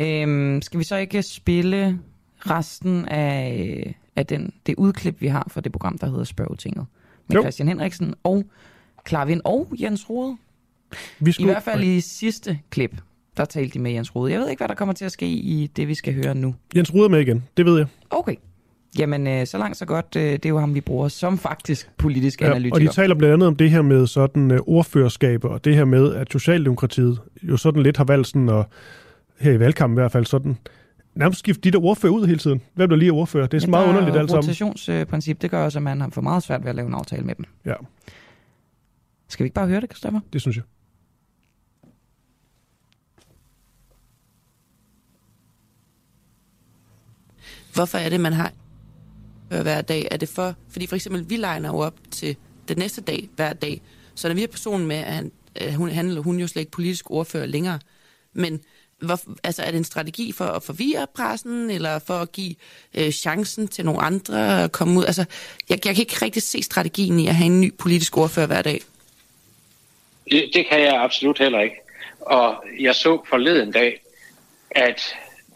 Øhm, skal vi så ikke spille resten af, af den, det udklip, vi har fra det program, der hedder Spørgetinget? Med jo. Christian Henriksen og Klarvind og Jens Rode. Vi skulle... I hvert fald i sidste klip, der talte de med Jens Rode. Jeg ved ikke, hvad der kommer til at ske i det, vi skal høre nu. Jens Rode er med igen, det ved jeg. Okay. Jamen, øh, så langt så godt. Øh, det er jo ham, vi bruger som faktisk politisk ja, analytiker. Og de taler blandt andet om det her med sådan uh, ordførerskaber, og det her med, at Socialdemokratiet jo sådan lidt har valgt sådan, og her i valgkampen i hvert fald sådan, nærmest skifte de der ordfører ud hele tiden. Hvem der lige er ordfører? Det er så ja, meget underligt alt sammen. rotationsprincip, det gør også, at man har for meget svært ved at lave en aftale med dem. Ja. Skal vi ikke bare høre det, Christoffer? Det synes jeg. Hvorfor er det, man har hver dag? Er det for, fordi for eksempel, vi legner jo op til den næste dag hver dag. Så når vi har personen med, at han, hun, han eller hun jo slet ikke politisk ordfører længere, men hvor, altså, er det en strategi for at forvirre pressen, eller for at give øh, chancen til nogle andre at komme ud? Altså, jeg, jeg kan ikke rigtig se strategien i at have en ny politisk ordfører hver dag. Det, det kan jeg absolut heller ikke. Og jeg så forleden dag, at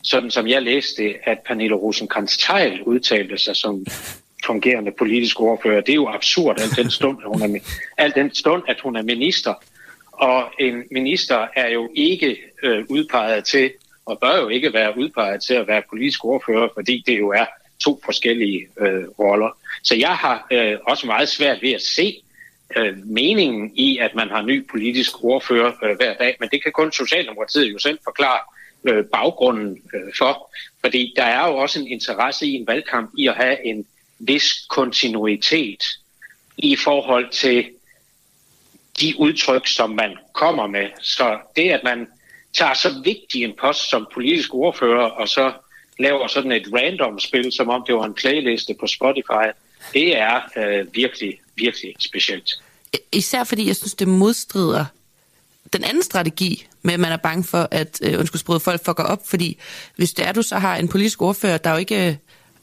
sådan som jeg læste det, at Pernille Rosenkrantz-Teil udtalte sig som fungerende politisk ordfører. Det er jo absurd, al den stund, at hun er, al den stund, at hun er minister. Og en minister er jo ikke øh, udpeget til, og bør jo ikke være udpeget til at være politisk ordfører, fordi det jo er to forskellige øh, roller. Så jeg har øh, også meget svært ved at se øh, meningen i, at man har ny politisk ordfører øh, hver dag, men det kan kun Socialdemokratiet jo selv forklare øh, baggrunden øh, for. Fordi der er jo også en interesse i en valgkamp i at have en vis kontinuitet i forhold til de udtryk, som man kommer med. Så det, at man tager så vigtig en post som politisk ordfører, og så laver sådan et random spil, som om det var en playliste på Spotify, det er øh, virkelig, virkelig specielt. Især fordi jeg synes, det modstrider den anden strategi med, at man er bange for, at øh, undskyld, folk fucker op, fordi hvis det er, du så har en politisk ordfører, der jo ikke øh,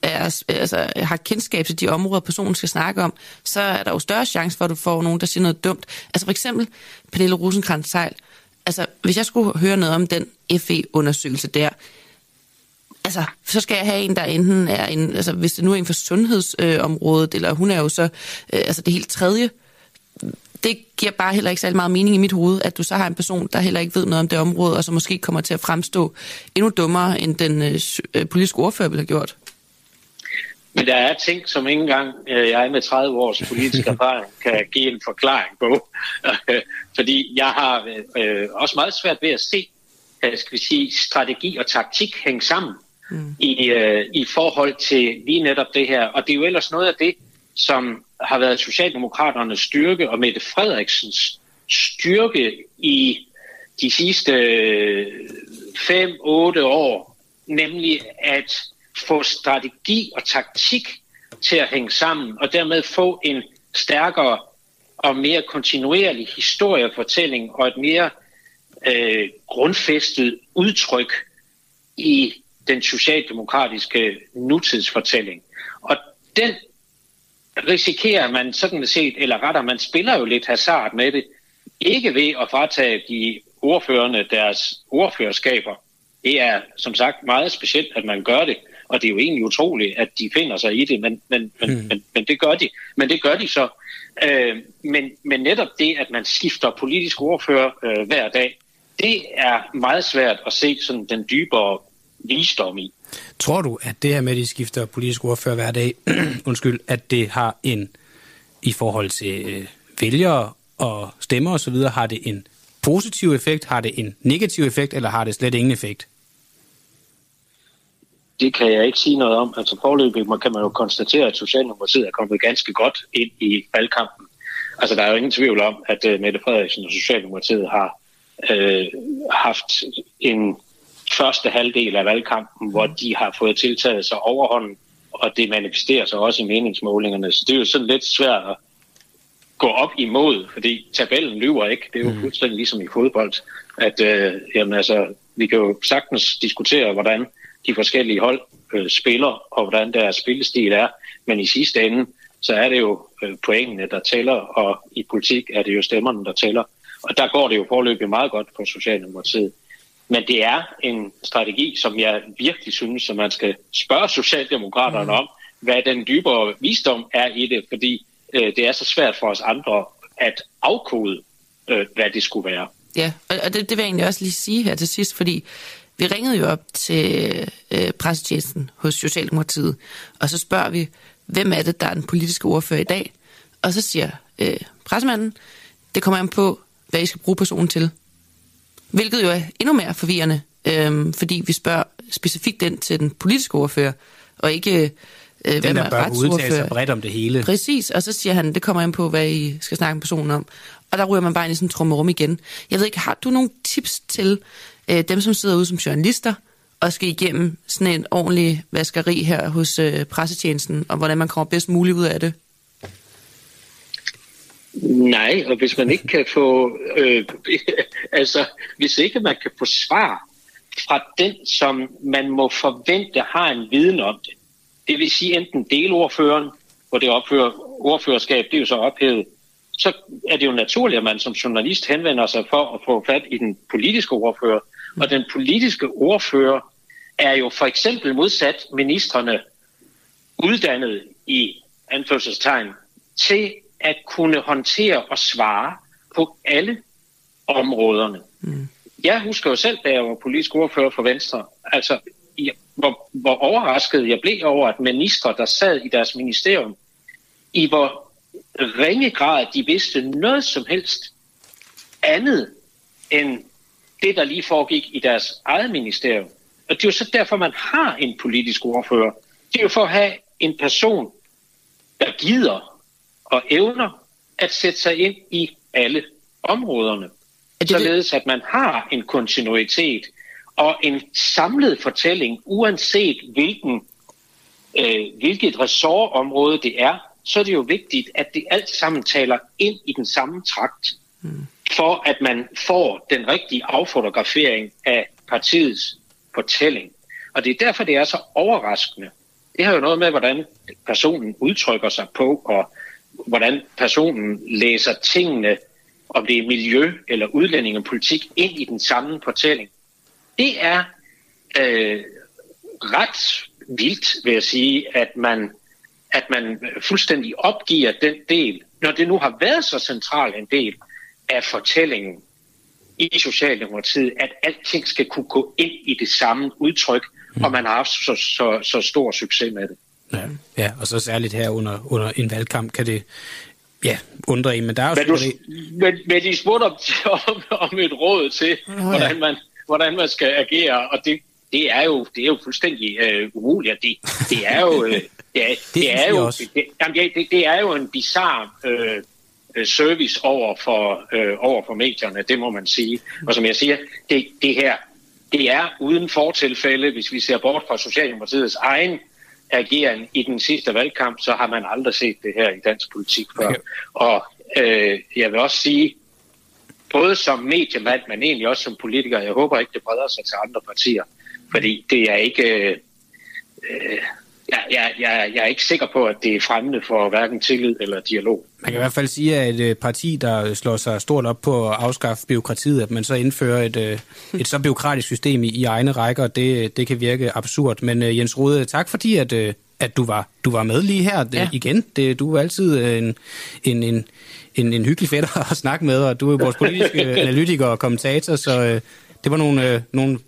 er, altså, har kendskab til de områder, personen skal snakke om, så er der jo større chance for, at du får nogen, der siger noget dumt. Altså for eksempel Pernille rosenkrantz -Teil. Altså, hvis jeg skulle høre noget om den FE-undersøgelse der, altså, så skal jeg have en, der enten er en, altså hvis det nu er en for sundhedsområdet, øh, eller hun er jo så, øh, altså det helt tredje, det giver bare heller ikke særlig meget mening i mit hoved, at du så har en person, der heller ikke ved noget om det område, og så måske kommer til at fremstå endnu dummere, end den øh, øh politiske ordfører ville have gjort. Men der er ting, som ikke engang øh, jeg med 30 års politisk erfaring kan give en forklaring på. Fordi jeg har øh, også meget svært ved at se, øh, skal vi sige, strategi og taktik hænge sammen mm. i, øh, i forhold til lige netop det her. Og det er jo ellers noget af det, som har været Socialdemokraternes styrke og Mette Frederiksens styrke i de sidste 5-8 år, nemlig at få strategi og taktik til at hænge sammen, og dermed få en stærkere og mere kontinuerlig historiefortælling og et mere øh, grundfæstet udtryk i den socialdemokratiske nutidsfortælling. Og den risikerer man sådan set, eller retter, man spiller jo lidt hasard med det, ikke ved at fratage de ordførende deres ordførerskaber. Det er som sagt meget specielt, at man gør det, og det er jo egentlig utroligt, at de finder sig i det, men, men, men, mm. men, men det gør de. Men det gør de så. Øh, men, men netop det, at man skifter politisk ordfører øh, hver dag, det er meget svært at se sådan den dybere visdom i. Tror du, at det her med, at de skifter politisk ordfører hver dag, undskyld, at det har en, i forhold til øh, vælgere og stemmer osv., har det en positiv effekt, har det en negativ effekt, eller har det slet ingen effekt? Det kan jeg ikke sige noget om. Altså forløbig kan man jo konstatere, at Socialdemokratiet er kommet ganske godt ind i valgkampen. Altså der er jo ingen tvivl om, at uh, Mette Frederiksen og Socialdemokratiet har uh, haft en første halvdel af valgkampen, hvor de har fået tiltaget sig overhånden, og det manifesterer sig også i meningsmålingerne. Så det er jo sådan lidt svært at gå op imod, fordi tabellen lyver ikke. Det er jo mm. fuldstændig ligesom i fodbold, at øh, jamen, altså, vi kan jo sagtens diskutere, hvordan de forskellige hold øh, spiller, og hvordan deres spillestil er. Men i sidste ende, så er det jo øh, pointene, der tæller, og i politik er det jo stemmerne, der tæller. Og der går det jo forløbig meget godt på Socialdemokratiet. Men det er en strategi, som jeg virkelig synes, at man skal spørge Socialdemokraterne mm. om, hvad den dybere visdom er i det, fordi øh, det er så svært for os andre at afkode, øh, hvad det skulle være. Ja, og det, det vil jeg egentlig også lige sige her til sidst, fordi vi ringede jo op til øh, pressetjenesten hos Socialdemokratiet, og så spørger vi, hvem er det, der er den politiske ordfører i dag? Og så siger øh, pressemanden, det kommer an på, hvad I skal bruge personen til. Hvilket jo er endnu mere forvirrende, øh, fordi vi spørger specifikt den til den politiske ordfører, og ikke øh, den, der bør udtale sig bredt om det hele. Præcis, og så siger han, det kommer ind på, hvad I skal snakke med personen om. Og der ryger man bare ind i sådan en trummerum igen. Jeg ved ikke, har du nogle tips til øh, dem, som sidder ude som journalister, og skal igennem sådan en ordentlig vaskeri her hos øh, pressetjenesten, og hvordan man kommer bedst muligt ud af det? Nej, og hvis man ikke kan få, øh, altså hvis ikke man kan få svar fra den, som man må forvente har en viden om det, det vil sige enten delordføreren, hvor det opfører, ordførerskab, det er jo så ophævet, så er det jo naturligt, at man som journalist henvender sig for at få fat i den politiske ordfører. Og den politiske ordfører er jo for eksempel modsat ministerne uddannet i anførselstegn til at kunne håndtere og svare på alle områderne. Mm. Jeg husker jo selv, da jeg var politisk ordfører for Venstre, altså jeg, hvor, hvor overrasket jeg blev over, at ministre, der sad i deres ministerium, i hvor ringe grad de vidste noget som helst andet end det, der lige foregik i deres eget ministerium. Og det er jo så derfor, man har en politisk ordfører. Det er jo for at have en person, der gider og evner at sætte sig ind i alle områderne. Det, således at man har en kontinuitet og en samlet fortælling, uanset hvilken, øh, hvilket ressortområde det er, så er det jo vigtigt, at det alt sammen taler ind i den samme trakt, mm. for at man får den rigtige affotografering af partiets fortælling. Og det er derfor, det er så overraskende. Det har jo noget med, hvordan personen udtrykker sig på, og hvordan personen læser tingene, om det er miljø eller udlændingepolitik, ind i den samme fortælling. Det er øh, ret vildt, vil jeg sige, at man, at man fuldstændig opgiver den del, når det nu har været så central en del af fortællingen i Socialdemokratiet, at alting skal kunne gå ind i det samme udtryk, mm. og man har haft så, så, så stor succes med det. Ja, ja, og så særligt her under, under en valgkamp kan det ja, undre en, men der er jo men, du, men, men de spurgte om, om, om et råd til, oh, ja. hvordan, man, hvordan man skal agere, og det, det er jo det er jo fuldstændig øh, umuligt. Det, det er jo øh, det er, det, det er jo det, jamen, det, det er jo en bizarre øh, service over for øh, over for medierne, det må man sige. Og som jeg siger, det, det her det er uden fortilfælde, hvis vi ser bort fra Socialdemokratiets egen ageren i den sidste valgkamp, så har man aldrig set det her i dansk politik før. Og øh, jeg vil også sige, både som mediemand, men egentlig også som politiker, jeg håber ikke, det breder sig til andre partier, fordi det er ikke... Øh, øh, jeg, jeg, jeg, jeg er ikke sikker på, at det er fremmende for hverken tillid eller dialog. Man kan i hvert fald sige, at et øh, parti, der slår sig stort op på at afskaffe byråkratiet, at man så indfører et, øh, et så byråkratisk system i, i egne rækker, det, det kan virke absurd. Men uh, Jens Rode, tak fordi, at, at du, var, du var med lige her ja. igen. Det, du er altid en, en, en, en, en hyggelig fætter at snakke med, og du er vores politiske analytiker og kommentator, så det var nogle, nogle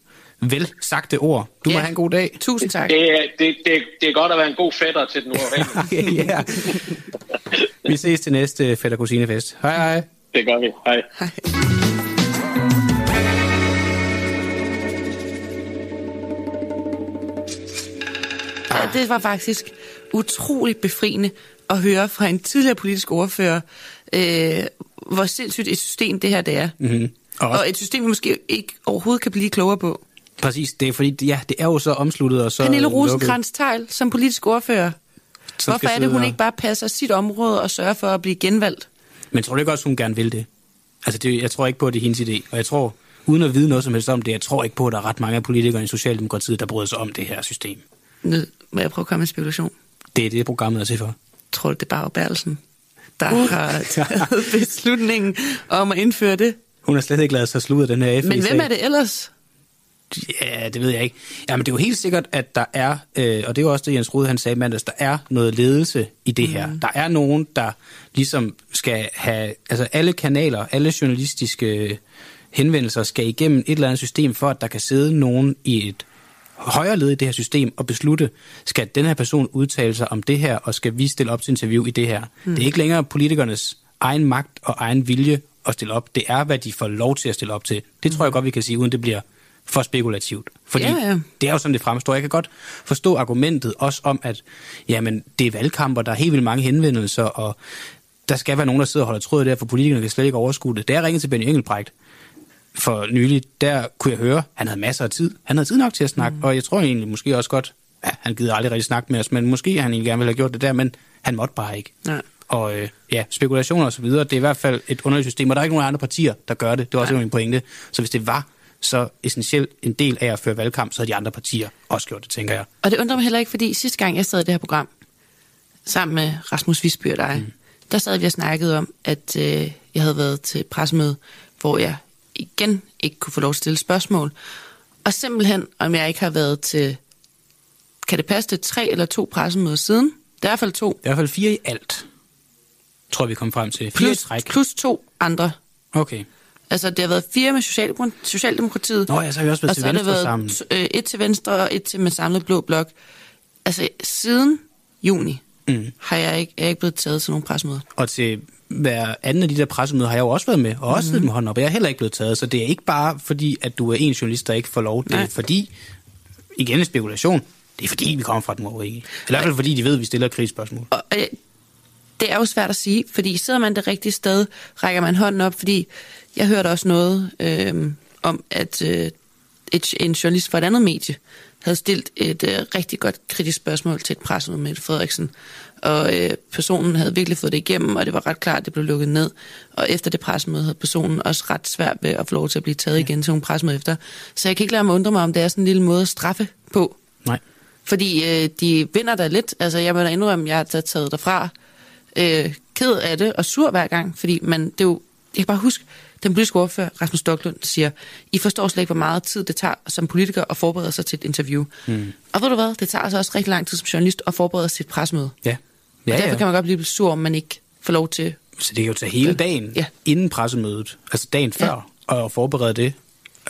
vel sagte ord. Du ja. må have en god dag. Tusind tak. Det, det, det, det er godt at være en god fætter til den uafhængige. ja. Vi ses til næste fætter kusinefest. Hej hej. Det gør vi. Hej. hej. Ja, det var faktisk utroligt befriende at høre fra en tidligere politisk ordfører, øh, hvor sindssygt et system det her det er. Mm-hmm. Og, og et system, vi måske ikke overhovedet kan blive klogere på. Præcis, det er fordi, ja, det er jo så omsluttet og så Pernille rosenkrantz teil som politisk ordfører. Som Hvorfor er det, hun ikke bare passer sit område og sørger for at blive genvalgt? Men tror du ikke også, hun gerne vil det? Altså, det, jeg tror ikke på, at det er hendes idé. Og jeg tror, uden at vide noget som helst om det, jeg tror ikke på, at der er ret mange af politikere i Socialdemokratiet, der bryder sig om det her system. Nød, må jeg prøve at komme med spekulation? Det er det, programmet er til for. Tror du, det er bare Bertelsen, der uh. har taget beslutningen om at indføre det? Hun har slet ikke lavet sig slude den her FE Men hvem er det ellers? Ja, det ved jeg ikke. Jamen, det er jo helt sikkert, at der er, øh, og det er jo også det, Jens Rode han sagde mandags, der er noget ledelse i det her. Mm. Der er nogen, der ligesom skal have, altså alle kanaler, alle journalistiske henvendelser skal igennem et eller andet system, for at der kan sidde nogen i et højere led i det her system og beslutte, skal den her person udtale sig om det her, og skal vi stille op til interview i det her. Mm. Det er ikke længere politikernes egen magt og egen vilje at stille op. Det er, hvad de får lov til at stille op til. Det tror jeg mm. godt, vi kan sige, uden det bliver for spekulativt. Fordi ja, ja. det er jo sådan, det fremstår. Jeg kan godt forstå argumentet også om, at jamen, det er valgkamper, der er helt vildt mange henvendelser, og der skal være nogen, der sidder og holder tråd der, for politikerne kan slet ikke overskue det. Da jeg ringede til Benny Engelbrecht for nylig, der kunne jeg høre, han havde masser af tid. Han havde tid nok til at snakke, mm. og jeg tror egentlig måske også godt, ja, han gider aldrig rigtig snakke med os, men måske han egentlig gerne ville have gjort det der, men han måtte bare ikke. Ja. Og øh, ja, spekulationer og så videre, det er i hvert fald et underligt system, og der er ikke nogen andre partier, der gør det. Det er også ja. en pointe. Så hvis det var så essentielt en del af at føre valgkamp, så har de andre partier også gjort det, tænker jeg. Og det undrer mig heller ikke, fordi sidste gang jeg sad i det her program, sammen med Rasmus Visby og dig, mm. der sad vi og snakkede om, at øh, jeg havde været til pressemøde, hvor jeg igen ikke kunne få lov til at stille spørgsmål. Og simpelthen, om jeg ikke har været til, kan det passe det, tre eller to pressemøder siden? Det er i hvert fald to. Det er i hvert fald fire i alt, tror vi kom frem til. Fire plus, plus to andre. Okay. Altså, det har været fire med Socialdemokratiet. Nå ja, så har vi også været til venstre været sammen. Øh, et til venstre og et til med samlet blå blok. Altså, siden juni mm. har jeg ikke, er jeg ikke blevet taget til nogle pressemøder. Og til hver anden af de der pressemøder har jeg jo også været med, og også mm. med hånden op, og jeg er heller ikke blevet taget. Så det er ikke bare fordi, at du er en journalist, der ikke får lov. Det er fordi, igen en spekulation, det er fordi, vi kommer fra den uafhængige. I hvert fald fordi, de ved, at vi stiller krigsspørgsmål. Og, øh, det er jo svært at sige, fordi sidder man det rigtige sted, rækker man hånden op, fordi jeg hørte også noget øh, om, at øh, et, en journalist fra et andet medie havde stillet et øh, rigtig godt kritisk spørgsmål til et pressemøde med Frederiksen, og øh, personen havde virkelig fået det igennem, og det var ret klart, at det blev lukket ned. Og efter det pressemøde havde personen også ret svært ved at få lov til at blive taget igen til nogle pressemøde efter. Så jeg kan ikke lade mig undre mig, om det er sådan en lille måde at straffe på. Nej. Fordi øh, de vinder der lidt. Altså, jeg må da indrømme, at jeg har taget derfra øh, ked af det og sur hver gang, fordi man, det er jo, jeg kan bare huske, den politiske ordfører, Rasmus Stocklund, siger, I forstår slet ikke, hvor meget tid det tager som politiker at forberede sig til et interview. Mm. Og ved du hvad, det tager altså også rigtig lang tid som journalist at forberede sig til et presmøde. Ja. Ja, Ja, og derfor ja. kan man godt blive sur, om man ikke får lov til... Så det kan jo tage hele dagen Ja. inden pressemødet, altså dagen før, og forberede det.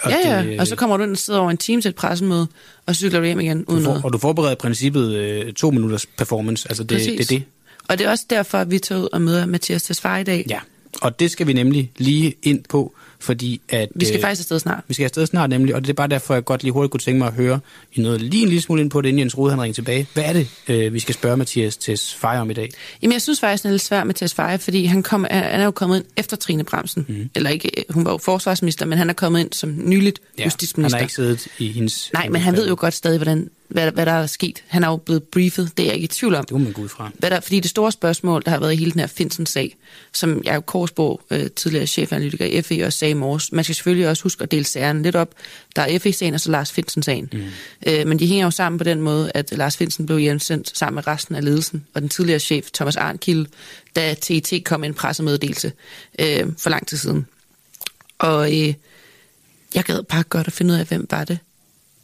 Og ja, ja, det, og så kommer du ind og sidder over en time til et pressemøde, og cykler du hjem igen uden du for, noget. og du forbereder i princippet øh, to minutters performance, altså det, Præcis. det er det. Og det er også derfor, at vi tager ud og møder Mathias Tesfaye i dag. Ja, og det skal vi nemlig lige ind på, fordi at... Vi skal øh, faktisk afsted snart. Vi skal afsted snart nemlig, og det er bare derfor, jeg godt lige hurtigt kunne tænke mig at høre i noget lige en lille smule ind på det, inden Jens Rode han ringer tilbage. Hvad er det, øh, vi skal spørge Mathias Tesfaye om i dag? Jamen, jeg synes faktisk, det er lidt svært med Tesfaye, fordi han, kom, han er jo kommet ind efter Trine Bremsen. Mm. Eller ikke, hun var jo forsvarsminister, men han er kommet ind som nyligt Ja, justitsminister. Han har ikke siddet i hendes... Nej, men han ved jo godt stadig, hvordan, hvad, hvad der er sket. Han er jo blevet briefet, det er jeg ikke i tvivl om. Det må man gå ud fra. Hvad der, fordi det store spørgsmål, der har været i hele den her Finsen-sag, som Jacob Korsbo, øh, tidligere chefanalytiker i FE, også sagde i morges, man skal selvfølgelig også huske at dele sagerne lidt op. Der er FE-sagen og så Lars Finsen-sagen. Mm. Øh, men de hænger jo sammen på den måde, at Lars Finsen blev hjemsendt sammen med resten af ledelsen, og den tidligere chef, Thomas Arnkild, da TET kom med en pressemeddelelse øh, for lang tid siden. Og øh, jeg gad bare godt at finde ud af, hvem var det,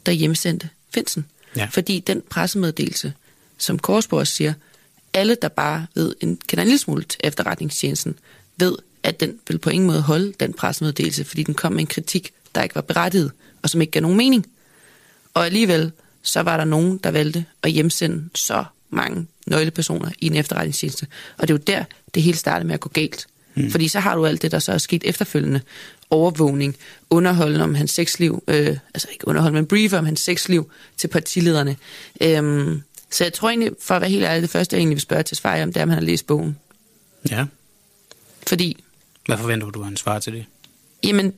der hjemsendte Finsen. Ja. Fordi den pressemeddelelse, som Korsborg siger, alle, der bare ved en, kender en lille smule til efterretningstjenesten, ved, at den vil på ingen måde holde den pressemeddelelse, fordi den kom med en kritik, der ikke var berettiget, og som ikke gav nogen mening. Og alligevel, så var der nogen, der valgte at hjemsende så mange nøglepersoner i en efterretningstjeneste. Og det er jo der, det hele startede med at gå galt. Mm. Fordi så har du alt det, der så er sket efterfølgende. Overvågning, underholdende om hans sexliv, øh, altså ikke underholdende, men briefer om hans sexliv til partilederne. Øhm, så jeg tror egentlig, for at være helt ærlig, det første jeg egentlig vil spørge til Sverige om, det er, om han har læst bogen. Ja. Fordi, Hvad forventer du, han svarer til det? jamen,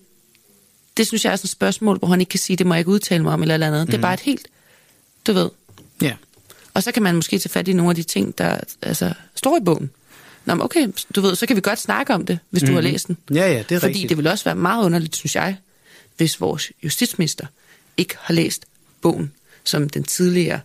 det synes jeg er sådan et spørgsmål, hvor han ikke kan sige, det må jeg ikke udtale mig om, eller, eller andet. Mm. Det er Mhm. bare et helt, du ved. Ja. Og så kan man måske tage fat i nogle af de ting, der altså, står i bogen. Nå, men okay, du ved, så kan vi godt snakke om det, hvis mm. du har Mhm. læst den. Ja, ja, det er Fordi rigtigt. det vil også være meget underligt, synes jeg, hvis vores justitsminister ikke har læst bogen, som den tidligere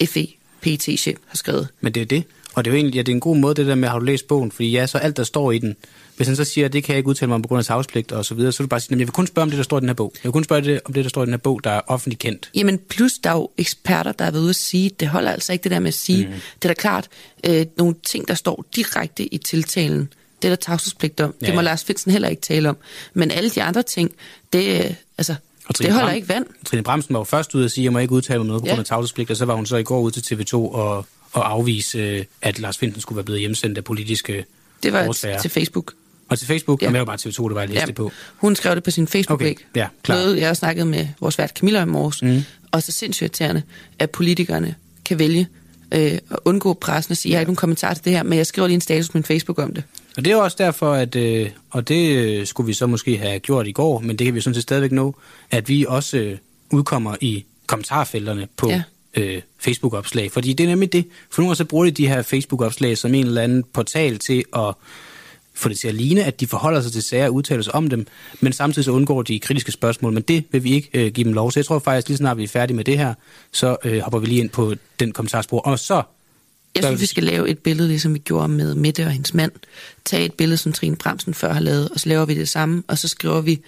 E FE-PT-chef har skrevet. Men det er det. Og det er jo egentlig ja, det er en god måde, det der med, har du læst bogen? Fordi ja, så alt, der står i den, hvis han så siger, at det kan jeg ikke udtale mig om på grund af tavspligt og så videre, så vil du bare sige, at jeg vil kun spørge om det, der står i den her bog. Jeg vil kun spørge det, om det, der står i den her bog, der er offentligt kendt. Jamen plus, der er jo eksperter, der er ved ude at sige, det holder altså ikke det der med at sige. Mm. Det er da klart, øh, nogle ting, der står direkte i tiltalen, det er der tavshedspligt om. Ja, Det må. Lars Finsen heller ikke tale om. Men alle de andre ting, det, øh, altså, Og Trine det holder Bram- ikke vand. Trine Bremsen var jo først ude at sige, at jeg må ikke udtale mig noget på Ja. grund af tavshedspligt, og så var hun så i går ud til TV2 og, og afvise, øh, at Lars Finsen skulle være blevet hjemsendt af politiske Det var årsager. til Facebook. Og til Facebook? Ja. Ja. Jamen, det var bare TV2, det var jeg læste Ja. på. Hun skrev det på sin Facebook-væg. Okay, ja, klart. Noget, jeg har snakket med vores vært Camilla i morges. Mm. Og så sindssygt irriterende, at politikerne kan vælge øh, at undgå pressen og sige, jeg har ikke nogen kommentar til det her, men jeg skriver lige en status på min Facebook om det. Og det er også derfor, at, øh, og det øh, skulle vi så måske have gjort i går, men det kan vi sådan set stadigvæk nå, at vi også øh, udkommer i kommentarfelterne på ja. øh, Facebook-opslag. Fordi det er nemlig det. For nogle gange så bruger de de her Facebook-opslag som en eller anden portal til at få det til at ligne, at de forholder sig til sager og udtaler sig om dem, men samtidig så undgår de kritiske spørgsmål. Men det vil vi ikke øh, give dem lov. Så jeg tror faktisk, lige snart vi er færdige med det her, så øh, hopper vi lige ind på den kommentarspor. Og så Jeg synes, vi skal lave et billede, ligesom vi gjorde med Mette og hendes mand. Tag et billede, som Trine Bremsen før har lavet, og så laver vi det samme, og så skriver vi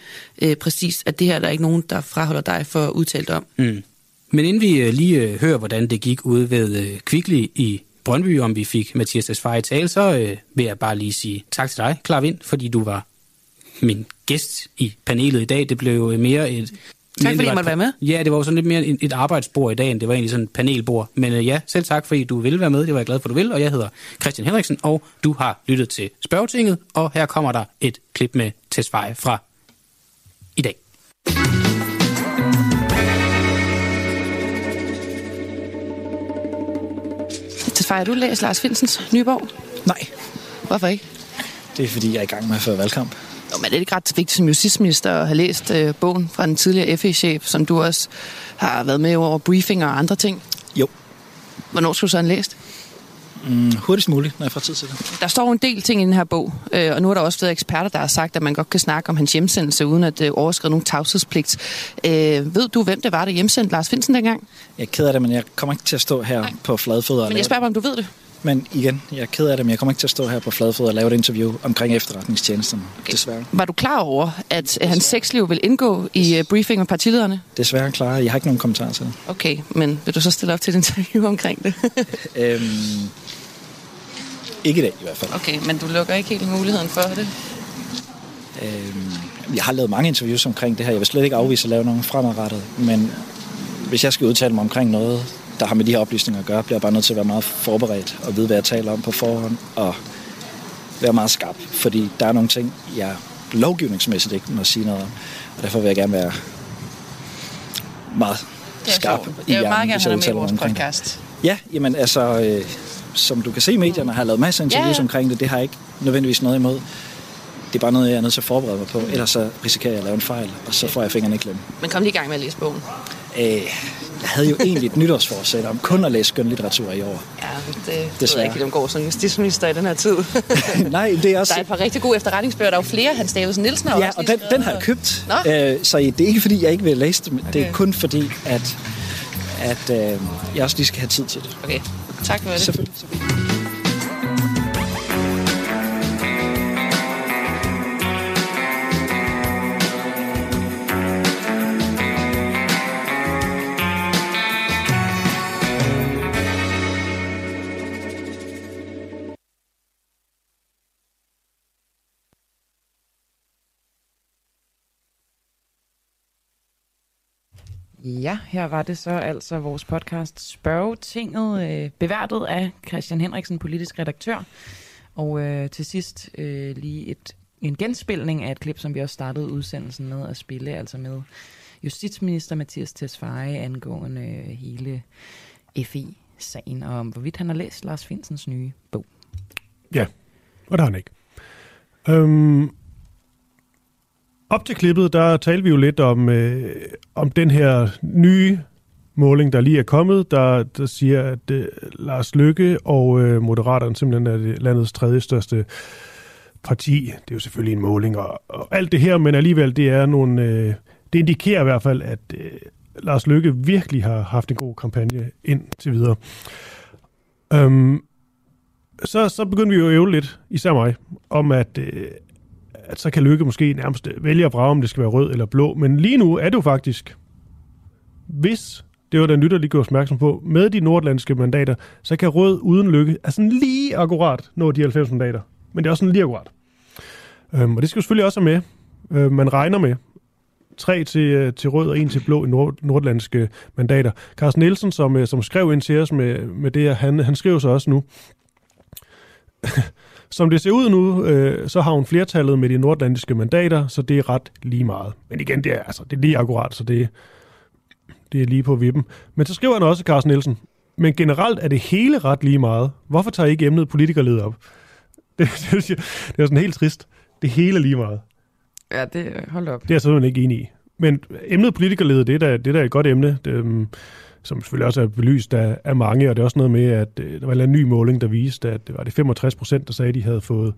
øh, præcis, at det her der er ikke nogen, der fraholder dig for at udtale om. Mm. Men inden vi øh, lige øh, hører, hvordan det gik ude ved øh, Kvickly i Brøndby, om vi fik Mathias Tesfaye i tale, så øh, vil jeg bare lige sige tak til dig, Klar Vind, fordi du var min gæst i panelet i dag. Det blev øh, mere et... end fordi jeg var måtte være med. Ja, det var jo sådan lidt mere et, et arbejdsbord i dag, end det var egentlig sådan et panelbord. Men øh, ja, selv tak, fordi du ville være med. Det var jeg glad for, du vil. Og jeg hedder Christian Henriksen, og du har lyttet til Spørgetinget. Og her kommer der et klip med Tesfaye fra i dag. Har du læst Lars Finsens nye bog? Nej. Hvorfor ikke? Det er fordi, jeg er i gang med at føre valgkamp. Jo, men er det ikke ret vigtigt som justitsminister at have læst øh, bogen fra den tidligere FE-chef, som du også har været med over briefing og andre ting? Jo. Hvornår skulle du så have læst? Mm, hurtigst muligt, når jeg får tid til det. Der står en del ting i den her bog, øh, og nu er der også flere eksperter, der har sagt, at man godt kan snakke om hans hjemsendelse, uden at øh, overskride nogen tavshedspligt. Øh, ved du, hvem det var, der hjemsendte Lars Finsen dengang? Jeg er ked af det, men jeg kommer ikke til at stå her Nej. på flade fødder. og Men jeg spørger bare, om du ved det. Men igen, jeg er ked af det, men jeg kommer ikke til at stå her på fladfod og lave et interview omkring efterretningstjenesterne. Okay. Desværre. Var du klar over, at hans sexliv vil indgå i uh, briefing med partilederne? Desværre klar. Jeg har ikke nogen kommentarer til det. Okay, men vil du så stille op til et interview omkring det? øhm, ikke i dag i hvert fald. Okay, men du lukker ikke helt muligheden for det? Øhm, jeg har lavet mange interviews omkring det her. Jeg vil slet ikke afvise at lave nogen fremadrettet, men hvis jeg skal udtale mig omkring noget, der har med de her oplysninger at gøre, bliver jeg bare nødt til at være meget forberedt og vide, hvad jeg taler om på forhånd, og være meget skarp, fordi der er nogle ting, jeg lovgivningsmæssigt ikke må sige noget om, og derfor vil jeg gerne være meget skarp i Jeg vil meget gerne have med i vores podcast. Ja, jamen altså, øh, som du kan se i medierne, har lavet masser af interviews ja. omkring det, det har jeg ikke nødvendigvis noget imod. Det er bare noget, jeg er nødt til at forberede mig på, ellers så risikerer jeg at lave en fejl, og så får jeg fingrene i klemme. Men kom lige i gang med at læse bogen. Øh, havde jo egentlig et nytårsforsæt om kun at læse skønlitteratur i år. Ja, det Desværre. ved jeg ikke, om går som justitsminister i den her tid. Nej, det er også... Der er et par rigtig gode efterretningsbøger. Der er jo flere. Hans Davidsen Nielsen har Ja, og den, den har jeg købt. Øh, så det er ikke, fordi jeg ikke vil læse det. Okay. Det er kun fordi, at, at øh, jeg også lige skal have tid til det. Okay, tak for det. Selvfølgelig. selvfølgelig. Ja, her var det så altså vores podcast Spørgetinget, øh, beværtet af Christian Henriksen, politisk redaktør. Og øh, til sidst øh, lige et, en genspilning af et klip, som vi også startede udsendelsen med at spille, altså med justitsminister Mathias Tesfaye angående øh, hele FI-sagen, og om hvorvidt han har læst Lars Finsens nye bog. Ja, og det har han ikke. Øhm, op til klippet, der talte vi jo lidt om, øh, om den her nye måling, der lige er kommet, der, der siger, at øh, Lars Lykke og øh, Moderaterne simpelthen er det landets tredje største parti. Det er jo selvfølgelig en måling og, og alt det her, men alligevel, det er nogle... Øh, det indikerer i hvert fald, at øh, Lars Lykke virkelig har haft en god kampagne indtil videre. Øhm, så, så begyndte vi jo at øve lidt, især mig, om at, øh, at så kan Lykke måske nærmest vælge at brage, om det skal være rød eller blå. Men lige nu er det jo faktisk, hvis det var den lytter lige gjorde opmærksom på, med de nordlandske mandater, så kan rød uden Lykke altså lige akkurat nå de 90 mandater. Men det er også sådan lige akkurat. Øhm, og det skal jo selvfølgelig også med. Øhm, man regner med tre til, øh, til rød og en til blå i nord, nordlandske mandater. Carsten Nielsen, som, øh, som skrev ind til os med, med det, han, han skriver så også nu, som det ser ud nu, øh, så har hun flertallet med de nordatlantiske mandater, så det er ret lige meget. Men igen, det er, altså, det er lige akkurat, så det, det er lige på vippen. Men så skriver han også, Carsten Nielsen, men generelt er det hele ret lige meget. Hvorfor tager I ikke emnet politikerled op? Det, det, det er sådan helt trist. Det hele er lige meget. Ja, det hold op. Det er jeg simpelthen ikke enig i. Men emnet politikerled, det er da, det er da et godt emne. Det, um, som selvfølgelig også er belyst af, af mange, og det er også noget med, at øh, der var en ny måling, der viste, at det var det 65 procent, der sagde, at de havde fået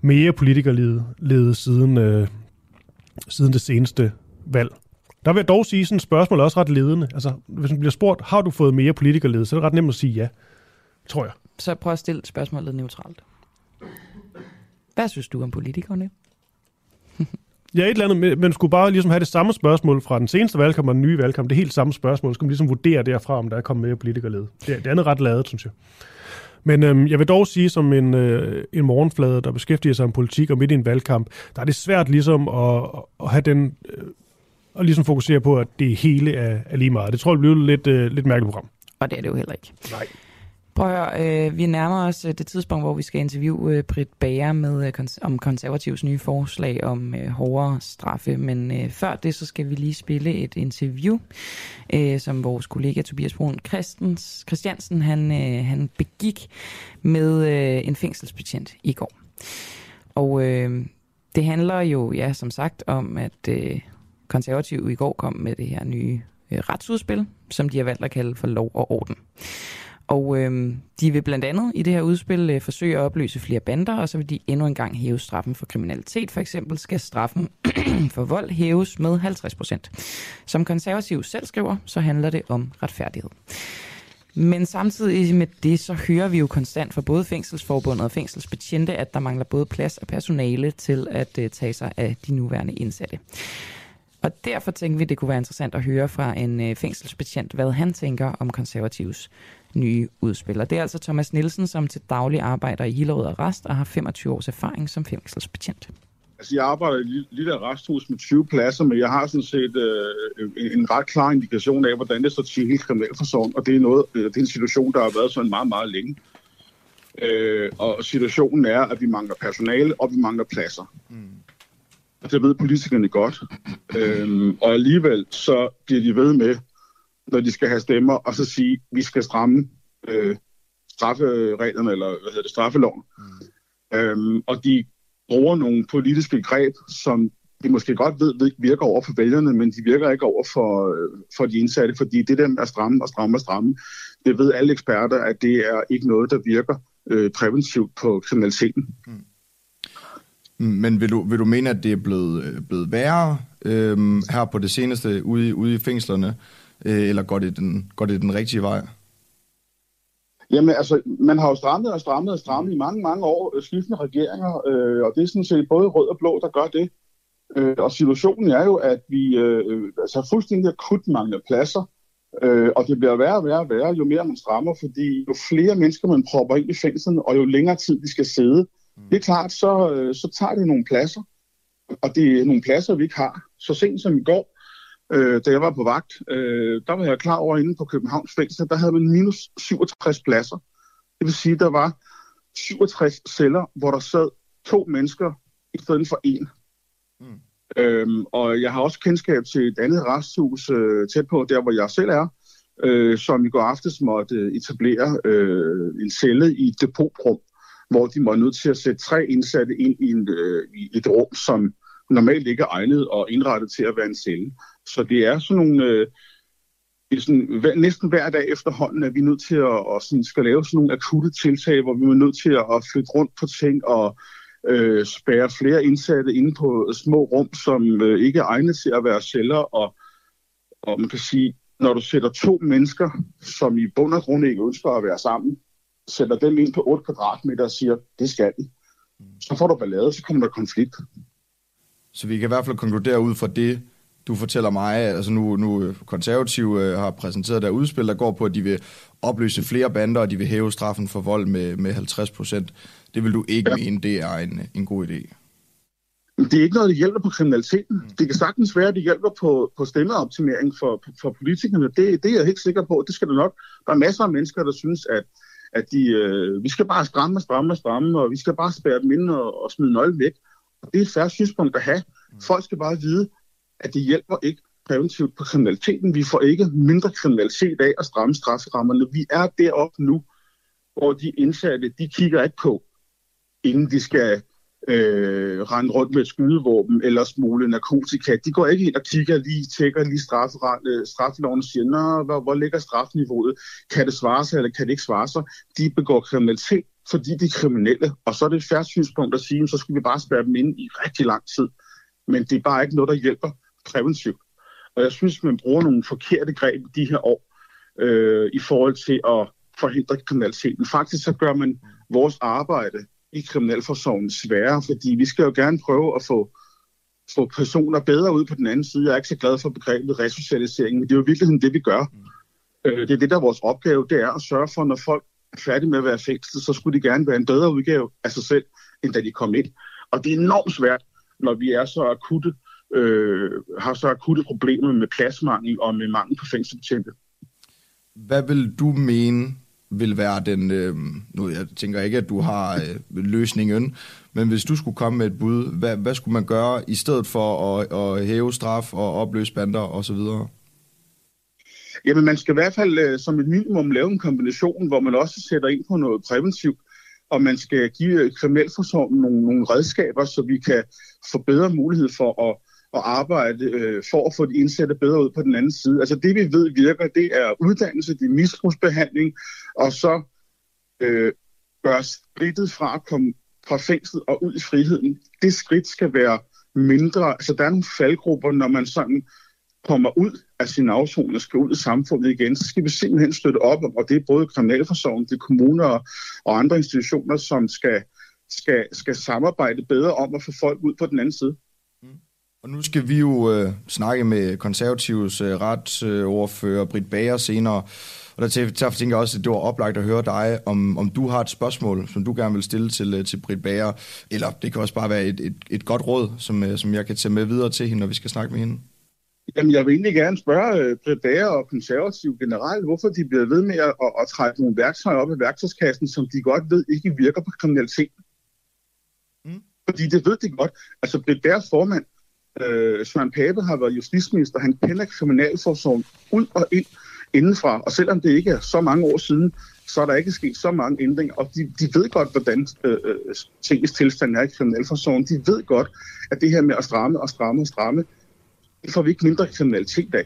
mere politikerlede siden, øh, siden det seneste valg. Der vil jeg dog sige, sådan et spørgsmål er også ret ledende. Altså, hvis man bliver spurgt, har du fået mere politikerlede, så er det ret nemt at sige ja, tror jeg. Så prøv at stille spørgsmålet neutralt. Hvad synes du om politikerne? Ja, et eller andet, men skulle bare ligesom have det samme spørgsmål fra den seneste valgkamp og den nye valgkamp. Det er helt samme spørgsmål. Så skulle man ligesom vurdere derfra, om der er kommet mere politikerled. Det, det andet ret lavet, synes jeg. Men øhm, jeg vil dog sige, som en, øh, en morgenflade, der beskæftiger sig med politik og midt i en valgkamp, der er det svært ligesom at, at have den, øh, og ligesom fokusere på, at det hele er, er lige meget. Det tror jeg bliver lidt, øh, lidt mærkeligt program. Og det er det jo heller ikke. Nej. Prøv at høre, øh, vi nærmer os øh, det tidspunkt, hvor vi skal interviewe øh, Britt Bager med, øh, kons- om konservativs nye forslag om øh, hårdere straffe. Men øh, før det, så skal vi lige spille et interview, øh, som vores kollega Tobias Brun Christens, Christiansen han, øh, han begik med øh, en fængselsbetjent i går. Og øh, det handler jo, ja, som sagt, om, at øh, konservative i går kom med det her nye øh, retsudspil, som de har valgt at kalde for lov og orden. Og øh, de vil blandt andet i det her udspil øh, forsøge at opløse flere bander, og så vil de endnu en gang hæve straffen for kriminalitet. For eksempel skal straffen for vold hæves med 50 procent. Som konservativ selv skriver, så handler det om retfærdighed. Men samtidig med det, så hører vi jo konstant fra både Fængselsforbundet og fængselsbetjente, at der mangler både plads og personale til at øh, tage sig af de nuværende indsatte. Og derfor tænker vi, det kunne være interessant at høre fra en øh, fængselsbetjent, hvad han tænker om konservativs nye udspil. Og det er altså Thomas Nielsen, som til daglig arbejder i Hillerød Arrest og har 25 års erfaring som fængselsbetjent. Altså, jeg arbejder i et lille arresthus med 20 pladser, men jeg har sådan set øh, en ret klar indikation af, hvordan det står til hele kriminalforsorgen, og det er, noget, øh, det er en situation, der har været sådan meget, meget længe. Øh, og situationen er, at vi mangler personale, og vi mangler pladser. Mm. Og det ved politikerne godt. Øh, og alligevel så bliver de ved med, når de skal have stemmer, og så sige, at vi skal stramme øh, straffereglerne, eller hvad hedder det, straffeloven. Mm. Øhm, og de bruger nogle politiske greb, som de måske godt ved virker over for vælgerne, men de virker ikke over for, øh, for de indsatte, fordi det der med at stramme og stramme og stramme, det ved alle eksperter, at det er ikke noget, der virker øh, præventivt på kriminaliteten. Mm. mm. Men vil du, vil du mene, at det er blevet, øh, blevet værre øh, her på det seneste ude, ude i fængslerne, øh, eller går det, den, går det den rigtige vej? Jamen altså, man har jo strammet og strammet og strammet i mange, mange år, øh, skiftende regeringer, øh, og det er sådan set både rød og blå, der gør det. Øh, og situationen er jo, at vi øh, altså fuldstændig akut mangler pladser, øh, og det bliver værre og værre og værre, jo mere man strammer, fordi jo flere mennesker man propper ind i fængslerne, og jo længere tid de skal sidde, mm. det er klart, så, øh, så tager det nogle pladser, og det er nogle pladser, vi ikke har. Så sent som i går, øh, da jeg var på vagt, øh, der var jeg klar over inde på Københavns fængsel, der havde man minus 67 pladser. Det vil sige, der var 67 celler, hvor der sad to mennesker i stedet for en. Mm. Øhm, og jeg har også kendskab til et andet resthus øh, tæt på, der hvor jeg selv er, øh, som i går aftes måtte etablere øh, en celle i et depotrum, hvor de var nødt til at sætte tre indsatte ind i, en, øh, i et rum, som normalt ikke er egnet og indrettet til at være en celle. Så det er sådan nogle... Øh, det er sådan, hver, næsten hver dag efterhånden er vi nødt til at og sådan, skal lave sådan nogle akutte tiltag, hvor vi er nødt til at, at flytte rundt på ting og øh, spære flere indsatte inde på små rum, som øh, ikke er egnet til at være celler. Og, og man kan sige, når du sætter to mennesker, som i bund og grund ikke ønsker at være sammen, sætter dem ind på 8 kvadratmeter og siger, det skal de, så får du ballade, så kommer der konflikt. Så vi kan i hvert fald konkludere ud fra det, du fortæller mig, altså nu, nu konservative øh, har præsenteret der udspil, der går på, at de vil opløse flere bander, og de vil hæve straffen for vold med, med 50 procent. Det vil du ikke ja. mene, det er en, en god idé? Det er ikke noget, der hjælper på kriminaliteten. Mm. Det kan sagtens være, at det hjælper på, på stemmeoptimering for, for politikerne. Det, det er jeg helt sikker på. Det skal det nok. Der er masser af mennesker, der synes, at, at de, øh, vi skal bare stramme og stramme og stramme, og vi skal bare spære dem ind og, og smide nøglen væk. Og det er et færre synspunkt at have. Mm. Folk skal bare vide, at det hjælper ikke præventivt på kriminaliteten. Vi får ikke mindre kriminalitet af at stramme strafferammerne. Vi er deroppe nu, hvor de indsatte, de kigger ikke på, inden de skal øh, rende rundt med et skydevåben eller smule narkotika. De går ikke ind og kigger lige, tjekker lige øh, straffeloven og siger, Nå, hvor, hvor ligger strafniveauet? Kan det svare sig, eller kan det ikke svare sig? De begår kriminalitet, fordi de er kriminelle. Og så er det et færre synspunkt at sige, så skal vi bare spærre dem ind i rigtig lang tid. Men det er bare ikke noget, der hjælper præventivt. Og jeg synes, man bruger nogle forkerte greb i de her år øh, i forhold til at forhindre kriminaliteten. Faktisk så gør man vores arbejde i kriminalforsorgen sværere, fordi vi skal jo gerne prøve at få, få personer bedre ud på den anden side. Jeg er ikke så glad for begrebet resocialisering, men det er jo virkelig det, vi gør. Øh, det er det, der er vores opgave, det er at sørge for, når folk er færdige med at være fængslet, så skulle de gerne være en bedre udgave af sig selv, end da de kom ind. Og det er enormt svært, når vi er så akutte øh, har så akutte problemer med pladsmangel og med mangel på fængselsbetjente. Hvad vil du mene vil være den, øh, nu jeg tænker ikke, at du har øh, løsningen, men hvis du skulle komme med et bud, hvad, hvad skulle man gøre i stedet for at, at hæve straf og opløse bander osv.? Jamen man skal i hvert fald øh, som et minimum lave en kombination, hvor man også sætter ind på noget præventivt, og man skal give kriminalforsorgen nogle, nogle redskaber, så vi kan få bedre mulighed for at at arbejde øh, for at få de indsatte bedre ud på den anden side. Altså det vi ved virker, det er uddannelse, det er misbrugsbehandling, og så øh, gør skridtet fra at komme fra fængslet og ud i friheden. Det skridt skal være mindre. Altså der er nogle faldgrupper, når man sådan kommer ud af sin afsoning og skal ud i samfundet igen, så skal vi simpelthen støtte op om, og det er både kriminalforsorgen, det er kommuner og andre institutioner, som skal, skal, skal samarbejde bedre om at få folk ud på den anden side. Og nu skal vi jo øh, snakke med konservativs øh, retsordfører øh, Britt Bager senere. Og der tænker jeg også, at det var oplagt at høre dig, om, om du har et spørgsmål, som du gerne vil stille til, øh, til Britt Bager. Eller det kan også bare være et, et, et godt råd, som, øh, som jeg kan tage med videre til hende, når vi skal snakke med hende. Jamen, jeg vil egentlig gerne spørge uh, Britt Bager og konservativ generelt, hvorfor de bliver ved med at, at, at trække nogle værktøjer op i værktøjskassen, som de godt ved ikke virker på kriminalitet. Mm. Fordi det ved de godt. Altså, Britt Bagers formand, Øh, Søren Pape har været justitsminister. Han kender kriminalforsorgen ud og ind indenfra. Og selvom det ikke er så mange år siden, så er der ikke sket så mange ændringer. Og de, de ved godt, hvordan øh, øh tingens tilstand er i kriminalforsorgen. De ved godt, at det her med at stramme og stramme og stramme, det får vi ikke mindre kriminalitet af.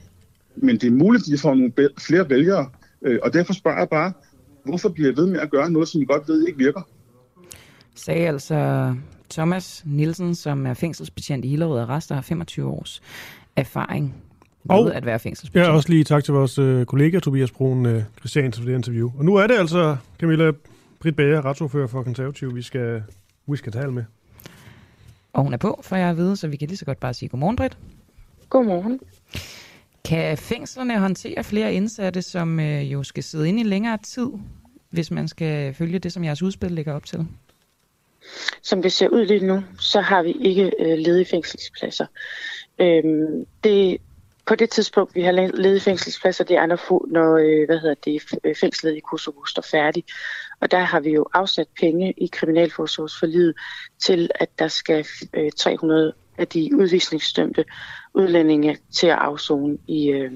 Men det er muligt, at de får nogle flere vælgere. Øh, og derfor spørger jeg bare, hvorfor bliver jeg ved med at gøre noget, som I godt ved ikke virker? Sagde altså Thomas Nielsen, som er fængselsbetjent i Hillerød Arrest og har 25 års erfaring og med at være fængselsbetjent. Ja, også lige tak til vores uh, kollega Tobias Brun uh, Christiansen for det interview. Og nu er det altså Camilla Britt Bager, retsordfører for Konservativ, vi skal, vi skal tale med. Og hun er på, for jeg ved, så vi kan lige så godt bare sige godmorgen, Britt. Godmorgen. Kan fængslerne håndtere flere indsatte, som øh, jo skal sidde inde i længere tid, hvis man skal følge det, som jeres udspil lægger op til? Som det ser ud lige nu, så har vi ikke øh, ledige fængselspladser. Øhm, det, på det tidspunkt, vi har ledige fængselspladser, det er når, når øh, hvad hedder det, øh, fængslet i Kosovo står færdig. Og der har vi jo afsat penge i Kriminalforsorgsforlidet til, at der skal øh, 300 af de udvisningsdømte udlændinge til at afzone i, øh,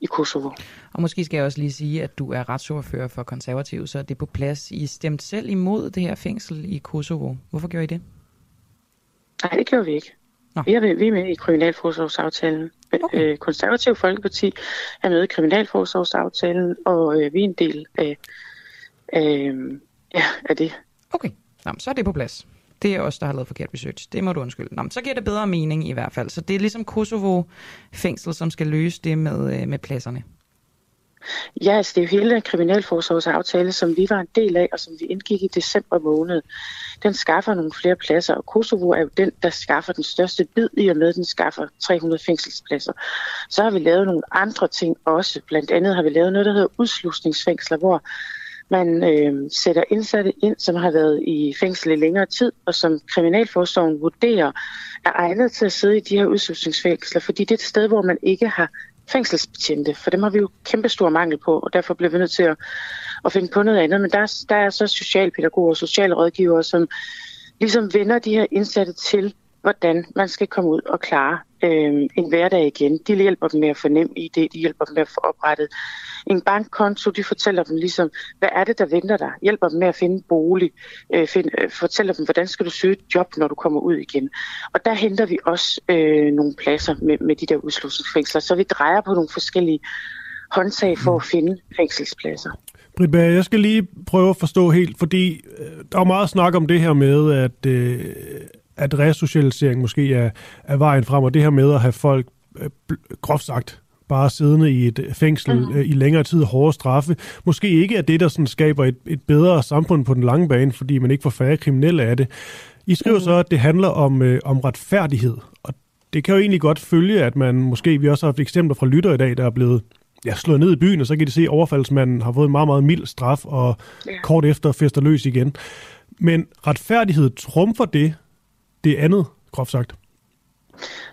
i Kosovo. Og måske skal jeg også lige sige, at du er retsordfører for konservative, så det er på plads. I stemte selv imod det her fængsel i Kosovo. Hvorfor gjorde I det? Nej, det gjorde vi ikke. Nå. Vi, er, vi er med i kriminalforsorgsaftalen. Okay. Øh, Konservativ Folkeparti er med i kriminalforsorgsaftalen, og øh, vi er en del af, af, ja, af det. Okay, Nå, så er det på plads. Det er os, der har lavet forkert research. Det må du undskylde. Nå, men så giver det bedre mening i hvert fald. Så det er ligesom Kosovo fængsel, som skal løse det med, øh, med pladserne. Ja, altså det er jo hele kriminalforsorgsaftale, som vi var en del af, og som vi indgik i december måned. Den skaffer nogle flere pladser, og Kosovo er jo den, der skaffer den største bid i og med, at den skaffer 300 fængselspladser. Så har vi lavet nogle andre ting også. Blandt andet har vi lavet noget, der hedder udslusningsfængsler, hvor man øh, sætter indsatte ind, som har været i fængsel i længere tid, og som kriminalforsorgen vurderer er egnet til at sidde i de her udslusningsfængsler, fordi det er et sted, hvor man ikke har fængselsbetjente, for dem har vi jo kæmpe stor mangel på, og derfor bliver vi nødt til at, at finde på noget andet. Men der, der er så socialpædagoger og socialrådgivere, som ligesom vender de her indsatte til, hvordan man skal komme ud og klare øh, en hverdag igen. De hjælper dem med at fornemme i det, de hjælper dem med at få oprettet en bankkonto, de fortæller dem ligesom, hvad er det, der venter dig? Hjælper dem med at finde bolig, øh, find, øh, fortæller dem, hvordan skal du søge et job, når du kommer ud igen. Og der henter vi også øh, nogle pladser med, med de der udslutningsfængsler, så vi drejer på nogle forskellige håndtag for at finde fængselspladser. Britt Bager, jeg skal lige prøve at forstå helt, fordi øh, der er meget snak om det her med, at, øh, at resocialisering måske er, er vejen frem, og det her med at have folk øh, groft sagt bare siddende i et fængsel mm. i længere tid, hårde straffe, måske ikke er det, der sådan skaber et, et bedre samfund på den lange bane, fordi man ikke får færre kriminelle af det. I skriver mm. så, at det handler om, øh, om retfærdighed, og det kan jo egentlig godt følge, at man måske, vi også har haft eksempler fra lytter i dag, der er blevet ja, slået ned i byen, og så kan de se, at overfaldsmanden har fået en meget, meget mild straf, og ja. kort efter fester løs igen. Men retfærdighed trumfer det, det andet, groft sagt.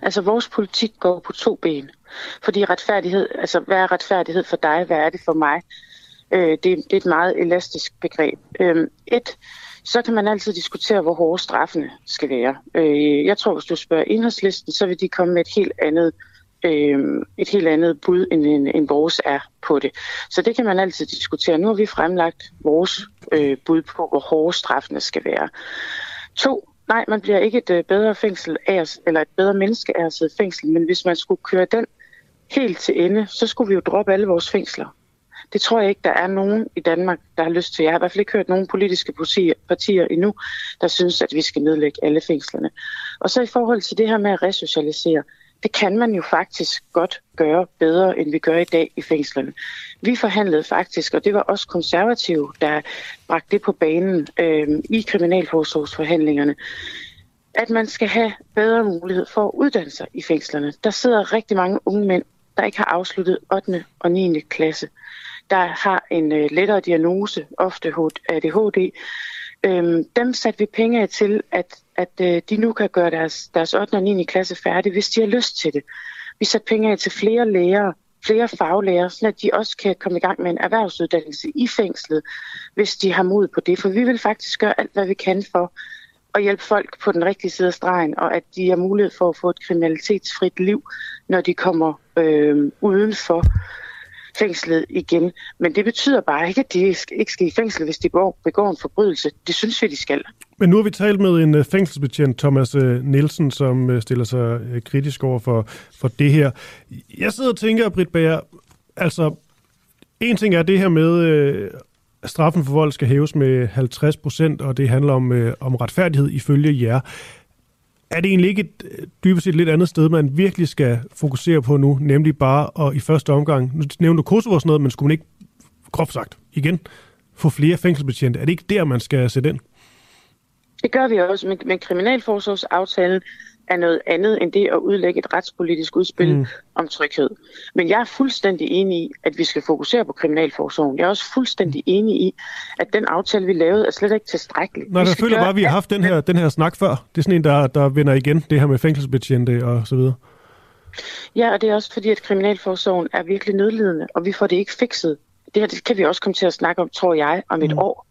Altså, vores politik går på to ben. Fordi retfærdighed, altså hvad er retfærdighed for dig, hvad er det for mig? Øh, det, det er et meget elastisk begreb. Øh, et, så kan man altid diskutere, hvor hårde straffene skal være. Øh, jeg tror, hvis du spørger enhedslisten, så vil de komme med et helt andet øh, et helt andet bud, end, end, end vores er på det. Så det kan man altid diskutere. Nu har vi fremlagt vores øh, bud på, hvor hårde straffene skal være. To, nej, man bliver ikke et øh, bedre fængsel af, eller et bedre menneske af at sidde i fængsel, men hvis man skulle køre den helt til ende, så skulle vi jo droppe alle vores fængsler. Det tror jeg ikke, der er nogen i Danmark, der har lyst til. Jeg har i hvert fald ikke hørt nogen politiske partier, endnu, der synes, at vi skal nedlægge alle fængslerne. Og så i forhold til det her med at resocialisere, Det kan man jo faktisk godt gøre bedre, end vi gør i dag i fængslerne. Vi forhandlede faktisk, og det var også konservative, der bragte det på banen øh, i kriminalforsorgsforhandlingerne, at man skal have bedre mulighed for at uddanne sig i fængslerne. Der sidder rigtig mange unge mænd, der ikke har afsluttet 8. og 9. klasse, der har en øh, lettere diagnose, ofte ADHD. Øhm, dem satte vi penge af til, at, at øh, de nu kan gøre deres, deres 8. og 9. klasse færdig, hvis de har lyst til det. Vi satte penge af til flere lærere, flere faglærer, så de også kan komme i gang med en erhvervsuddannelse i fængslet, hvis de har mod på det. For vi vil faktisk gøre alt, hvad vi kan for at hjælpe folk på den rigtige side af stregen, og at de har mulighed for at få et kriminalitetsfrit liv, når de kommer øh, uden for fængslet igen. Men det betyder bare ikke, at de ikke skal i fængsel, hvis de går, begår en forbrydelse. Det synes vi, de skal. Men nu har vi talt med en øh, fængselsbetjent, Thomas øh, Nielsen, som øh, stiller sig kritisk over for, for det her. Jeg sidder og tænker, Britt Bager, altså en ting er det her med, at straffen for vold skal hæves med 50 procent, og det handler om, om retfærdighed ifølge jer. Er det egentlig ikke et dybest set lidt andet sted, man virkelig skal fokusere på nu, nemlig bare og i første omgang, nu nævner du Kosovo og sådan noget, men skulle man ikke, groft sagt, igen, få flere fængselsbetjente? Er det ikke der, man skal sætte ind? Det gør vi også, men, men kriminalforsorgsaftalen er noget andet end det at udlægge et retspolitisk udspil mm. om tryghed. Men jeg er fuldstændig enig i, at vi skal fokusere på kriminalforsorgen. Jeg er også fuldstændig enig i, at den aftale, vi lavede, er slet ikke tilstrækkelig. Nej, jeg føler bare, at vi har haft den her, den her snak før. Det er sådan en, der, der vender igen, det her med fængselsbetjente og så videre. Ja, og det er også fordi, at kriminalforsorgen er virkelig nødlidende, og vi får det ikke fikset. Det her det kan vi også komme til at snakke om, tror jeg, om et mm. år.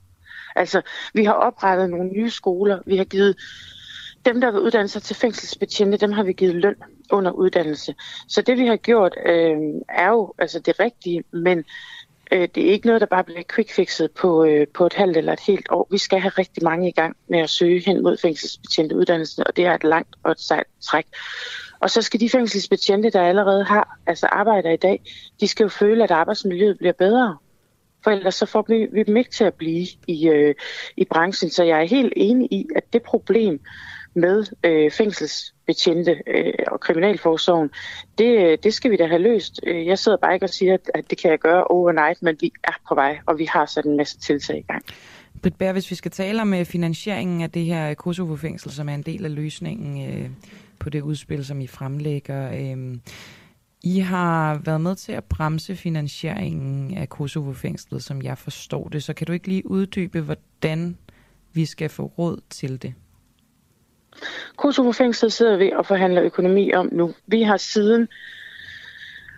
Altså, vi har oprettet nogle nye skoler, vi har givet dem, der vil uddanne sig til fængselsbetjente, dem har vi givet løn under uddannelse. Så det, vi har gjort, øh, er jo altså det rigtige, men øh, det er ikke noget, der bare bliver quickfixet på, øh, på et halvt eller et helt år. Vi skal have rigtig mange i gang med at søge hen mod fængselsbetjente uddannelsen, og det er et langt og et sejt træk. Og så skal de fængselsbetjente, der allerede har, altså arbejder i dag, de skal jo føle, at arbejdsmiljøet bliver bedre. For ellers så får vi, vi dem ikke til at blive i, øh, i branchen. Så jeg er helt enig i, at det problem, med øh, fængselsbetjente øh, og kriminalforsorgen, det, øh, det skal vi da have løst. Øh, jeg sidder bare ikke og siger, at, at det kan jeg gøre overnight, men vi er på vej, og vi har sat en masse tiltag i gang. Britt Bær, hvis vi skal tale om øh, finansieringen af det her Kosovo-fængsel, som er en del af løsningen øh, på det udspil, som I fremlægger, øh, I har været med til at bremse finansieringen af Kosovo-fængslet, som jeg forstår det. Så kan du ikke lige uddybe, hvordan vi skal få råd til det? Kosovo-fængslet sidder vi og forhandler økonomi om nu. Vi har siden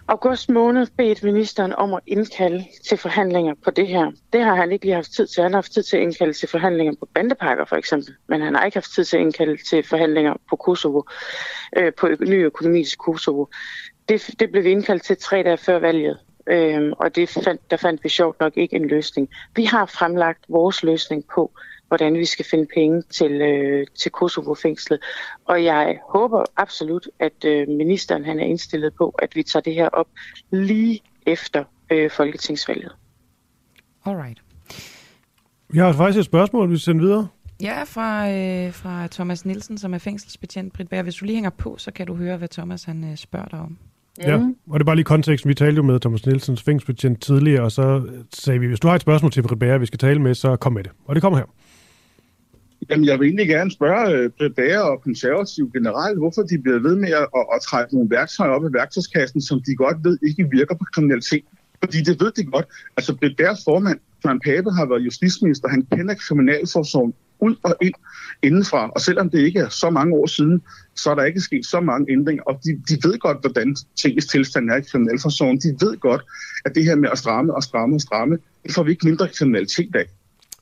august måned bedt ministeren om at indkalde til forhandlinger på det her. Det har han ikke lige haft tid til. Han har haft tid til at indkalde til forhandlinger på bandepakker for eksempel, men han har ikke haft tid til at indkalde til forhandlinger på Kosovo, øh, på ny økonomi til Kosovo. Det, det blev vi indkaldt til tre dage før valget, øh, og det fandt, der fandt vi sjovt nok ikke en løsning. Vi har fremlagt vores løsning på, hvordan vi skal finde penge til, øh, til Kosovo-fængslet. Og jeg håber absolut, at øh, ministeren han er indstillet på, at vi tager det her op lige efter øh, folketingsvalget. Alright. Vi har faktisk et spørgsmål, vi sender videre. Ja, fra, øh, fra Thomas Nielsen, som er fængselsbetjent. Britt Hvis du lige hænger på, så kan du høre, hvad Thomas han øh, spørger dig om. Ja, og det er bare lige konteksten. Vi talte jo med Thomas Nielsens fængselsbetjent tidligere, og så sagde vi, hvis du har et spørgsmål til Britt vi skal tale med, så kom med det. Og det kommer her. Jamen, jeg vil egentlig gerne spørge øh, og konservative generelt, hvorfor de bliver ved med at, at, at trække nogle værktøjer op i værktøjskassen, som de godt ved ikke virker på kriminalitet. Fordi det ved de godt. Altså, Breders formand, Søren Pape, har været justitsminister. Han kender kriminalforsorgen ud og ind indenfra. Og selvom det ikke er så mange år siden, så er der ikke sket så mange ændringer. Og de, de ved godt, hvordan tingens tilstand er i kriminalforsorgen. De ved godt, at det her med at stramme og stramme og stramme, det får vi ikke mindre kriminalitet af.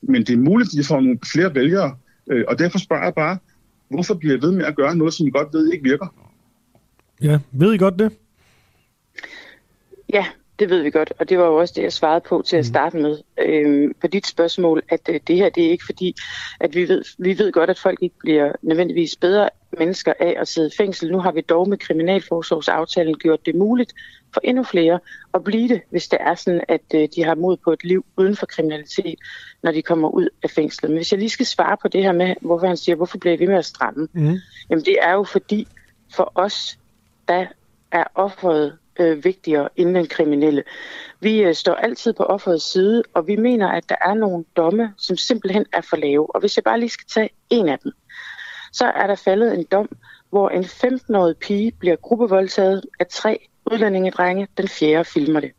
Men det er muligt, at de får nogle flere vælgere Øh, og derfor spørger jeg bare, hvorfor bliver jeg ved med at gøre noget, som I godt ved ikke virker? Ja, ved I godt det? Ja, det ved vi godt, og det var jo også det, jeg svarede på til at mm. starte med øh, på dit spørgsmål, at øh, det her det er ikke fordi, at vi ved, vi ved godt, at folk ikke bliver nødvendigvis bedre mennesker af at sidde i fængsel. Nu har vi dog med kriminalforsorgsaftalen gjort det muligt for endnu flere at blive det, hvis det er sådan, at øh, de har mod på et liv uden for kriminalitet, når de kommer ud af fængslet. Men hvis jeg lige skal svare på det her med, hvorfor han siger, hvorfor bliver vi med at stramme? Mm. Jamen det er jo fordi, for os der er offeret øh, vigtigere end den kriminelle. Vi øh, står altid på offerets side, og vi mener, at der er nogle domme, som simpelthen er for lave. Og hvis jeg bare lige skal tage en af dem, så er der faldet en dom, hvor en 15-årig pige bliver gruppevoldtaget af tre udlændingedrenge. Den fjerde filmer det.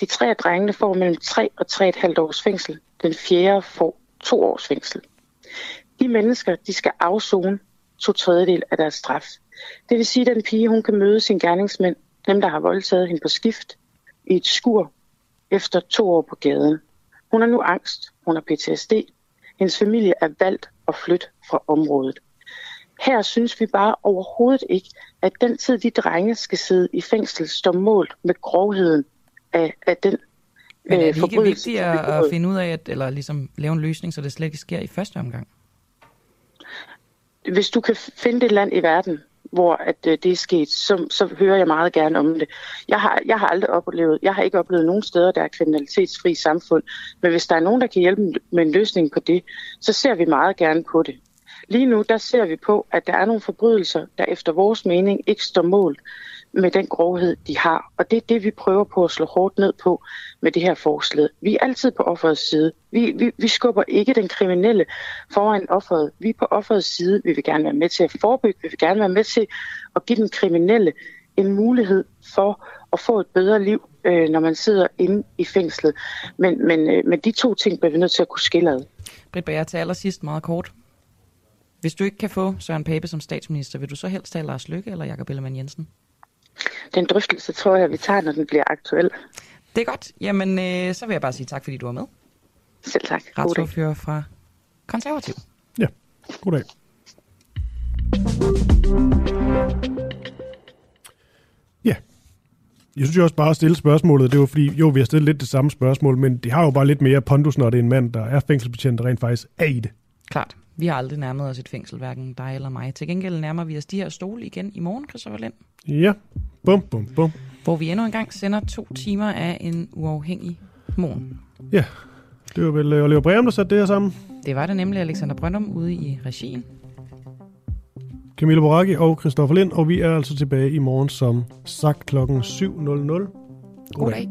De tre af drengene får mellem 3 og 3,5 års fængsel. Den fjerde får to års fængsel. De mennesker, de skal afzone to tredjedel af deres straf. Det vil sige, at den pige, hun kan møde sin gerningsmænd, dem der har voldtaget hende på skift, i et skur efter to år på gaden. Hun har nu angst, hun har PTSD. Hendes familie er valgt at flytte fra området. Her synes vi bare overhovedet ikke, at den tid, de drenge skal sidde i fængsel, står målt med grovheden af, af den Men er øh, det ikke vigtigt at, at finde ud af, at, eller ligesom lave en løsning, så det slet ikke sker i første omgang? Hvis du kan finde et land i verden, hvor at øh, det er sket, så, så hører jeg meget gerne om det. Jeg har, jeg har aldrig oplevet, jeg har ikke oplevet nogen steder, der er kriminalitetsfri samfund, men hvis der er nogen, der kan hjælpe med en løsning på det, så ser vi meget gerne på det. Lige nu, der ser vi på, at der er nogle forbrydelser, der efter vores mening ikke står mål med den grovhed, de har. Og det er det, vi prøver på at slå hårdt ned på med det her forslag. Vi er altid på offerets side. Vi, vi, vi skubber ikke den kriminelle foran offeret. Vi er på offerets side. Vi vil gerne være med til at forebygge. Vi vil gerne være med til at give den kriminelle en mulighed for at få et bedre liv, øh, når man sidder inde i fængslet. Men, men, øh, men de to ting bliver vi nødt til at kunne skille ad. Britt Bager, til allersidst meget kort. Hvis du ikke kan få Søren Pape som statsminister, vil du så helst have Lars Løkke eller Jakob Ellemann Jensen? Den drøftelse tror jeg, vi tager, når den bliver aktuel. Det er godt. Jamen, øh, så vil jeg bare sige tak, fordi du var med. Selv tak. God dag. Retsordfører fra Konservativ. Ja, goddag. Ja. Jeg synes jo også bare at stille spørgsmålet, det var fordi, jo, vi har stillet lidt det samme spørgsmål, men det har jo bare lidt mere pondus, når det er en mand, der er fængselsbetjent, der rent faktisk er i det. Klart. Vi har aldrig nærmet os et fængsel, hverken dig eller mig. Til gengæld nærmer vi os de her stole igen i morgen, Christoffer Lind. Ja, bum, bum, bum. Hvor vi endnu engang sender to timer af en uafhængig morgen. Ja, det var vel øh, Oliver Breum, der satte det her sammen. Det var det nemlig Alexander Brøndum ude i regien. Camilla Boracchi og Christoffer Lind, og vi er altså tilbage i morgen som sagt klokken 7.00. God dag.